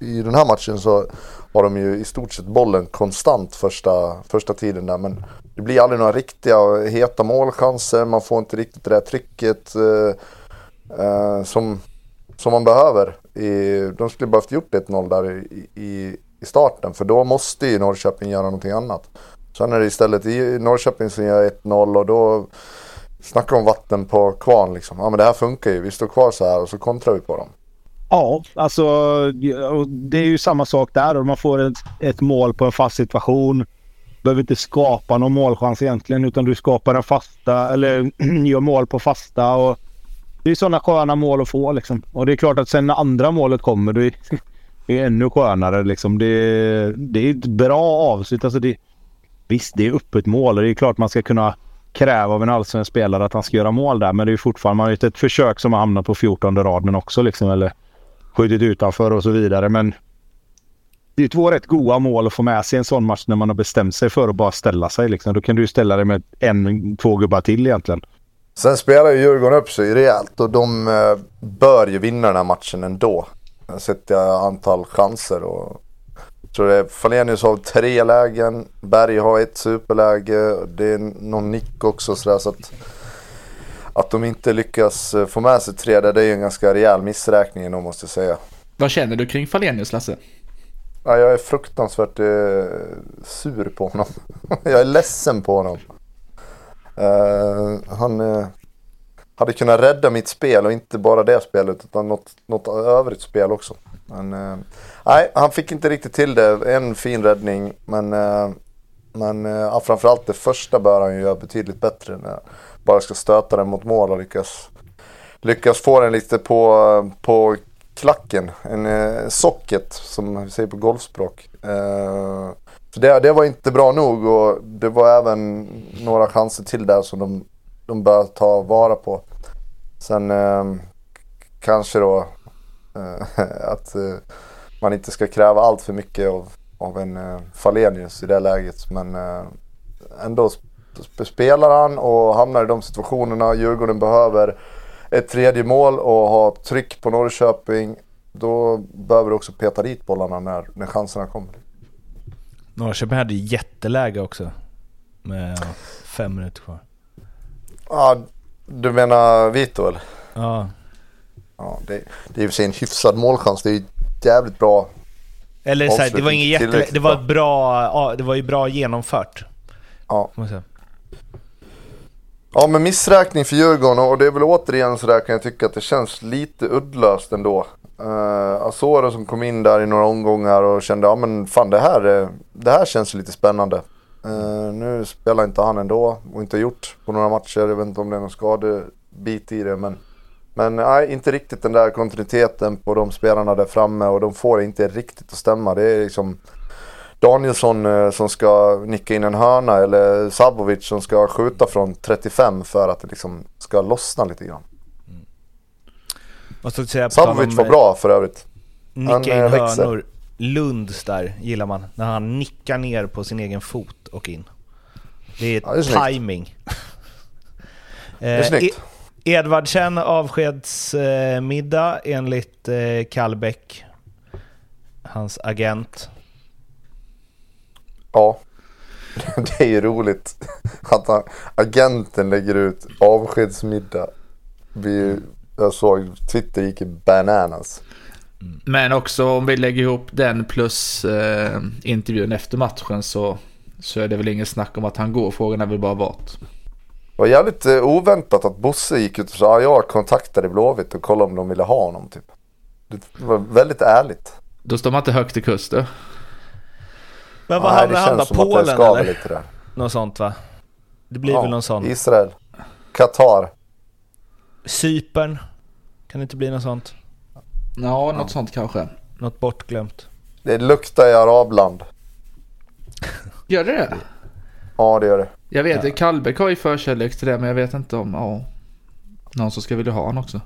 I den här matchen så har de ju i stort sett bollen konstant första, första tiden där, men det blir aldrig några riktiga heta målchanser, man får inte riktigt det där trycket eh, eh, som, som man behöver. I, de skulle behövt gjort 1-0 där i, i, i starten för då måste ju Norrköping göra någonting annat. Sen är det istället i Norrköping som gör 1-0 och då snackar om vatten på kvarn liksom. Ja men det här funkar ju, vi står kvar så här och så kontrar vi på dem. Ja, alltså det är ju samma sak där. Och man får ett, ett mål på en fast situation. Behöver inte skapa någon målchans egentligen utan du skapar en fasta eller <clears throat> gör mål på fasta. Och det är sådana sköna mål att få liksom. Och det är klart att sen när andra målet kommer då är <laughs> det är ännu skönare liksom. Det, det är ett bra avslut. Alltså det, visst, det är öppet mål och det är klart man ska kunna kräva av en allsvensk spelare att han ska göra mål där. Men det är fortfarande man har ett försök som har hamnat på 14 raden också liksom. Eller skjutit utanför och så vidare. Men det är två rätt goda mål att få med sig i en sån match när man har bestämt sig för att bara ställa sig. Liksom. Då kan du ju ställa dig med en, två gubbar till egentligen. Sen spelar ju Djurgården upp sig rejält och de eh, bör ju vinna den här matchen ändå. Sett till antal chanser och jag tror det är Falenius har tre lägen, Berg har ett superläge, det är någon nick också sådär så att att de inte lyckas eh, få med sig tre där, det är ju en ganska rejäl missräkning ändå måste jag säga. Vad känner du kring Falenius, Lasse? Ja, jag är fruktansvärt eh, sur på honom. <laughs> jag är ledsen på honom. Eh, han eh, hade kunnat rädda mitt spel och inte bara det spelet utan något, något övrigt spel också. Men, eh, nej, han fick inte riktigt till det. En fin räddning men, eh, men eh, framförallt det första bör han ju göra betydligt bättre. När bara ska stöta den mot mål och lyckas, lyckas få den lite på, på klacken. En eh, socket som vi säger på golfspråk. Eh, så det, det var inte bra nog och det var även några chanser till där som de, de bör ta vara på. Sen eh, kanske då eh, <laughs> att eh, man inte ska kräva allt för mycket av, av en eh, Falenius i det läget. Men eh, ändå sp- spelar han och hamnar i de situationerna Djurgården behöver ett tredje mål och ha tryck på Norrköping. Då behöver du också peta dit bollarna när, när chanserna kommer. Norrköping hade jätteläge också. Med fem minuter kvar. Ja, du menar Vito eller? Ja. Ja, det, det är i och för sig en hyfsad målchans. Det är ju jävligt bra. Eller så här, det var inget jätte... Det var bra. Ja, det var ju bra genomfört. Ja. Ja men missräkning för Djurgården och det är väl återigen sådär kan jag tycka att det känns lite uddlöst ändå. Uh, Asoro som kom in där i några omgångar och kände ja men fan det här, eh, det här känns lite spännande. Eh, nu spelar inte han ändå och inte gjort på några matcher. Jag vet inte om det är någon skadebit i det men men nej, inte riktigt den där kontinuiteten på de spelarna där framme och de får inte riktigt att stämma. Det är liksom Danielsson eh, som ska nicka in en hörna eller Sabovic som ska skjuta från 35 för att det liksom ska lossna lite grann. Tal Sabovic var bra för övrigt. Nicka in eh, hörnor. Lunds där gillar man. När han nickar ner på sin egen fot och in. Det är, Ja, det är timing. <laughs> Det är Eh, snyggt. E- Edvardsen avskedsmiddag enligt eh, Kallbäck. Hans agent. Ja. <laughs> Det är ju roligt att han, agenten lägger ut avskedsmiddag. Vi, jag såg Twitter gick i bananas. Men också om vi lägger ihop den plus eh, intervjun efter matchen så så är det väl ingen snack om att han går. Frågan är väl bara vart. Det var jävligt eh, oväntat att Bosse gick ut och sa jag kontaktade Blåvitt och kollade om de ville ha honom typ. Det var väldigt ärligt. Då står man inte högt i kust du. Men vad hamnar han då? Polen eller? lite där. Något sånt va? Det blir väl någon sån. Israel. Qatar. Cypern? Kan det inte bli något sånt? Ja, något sånt kanske. Något bortglömt? Det luktar i arabland. Gör det det? Ja det gör det. Jag vet, ja. Kallbäck har ju förkärlek till det, men jag vet inte om ja, någon som ska vilja ha honom också.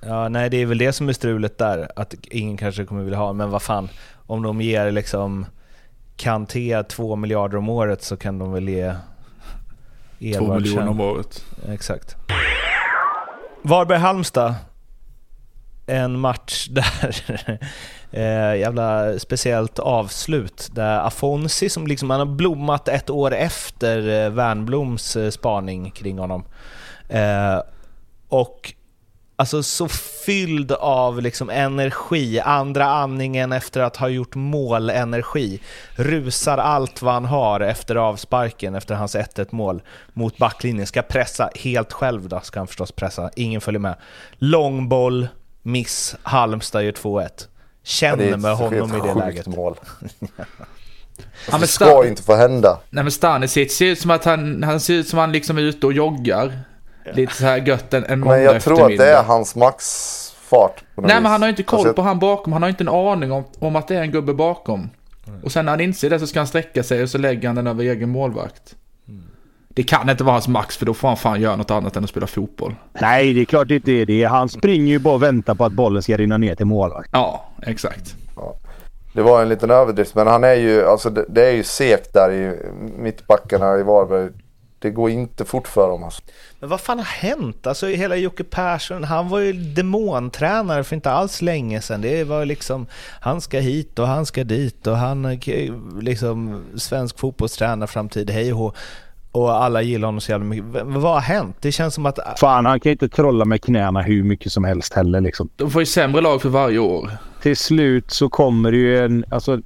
Ja, nej det är väl det som är strulet där, att ingen kanske kommer vilja ha men vad fan, om de ger liksom Kanté 2 miljarder om året så kan de väl ge Två miljoner om året. Exakt. Varberg-Halmstad. En match <laughs> där, eh, jävla speciellt avslut. Där Afonsi, som liksom, han har blommat ett år efter eh, Wernbloms eh, spaning kring honom. Eh, och Alltså så fylld av liksom energi, andra andningen efter att ha gjort mål-energi. Rusar allt vad han har efter avsparken, efter hans 1-1 mål mot backlinjen. Ska pressa helt själv då, ska han förstås pressa. Ingen följer med. Långboll miss, Halmstad gör 2-1. Känner Ja, med honom i det sjukt läget. mål. <laughs> Ja, men det ska inte få hända. Nej men Stanisic ser ut som att han, han ser ut som att han liksom är ute och joggar. Lite så här gött en, en Men jag tror att det är hans maxfart. Nej men vis. han har ju inte koll Alltså, på han bakom, han har inte en aning om, om att det är en gubbe bakom. Och sen när han inser det så ska han sträcka sig och så lägger han den över egen målvakt. Det kan inte vara hans max för då får han fan göra något annat än att spela fotboll. Nej, det är klart det inte är det. Han springer ju bara och väntar på att bollen ska rinna ner till målvakt. Ja, exakt. Det var en liten överdrift men han är ju, alltså det, det är ju segt där i mittbackarna i Varberg. Det går inte fort för dem alltså. Men vad fan har hänt? Alltså hela Jocke Persson, han var ju demontränare för inte alls länge sedan. Det var liksom, han ska hit och han ska dit och han är liksom svensk fotbollstränare framtid, hej och hå. Och alla gillar honom så jävla mycket. V- Vad har hänt? Det känns som att... Fan, han kan inte trolla med knäna hur mycket som helst heller liksom. De får ju sämre lag för varje år. Till slut så kommer det ju en... Alltså,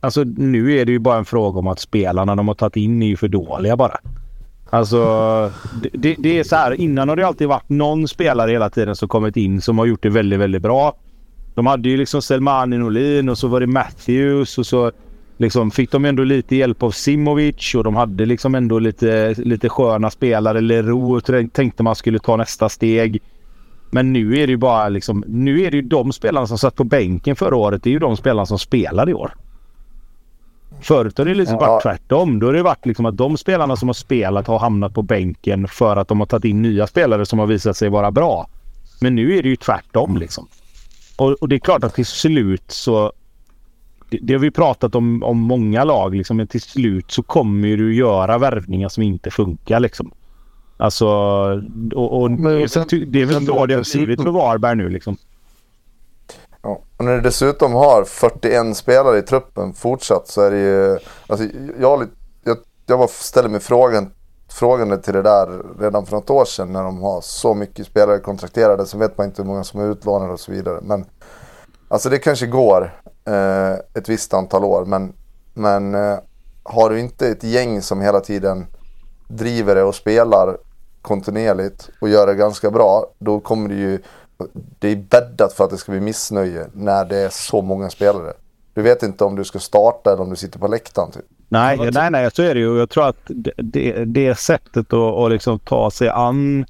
alltså nu är det ju bara en fråga om att spelarna de har tagit in är ju för dåliga bara. Alltså det, det, är så här. Innan har det alltid varit någon spelare hela tiden som kommit in som har gjort det väldigt, väldigt bra. De hade ju liksom Selmani Norlin och så var det Matthews och så liksom fick de ändå lite hjälp av Simovic och de hade liksom ändå lite, lite sköna spelare. Leroux tänkte man skulle ta nästa steg. Men nu är det ju bara liksom, nu är det ju de spelarna som satt på bänken förra året. Det är ju de spelarna som spelar i år. Förut har det liksom Ja. varit tvärtom. Då har det varit liksom att de spelarna som har spelat har hamnat på bänken för att de har tagit in nya spelare som har visat sig vara bra. Men nu är det ju tvärtom liksom. Och, och det är klart att till slut så... Det, det har vi pratat om, om många lag liksom. Men till slut så kommer ju du göra värvningar som inte funkar liksom. Alltså... Och, och Men sen- det är väl så det har blivit för Varberg nu liksom. Ja. Och när du dessutom har 41 spelare i truppen fortsatt så är det ju... Alltså, jag, har lite- jag, jag var ställer mig frågan, frågande till det där redan för något år sedan när de har så mycket spelare kontrakterade. Så vet man inte hur många som är utlånade och så vidare. Men alltså det kanske går eh, ett visst antal år. Men, men eh, har du inte ett gäng som hela tiden driver det och spelar kontinuerligt och gör det ganska bra. Då kommer det ju det är bäddat för att det ska bli missnöje när det är så många spelare. Du vet inte om du ska starta eller om du sitter på läktaren. Typ. Nej, nej, nej, så är det ju. Jag tror att det, det, det sättet att, att liksom ta sig an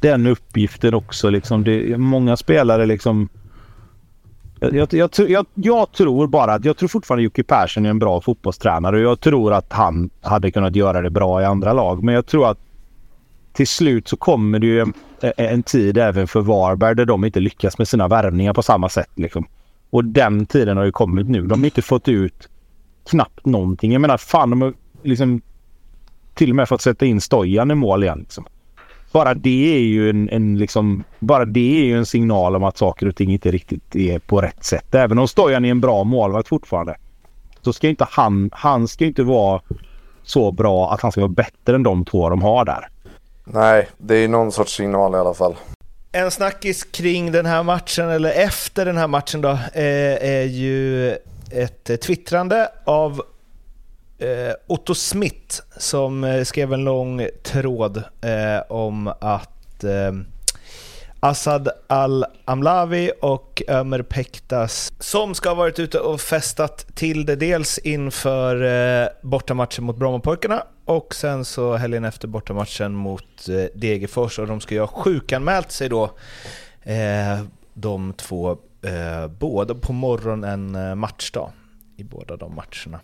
den uppgiften också. Liksom, det, många spelare liksom... Jag, jag, jag, tror- jag, jag tror bara att jag tror fortfarande Jocke Persson är en bra fotbollstränare och jag tror att han hade kunnat göra det bra i andra lag. Men jag tror att till slut så kommer det ju en, en tid även för Varberg där de inte lyckas med sina värvningar på samma sätt. Liksom. Och den tiden har ju kommit nu. De har inte fått ut knappt någonting. Jag menar fan de har liksom till och med fått sätta in Stojan i mål igen. Liksom. Bara det är ju en, en liksom, bara det är ju en signal om att saker och ting inte riktigt är på rätt sätt. Även om Stojan är en bra målvakt fortfarande. Så ska inte han, han ska inte vara så bra att han ska vara bättre än de två de har där. Nej, det är någon sorts signal i alla fall. En snackis kring den här matchen, eller efter den här matchen då, eh, är ju ett eh, twittrande av Eh, Otto Smith som eh, skrev en lång tråd eh, om att eh, Assad Al-Amlavi och Ömer Pektas som ska ha varit ute och festat till det dels inför eh, bortamatchen mot Brommapojkarna och sen så helgen efter bortamatchen mot eh, Degerfors. Och de ska ju ha sjukanmält sig då eh, de två, eh, båda på morgonen en eh, matchdag i båda de matcherna.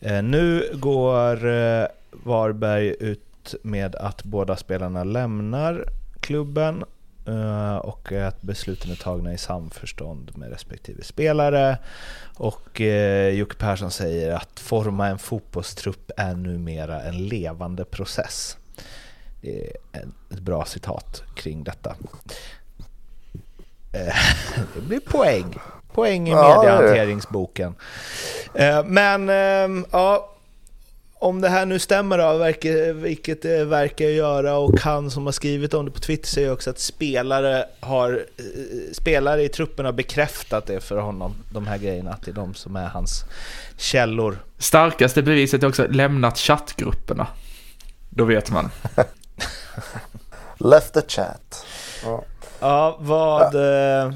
Eh, nu går eh, Varberg ut med att båda spelarna lämnar klubben eh, och att besluten är tagna i samförstånd med respektive spelare. Och eh, Jocke Persson säger att forma en fotbollstrupp är numera en levande process. Det är ett bra citat kring detta. Eh, <laughs> det blir poäng. Poäng i Ja, mediehanteringsboken. Eh, Men ehm, ja, om det här nu stämmer då, vilket det verkar göra och han som har skrivit om det på Twitter säger också att spelare, har, eh, spelare i truppen har bekräftat det för honom, de här grejerna, att det är de som är hans källor. Starkaste beviset är också lämnat chattgrupperna. Då vet man. <laughs> Left the chat. Ja. Ja, vad... eh,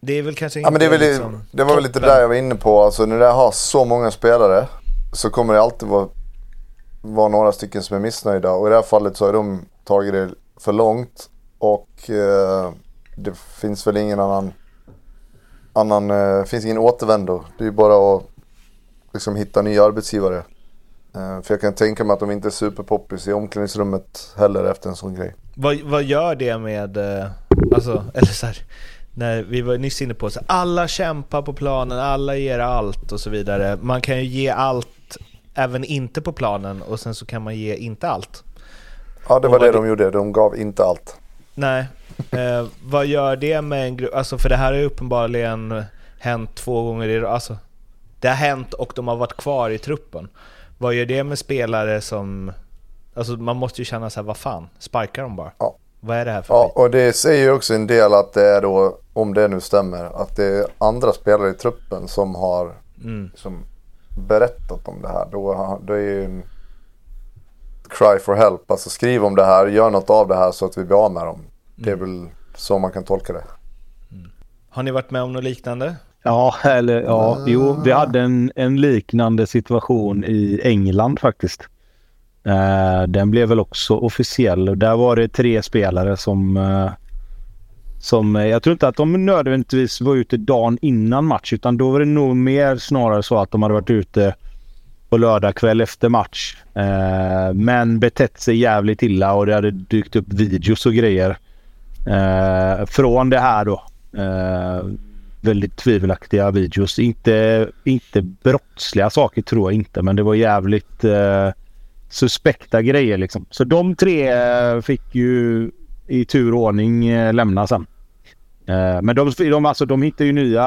Det är väl kanske inte Ja, men det, är väl, liksom det var väl lite toppen. där jag var inne på. Alltså, när det har så många spelare så kommer det alltid vara, vara några stycken som är missnöjda. Och i det här fallet så har de tagit det för långt. Och eh, det finns väl ingen annan, annan eh, finns ingen återvändo. Det är bara att liksom, hitta nya arbetsgivare. Eh, för jag kan tänka mig att de inte är superpoppis i omklädningsrummet heller efter en sån grej. Vad, vad gör det med, eh, alltså, eller så här, när vi var nyss inne på så här, alla kämpar på planen, alla ger allt och så vidare. Man kan ju ge allt även inte på planen och sen så kan man ge inte allt. Ja, det Och var vad det det- de gjorde. De gav inte allt. Nej, eh, vad gör det med en grupp? Alltså för det här har ju uppenbarligen hänt två gånger i. Alltså, det har hänt och de har varit kvar i truppen. Vad gör det med spelare som... Alltså man måste ju känna så här, vad fan, sparkar de bara? Ja. Vad är det här för Ja, och det säger ju också en del att det är då, om det nu stämmer, att det är andra spelare i truppen som har Mm. som berättat om det här. Då, då är ju en cry for help. Alltså skriv om det här, gör något av det här så att vi blir av med dem. Det är väl så man kan tolka det. Har ni varit med om något liknande? Ja, eller ja, jo, vi hade en, en liknande situation i England faktiskt. Eh, den blev väl också officiell där var det tre spelare som eh, som, eh, jag tror inte att de nödvändigtvis var ute dagen innan match utan då var det nog mer snarare så att de hade varit ute på lördag kväll efter match. Eh, men betett sig jävligt illa och det hade dykt upp videos och grejer. Eh, från det här då. Eh, väldigt tvivelaktiga videos. Inte, inte brottsliga saker tror jag inte men det var jävligt eh, suspekta grejer liksom. Så de tre eh, fick ju i tur och ordning eh, lämna sen. Eh, men de, de, alltså, de hittar ju nya,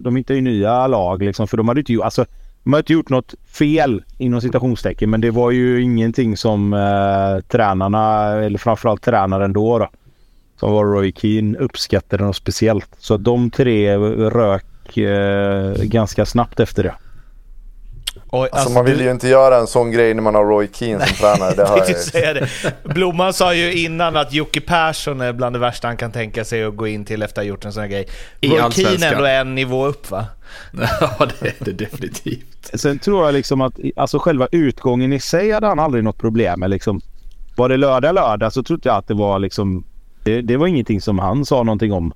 de hittar ju nya lag liksom för de hade inte, gjort- alltså, de hade inte gjort något fel inom citationstecken men det var ju ingenting som eh, tränarna eller framförallt tränaren då, då som var Roy Keane uppskattade något speciellt. Så de tre rök eh, ganska snabbt efter det. Oj, Alltså, man vill ju inte göra en sån grej när man har Roy Keane som tränare. Det har Jag det. Blomman sa ju innan att Jocke Persson är bland det värsta han kan tänka sig att gå in till efter att ha gjort en sån här grej. I Roy Keane ändå är en nivå upp va? <laughs> ja, det är det definitivt. Sen tror jag liksom att alltså själva utgången i sig hade han aldrig något problem med. Liksom. Var det lördag lördag så trodde jag att det var liksom... Det, det var ingenting som han sa någonting om.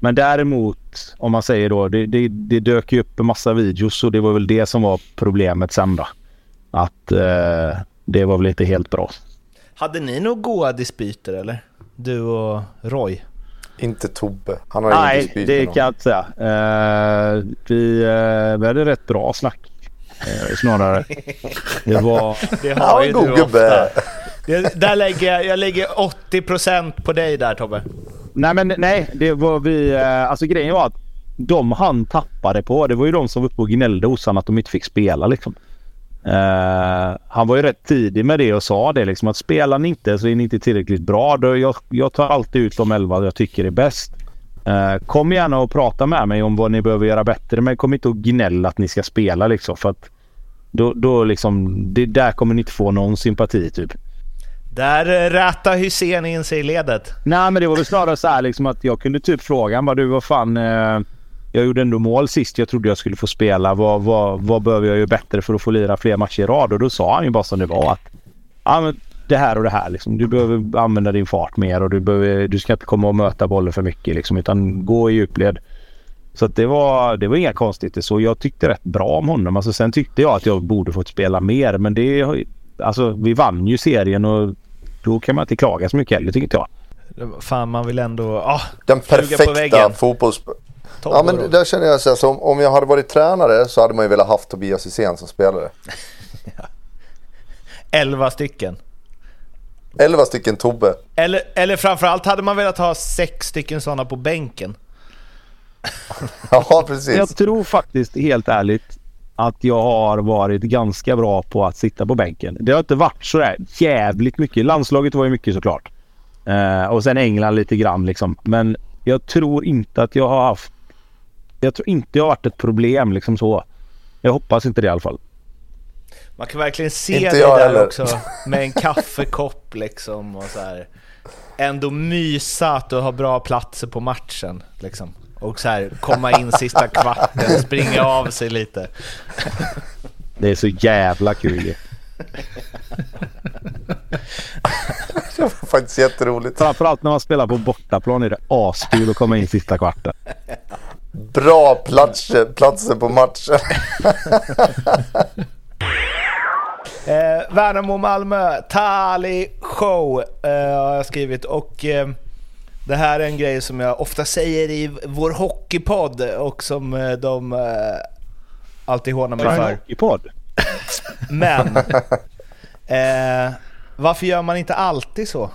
Men däremot, om man säger då, det, det, det dök ju upp en massa videos och det var väl det som var problemet sen då. Att eh, det var väl inte helt bra. Hade ni nog goa dispyter eller? Du och Roy? inte Tobbe. Han har ingen Nej, dispyt det kan jag inte säga. Eh, vi, eh, vi hade rätt bra snack. Eh, snarare. <laughs> Det var... Det har ju du ofta. Det, där lägger jag, jag lägger 80% på dig där Tobbe. Nej men nej, det var vi... Eh, alltså grejen var att de han tappade på, det var ju de som var uppe och gnällde hos honom att de inte fick spela liksom. Uh, han var ju rätt tidig med det och sa det liksom att spelar ni inte så är ni inte tillräckligt bra. Då jag, jag tar alltid ut de elva jag tycker är bäst. Uh, kom gärna och prata med mig om vad ni behöver göra bättre men kom inte och gnäll att ni ska spela liksom för att Då, då liksom, det där kommer ni inte få någon sympati typ. Där eh, rätade Hussein in sig i ledet. Nej men det var väl snarare så här liksom att jag kunde typ fråga honom du vad fan. Eh, jag gjorde ändå mål sist. Jag trodde jag skulle få spela. Vad, vad, vad behöver jag göra bättre för att få lira fler matcher i rad? Och då sa han ju bara som det var att ja, men det här och det här liksom. Du behöver använda din fart mer och du, behöver, du ska inte komma och möta bollen för mycket liksom. Utan gå i djupled. Så att det var, det var inga konstigheter. Så jag tyckte rätt bra om honom. Alltså sen tyckte jag att jag borde fått spela mer. Men det Alltså vi vann ju serien och då kan man inte klaga så mycket heller tycker inte jag. Fan man vill ändå... Ah, Den perfekta fotbolls... Ja men där känner jag så här, så om, om jag hade varit tränare så hade man ju velat haft Tobias Hysén som spelare. <laughs> Elva stycken. Elva stycken Tobbe. Eller, eller framförallt hade man velat ha sex stycken sådana på bänken. <laughs> ja, precis. Jag tror faktiskt helt ärligt att jag har varit ganska bra på att sitta på bänken. Det har inte varit så där jävligt mycket. Landslaget var ju mycket såklart. Eh, och sen England lite grann liksom. Men jag tror inte att jag har haft... Jag tror inte jag har varit ett problem liksom så. Jag hoppas inte det i alla fall. Man kan verkligen se inte det där heller. också med en kaffekopp liksom och så här. Ändå mysa att du har bra platser på matchen liksom. Och så här, komma in sista kvarten, springa av sig lite. Det är så jävla kul Det var faktiskt jätteroligt. Framförallt när man spelar på bortaplan är det askul att komma in sista kvarten. Bra platser, platser på matchen. eh, Värnamo-Malmö, Tali show eh, har jag skrivit och eh, det här är en grej som jag ofta säger i vår hockeypodd och som eh, de eh, alltid hånar mig för. Hockeypodd? <laughs> Men, eh, varför gör man inte alltid så?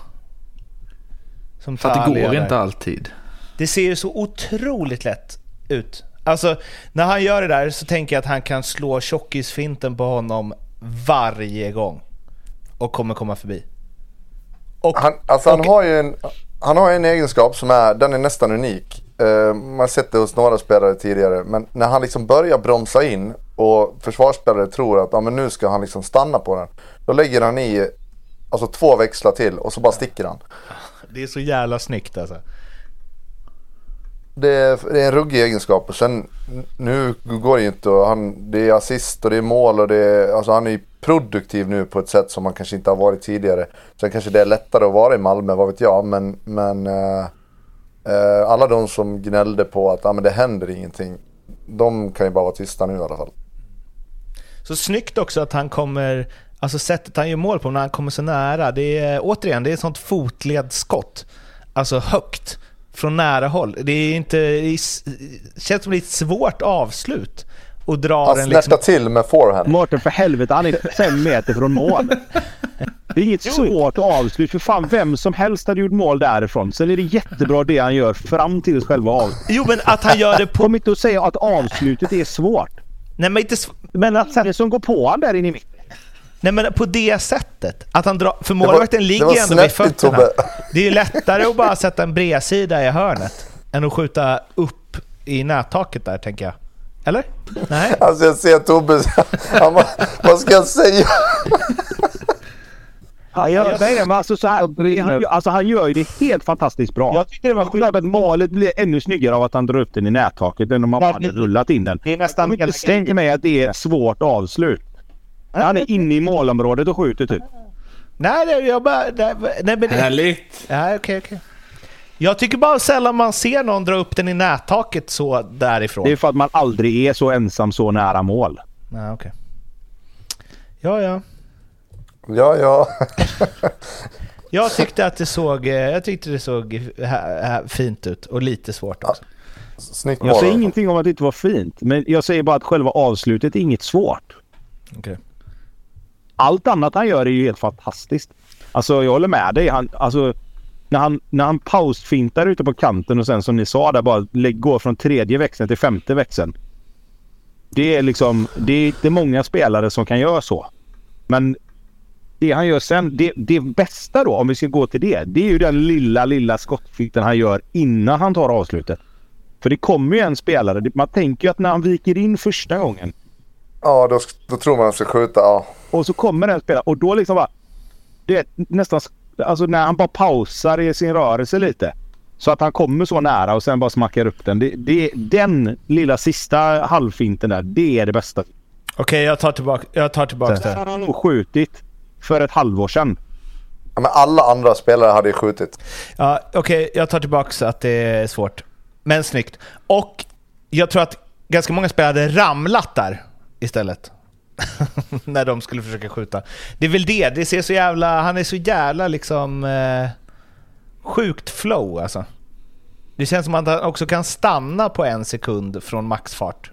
Som för att det går inte alltid. Det ser ju så otroligt lätt ut. Alltså, när han gör det där så tänker jag att han kan slå tjockisfinten på honom varje gång. Och kommer komma förbi. Och, han, alltså och, han har ju en han har en egenskap som är, den är nästan unik. Uh, man har sett det hos några spelare tidigare. Men när han liksom börjar bromsa in och försvarsspelare tror att ja, men nu ska han liksom stanna på den. Då lägger han i alltså, två växlar till och så bara sticker han. Det är så jävla snyggt alltså. Det är, det är en ruggig egenskap och sen nu går det ju inte och han, det är assist och det är mål och det är, alltså han är produktiv nu på ett sätt som man kanske inte har varit tidigare. Sen kanske det är lättare att vara i Malmö, vad vet jag. Men, men eh, eh, alla de som gnällde på att ah, men det händer ingenting. De kan ju bara vara tysta nu i alla fall. Så snyggt också att han kommer, alltså sättet han gör mål på när han kommer så nära. Det är återigen, det är ett sånt fotledsskott. Alltså högt, från nära håll. Det är inte, det känns som ett svårt avslut och drar han en liksom... till med forehand. Mårten för helvete, han är fem meter från mål. Det är inget svårt avslut. För fan, vem som helst hade gjort mål därifrån. Sen är det jättebra det han gör fram till själva avslutet. Jo, men att han gör det på... Kom inte och säga att avslutet är svårt. Nej, men inte... Men att sen som går på han där inne i mitten. Nej men på det sättet. Att han drar, för målvakten ligger ju ändå vid fötterna. Det är ju lättare att bara sätta en bredsida i hörnet än att skjuta upp i nättaket där, tänker jag. Eller? Nej? <laughs> Alltså jag ser Tobbe, <laughs> han bara, vad ska jag säga? <laughs> Ja, jag, nej, men alltså, så här, han, alltså, han gör ju det helt fantastiskt bra. Jag tycker det var skillnad att målet blir ännu snyggare av att han drar upp den i nättaket än om han hade rullat in den. Det är nästan inte tänker mig att det är ett svårt avslut. Han är inne i målområdet och skjuter typ. Nej, jag bara... Nej, nej, men, Härligt! Ja, okej, okay, okej. Okay. Jag tycker bara sällan man ser någon dra upp den i nättaket så därifrån. Det är för att man aldrig är så ensam så nära mål. Nej, okej. Okay. Ja, ja. Ja, ja. <laughs> jag tyckte att det såg, eh, jag tyckte det såg fint ut och lite svårt också. Snyggt jag säger ingenting om att det inte var fint, men jag säger bara att själva avslutet är inget svårt. Okay. Allt annat han gör är ju helt fantastiskt. Alltså jag håller med dig. Han, alltså, när han, när han pausfintar ute på kanten och sen som ni sa där bara går från tredje växeln till femte växeln. Det är liksom, det är inte många spelare som kan göra så. Men det han gör sen, det, det bästa då om vi ska gå till det, det är ju den lilla, lilla skottfinten han gör innan han tar avslutet. För det kommer ju en spelare, man tänker ju att när han viker in första gången Ja, då, då tror man att han ska skjuta. Ja. Och så kommer den spelare och då liksom bara... Det är nästan... Alltså när han bara pausar i sin rörelse lite. Så att han kommer så nära och sen bara smackar upp den. Det, det, den lilla sista halvfinten där, det är det bästa. Okej, okay, jag tar tillbaka, jag tar tillbaka det. Han har nog skjutit för ett halvår sedan. Ja, men alla andra spelare hade ju skjutit. Ja, Okej, okay, jag tar tillbaka att det är svårt. Men snyggt. Och jag tror att ganska många spelare hade ramlat där istället. <laughs> När de skulle försöka skjuta. Det är väl det, det ser så jävla... Han är så jävla liksom... Eh, sjukt flow alltså. Det känns som att han också kan stanna på en sekund från maxfart.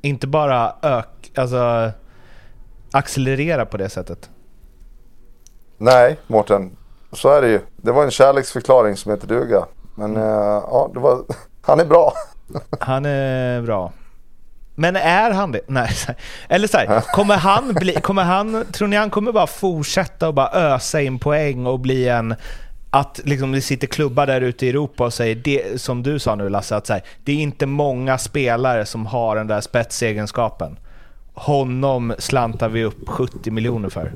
Inte bara ök, alltså accelerera på det sättet. Nej, Mårten. Så är det ju. Det var en kärleksförklaring som heter duga. Men mm. uh, ja, det var, <laughs> han är bra. han är bra. Men är han det? Nej. Eller så här, kommer han bli, kommer han, tror ni han kommer bara fortsätta och bara ösa in poäng och bli en att liksom det sitter klubbar där ute i Europa och säger, det, som du sa nu Lasse, att så här, det är inte många spelare som har den där spetsegenskapen. Honom slantar vi upp 70 miljoner för.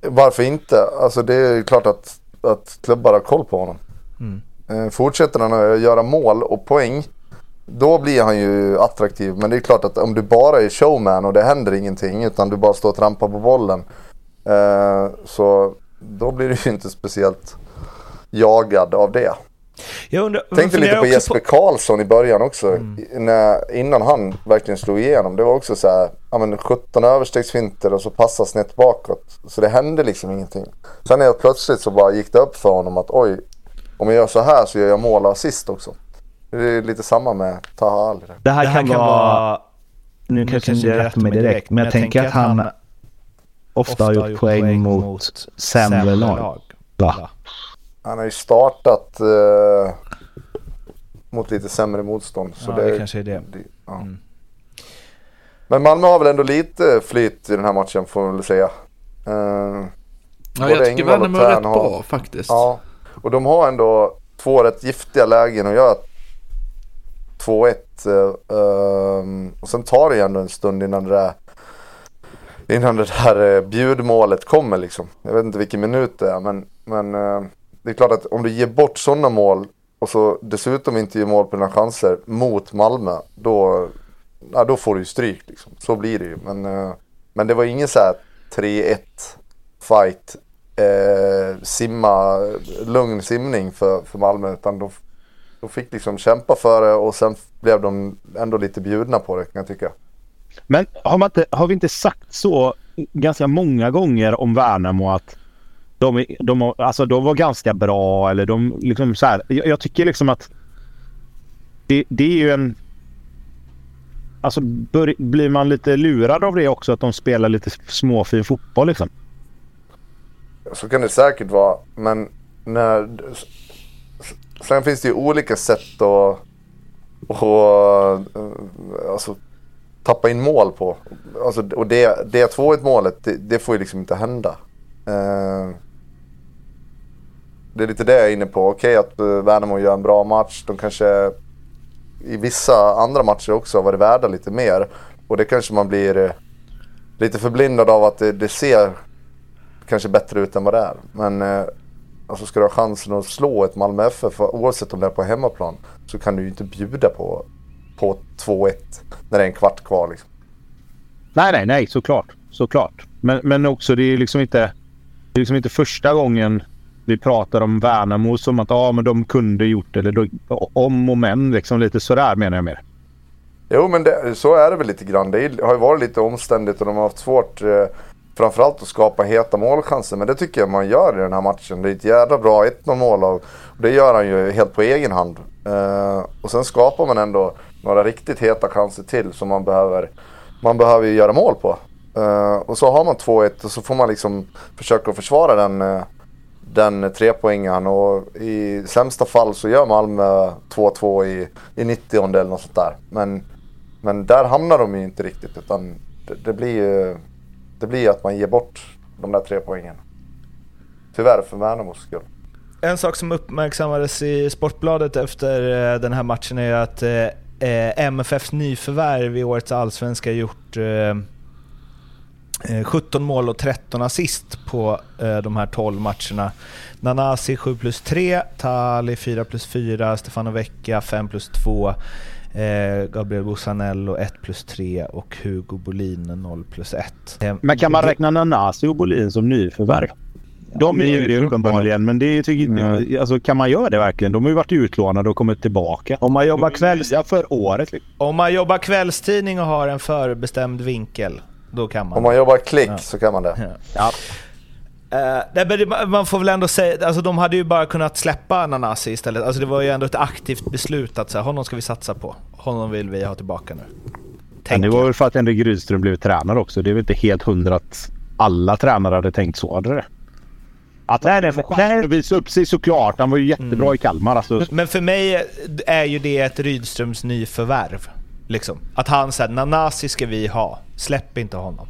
Varför inte? Alltså det är klart att, att klubbar har koll på honom. Mm. Eh, fortsätter han att göra mål och poäng, då blir han ju attraktiv. Men det är klart att om du bara är showman och det händer ingenting utan du bara står och trampar på bollen. Eh, så då blir du ju inte speciellt jagad av det. Jag undrar, Tänkte lite på Jesper på... Karlsson i början också. Mm. När, innan han verkligen slog igenom. Det var också så här, ja, men 17 överstegsfinter och så passa snett bakåt. Så det hände liksom ingenting. Sen helt plötsligt så bara gick det upp för honom att oj, om jag gör så här så gör jag mål och assist också. Det är lite samma med Taha Ali. Det här, det här kan, vara... Nu kanske inte rätt mig direkt, men jag tänker att han ofta har gjort poäng mot, mot sämre lag. Va? Han har ju startat eh, mot lite sämre motstånd. Så ja, det, det kanske är det. det ja. mm. Men Malmö har väl ändå lite flyt i den här matchen får man väl säga. Eh, ja, jag tycker Värnamo är rätt har, bra faktiskt. Ja, och de har ändå två rätt giftiga lägen att göra 2-1. Uh, um, och sen tar det ju ändå en stund innan det där innan det där eh, bjudmålet kommer liksom. Jag vet inte vilken minut det är men, men uh, det är klart att om du ger bort sådana mål och så dessutom inte ger mål på dina chanser mot Malmö då, ja, då får du ju stryk liksom. Så blir det ju. Men, uh, men det var ingen så här 3-1 fight eh, simma, lugn simning för, för Malmö utan de, de fick liksom kämpa för det och sen blev de ändå lite bjudna på det kan jag tycka. Men har, inte, har vi inte sagt så ganska många gånger om Värnamo att de, de, alltså de var ganska bra eller de liksom så här, jag, jag tycker liksom att det, det, är ju en... Alltså bör, blir man lite lurad av det också att de spelar lite småfin fotboll liksom? Så kan det säkert vara men när... Sen finns det ju olika sätt att... att eh, alltså tappa in mål på. Alltså, och det, det 2-1 målet, det, det, får ju liksom inte hända. Uh, det är lite det jag är inne på. Okej okay, att eh, Värnamo gör en bra match. De kanske i vissa andra matcher också har varit värda lite mer. Och det kanske man blir lite förblindad av att det, det, ser kanske bättre ut än vad det är. Men alltså ska du ha chansen att slå ett Malmö FF, oavsett om det är på hemmaplan, så kan du ju inte bjuda på på 2-1 när det är en kvart kvar. Liksom. Nej, nej, nej, såklart. Såklart. Men, men också det är liksom inte, det är liksom inte första gången vi pratar om Värnamo som att ja, men de kunde gjort det. Eller då, om och men, liksom lite sådär menar jag mer. Jo, men det, så är det väl lite grann. Det har ju varit lite omständigt och de har haft svårt eh, framförallt att skapa heta målchanser. Men det tycker jag man gör i den här matchen. Det är ett jävla bra 1-0 mål och det gör han ju helt på egen hand. Eh, och sen skapar man ändå några riktigt heta chanser till som man behöver, man behöver göra mål på. Eh, och så har man 2-1 och så får man liksom försöka försvara den, eh, den trepoängaren och i sämsta fall så gör Malmö 2-2 i, i 90 eller något sånt där. Men, men där hamnar de ju inte riktigt utan det, det blir ju det blir att man ger bort de där tre poängen. Tyvärr för Värnamos skull. En sak som uppmärksammades i Sportbladet efter eh, den här matchen är att eh, eh, MFFs nyförvärv i årets allsvenska gjort 17 mål och 13 assist på de här 12 matcherna. Nanasi 7 plus 3, Tali 4 plus 4, Stefano Vecchia 5 plus 2, eh, Gabriel Busanello 1 plus 3 och Hugo Bolin 0 plus 1. Eh, men kan man räkna Nanasi och Bolin som nyförvärv? De är ju det uppenbarligen, men det tycker inte alltså, Kan man göra det verkligen? De har ju varit utlånade och kommit tillbaka. Om man jobbar kvälls... Ja, för året. Liksom. Om man jobbar kvällstidning och har en förbestämd vinkel då kan man. Om man jobbar klick ja. så kan man det. Ja. Uh, man får väl ändå säga, alltså de hade ju bara kunnat släppa Nanasi istället. Alltså det var ju ändå ett aktivt beslut att säga honom ska vi satsa på. Honom vill vi ha tillbaka nu. Men det var väl för att Henrik Rydström blev tränare också. Det är väl inte helt hundra att alla tränare hade tänkt så. Hade det? Att nej, nej, nej, visa upp sig såklart. Han var ju jättebra mm. i Kalmar. Alltså. Men för mig är ju det ett Rydströms nyförvärv. Liksom. Att han säger Nanasi ska vi ha. Släpp inte honom.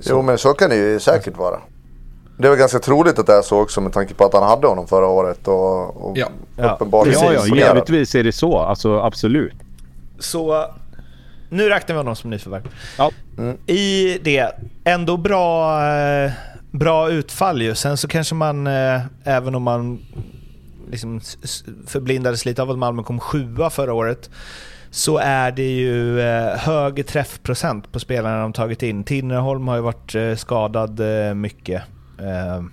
Så. Jo men så kan det ju säkert vara. Det är väl ganska troligt att det är så också med tanke på att han hade honom förra året och, och ja. uppenbarligen Ja, ja, givetvis är det så. Alltså absolut. Så nu räknar vi honom som nyförvärv. Ja. Mm. I det, ändå bra, eh, bra utfall ju. Sen så kanske man, eh, även om man liksom förblindades lite av att Malmö kom sjua förra året, så är det ju eh, hög träffprocent på spelarna de tagit in. Tinnerholm har ju varit skadad mycket. Ehm,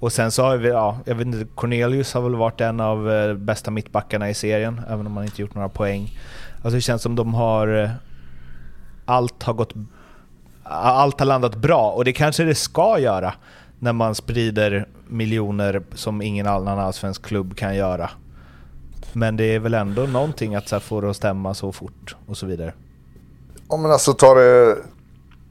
och sen så har vi, ja, jag vet inte, Cornelius har väl varit en av eh, bästa mittbackarna i serien, även om han inte gjort några poäng. Alltså det känns som de har... Eh, allt har gått... Allt har landat bra och det kanske det ska göra när man sprider miljoner som ingen annan allsvensk klubb kan göra. Men det är väl ändå någonting att så här, få det att stämma så fort och så vidare. Ja men alltså ta det...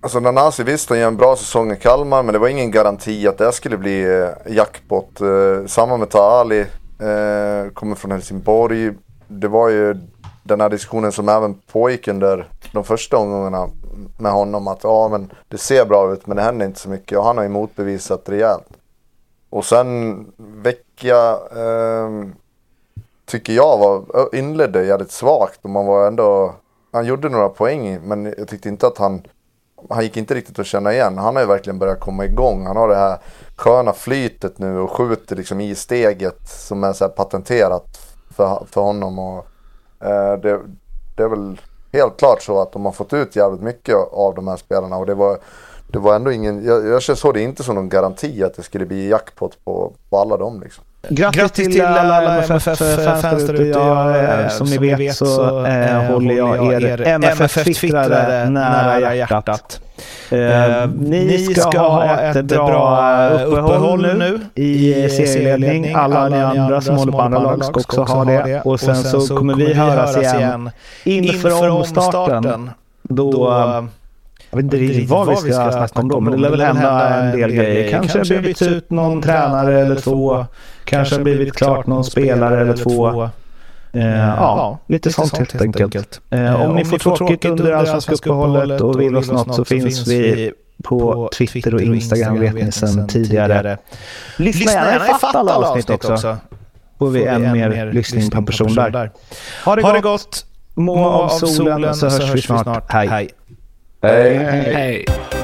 Alltså Nanasi visst han gör en bra säsong i Kalmar men det var ingen garanti att det skulle bli eh, jackpot. Eh, samma med Taali. Eh, kommer från Helsingborg. Det var ju den här diskussionen som även pågick under de första omgångarna med honom. Att ja men det ser bra ut men det händer inte så mycket. Och han har ju motbevisat rejält. Och sen Vecchia Eh, tycker jag var, inledde jävligt svagt och man var ändå, han gjorde några poäng men jag tyckte inte att han, han gick inte riktigt att känna igen. Han har ju verkligen börjat komma igång. Han har det här sköna flytet nu och skjuter liksom i steget som är så patenterat för, för honom. Och, eh, det, det är väl helt klart så att de har fått ut jävligt mycket av de här spelarna och det var det var ändå ingen, jag, jag såg det inte som någon garanti att det skulle bli jackpot på, på alla dem liksom. Grattis, Grattis till alla MFF-fans där ute. Ja, som ni vet så äh, håller jag er MFF-twittrare nära hjärtat. Uh, ni ska ha ett bra uppehåll nu i serieledning. Alla ni andra som håller på andra lag ska också ha det. Och sen så kommer vi höras igen inför omstarten. Då jag vet inte riktigt vad vi ska, ska snacka om då, men det lär väl hända en del grejer. Kanske har blivit ut någon tränare eller två. Kanske har blivit klart någon spelare eller två. Uh, ja, lite, lite sånt, sånt helt enkelt. enkelt. Uh, om, om ni får tråkigt, tråkigt under allsvenska uppehållet och vill oss något så finns vi på Twitter och Instagram vet ni sedan tidigare. Lyssna gärna i fatt alla avsnitt också. Får vi än mer lyssning på en person där. Ha det gott! Må av solen så hörs vi snart. Hej! Hey. Hey. hey.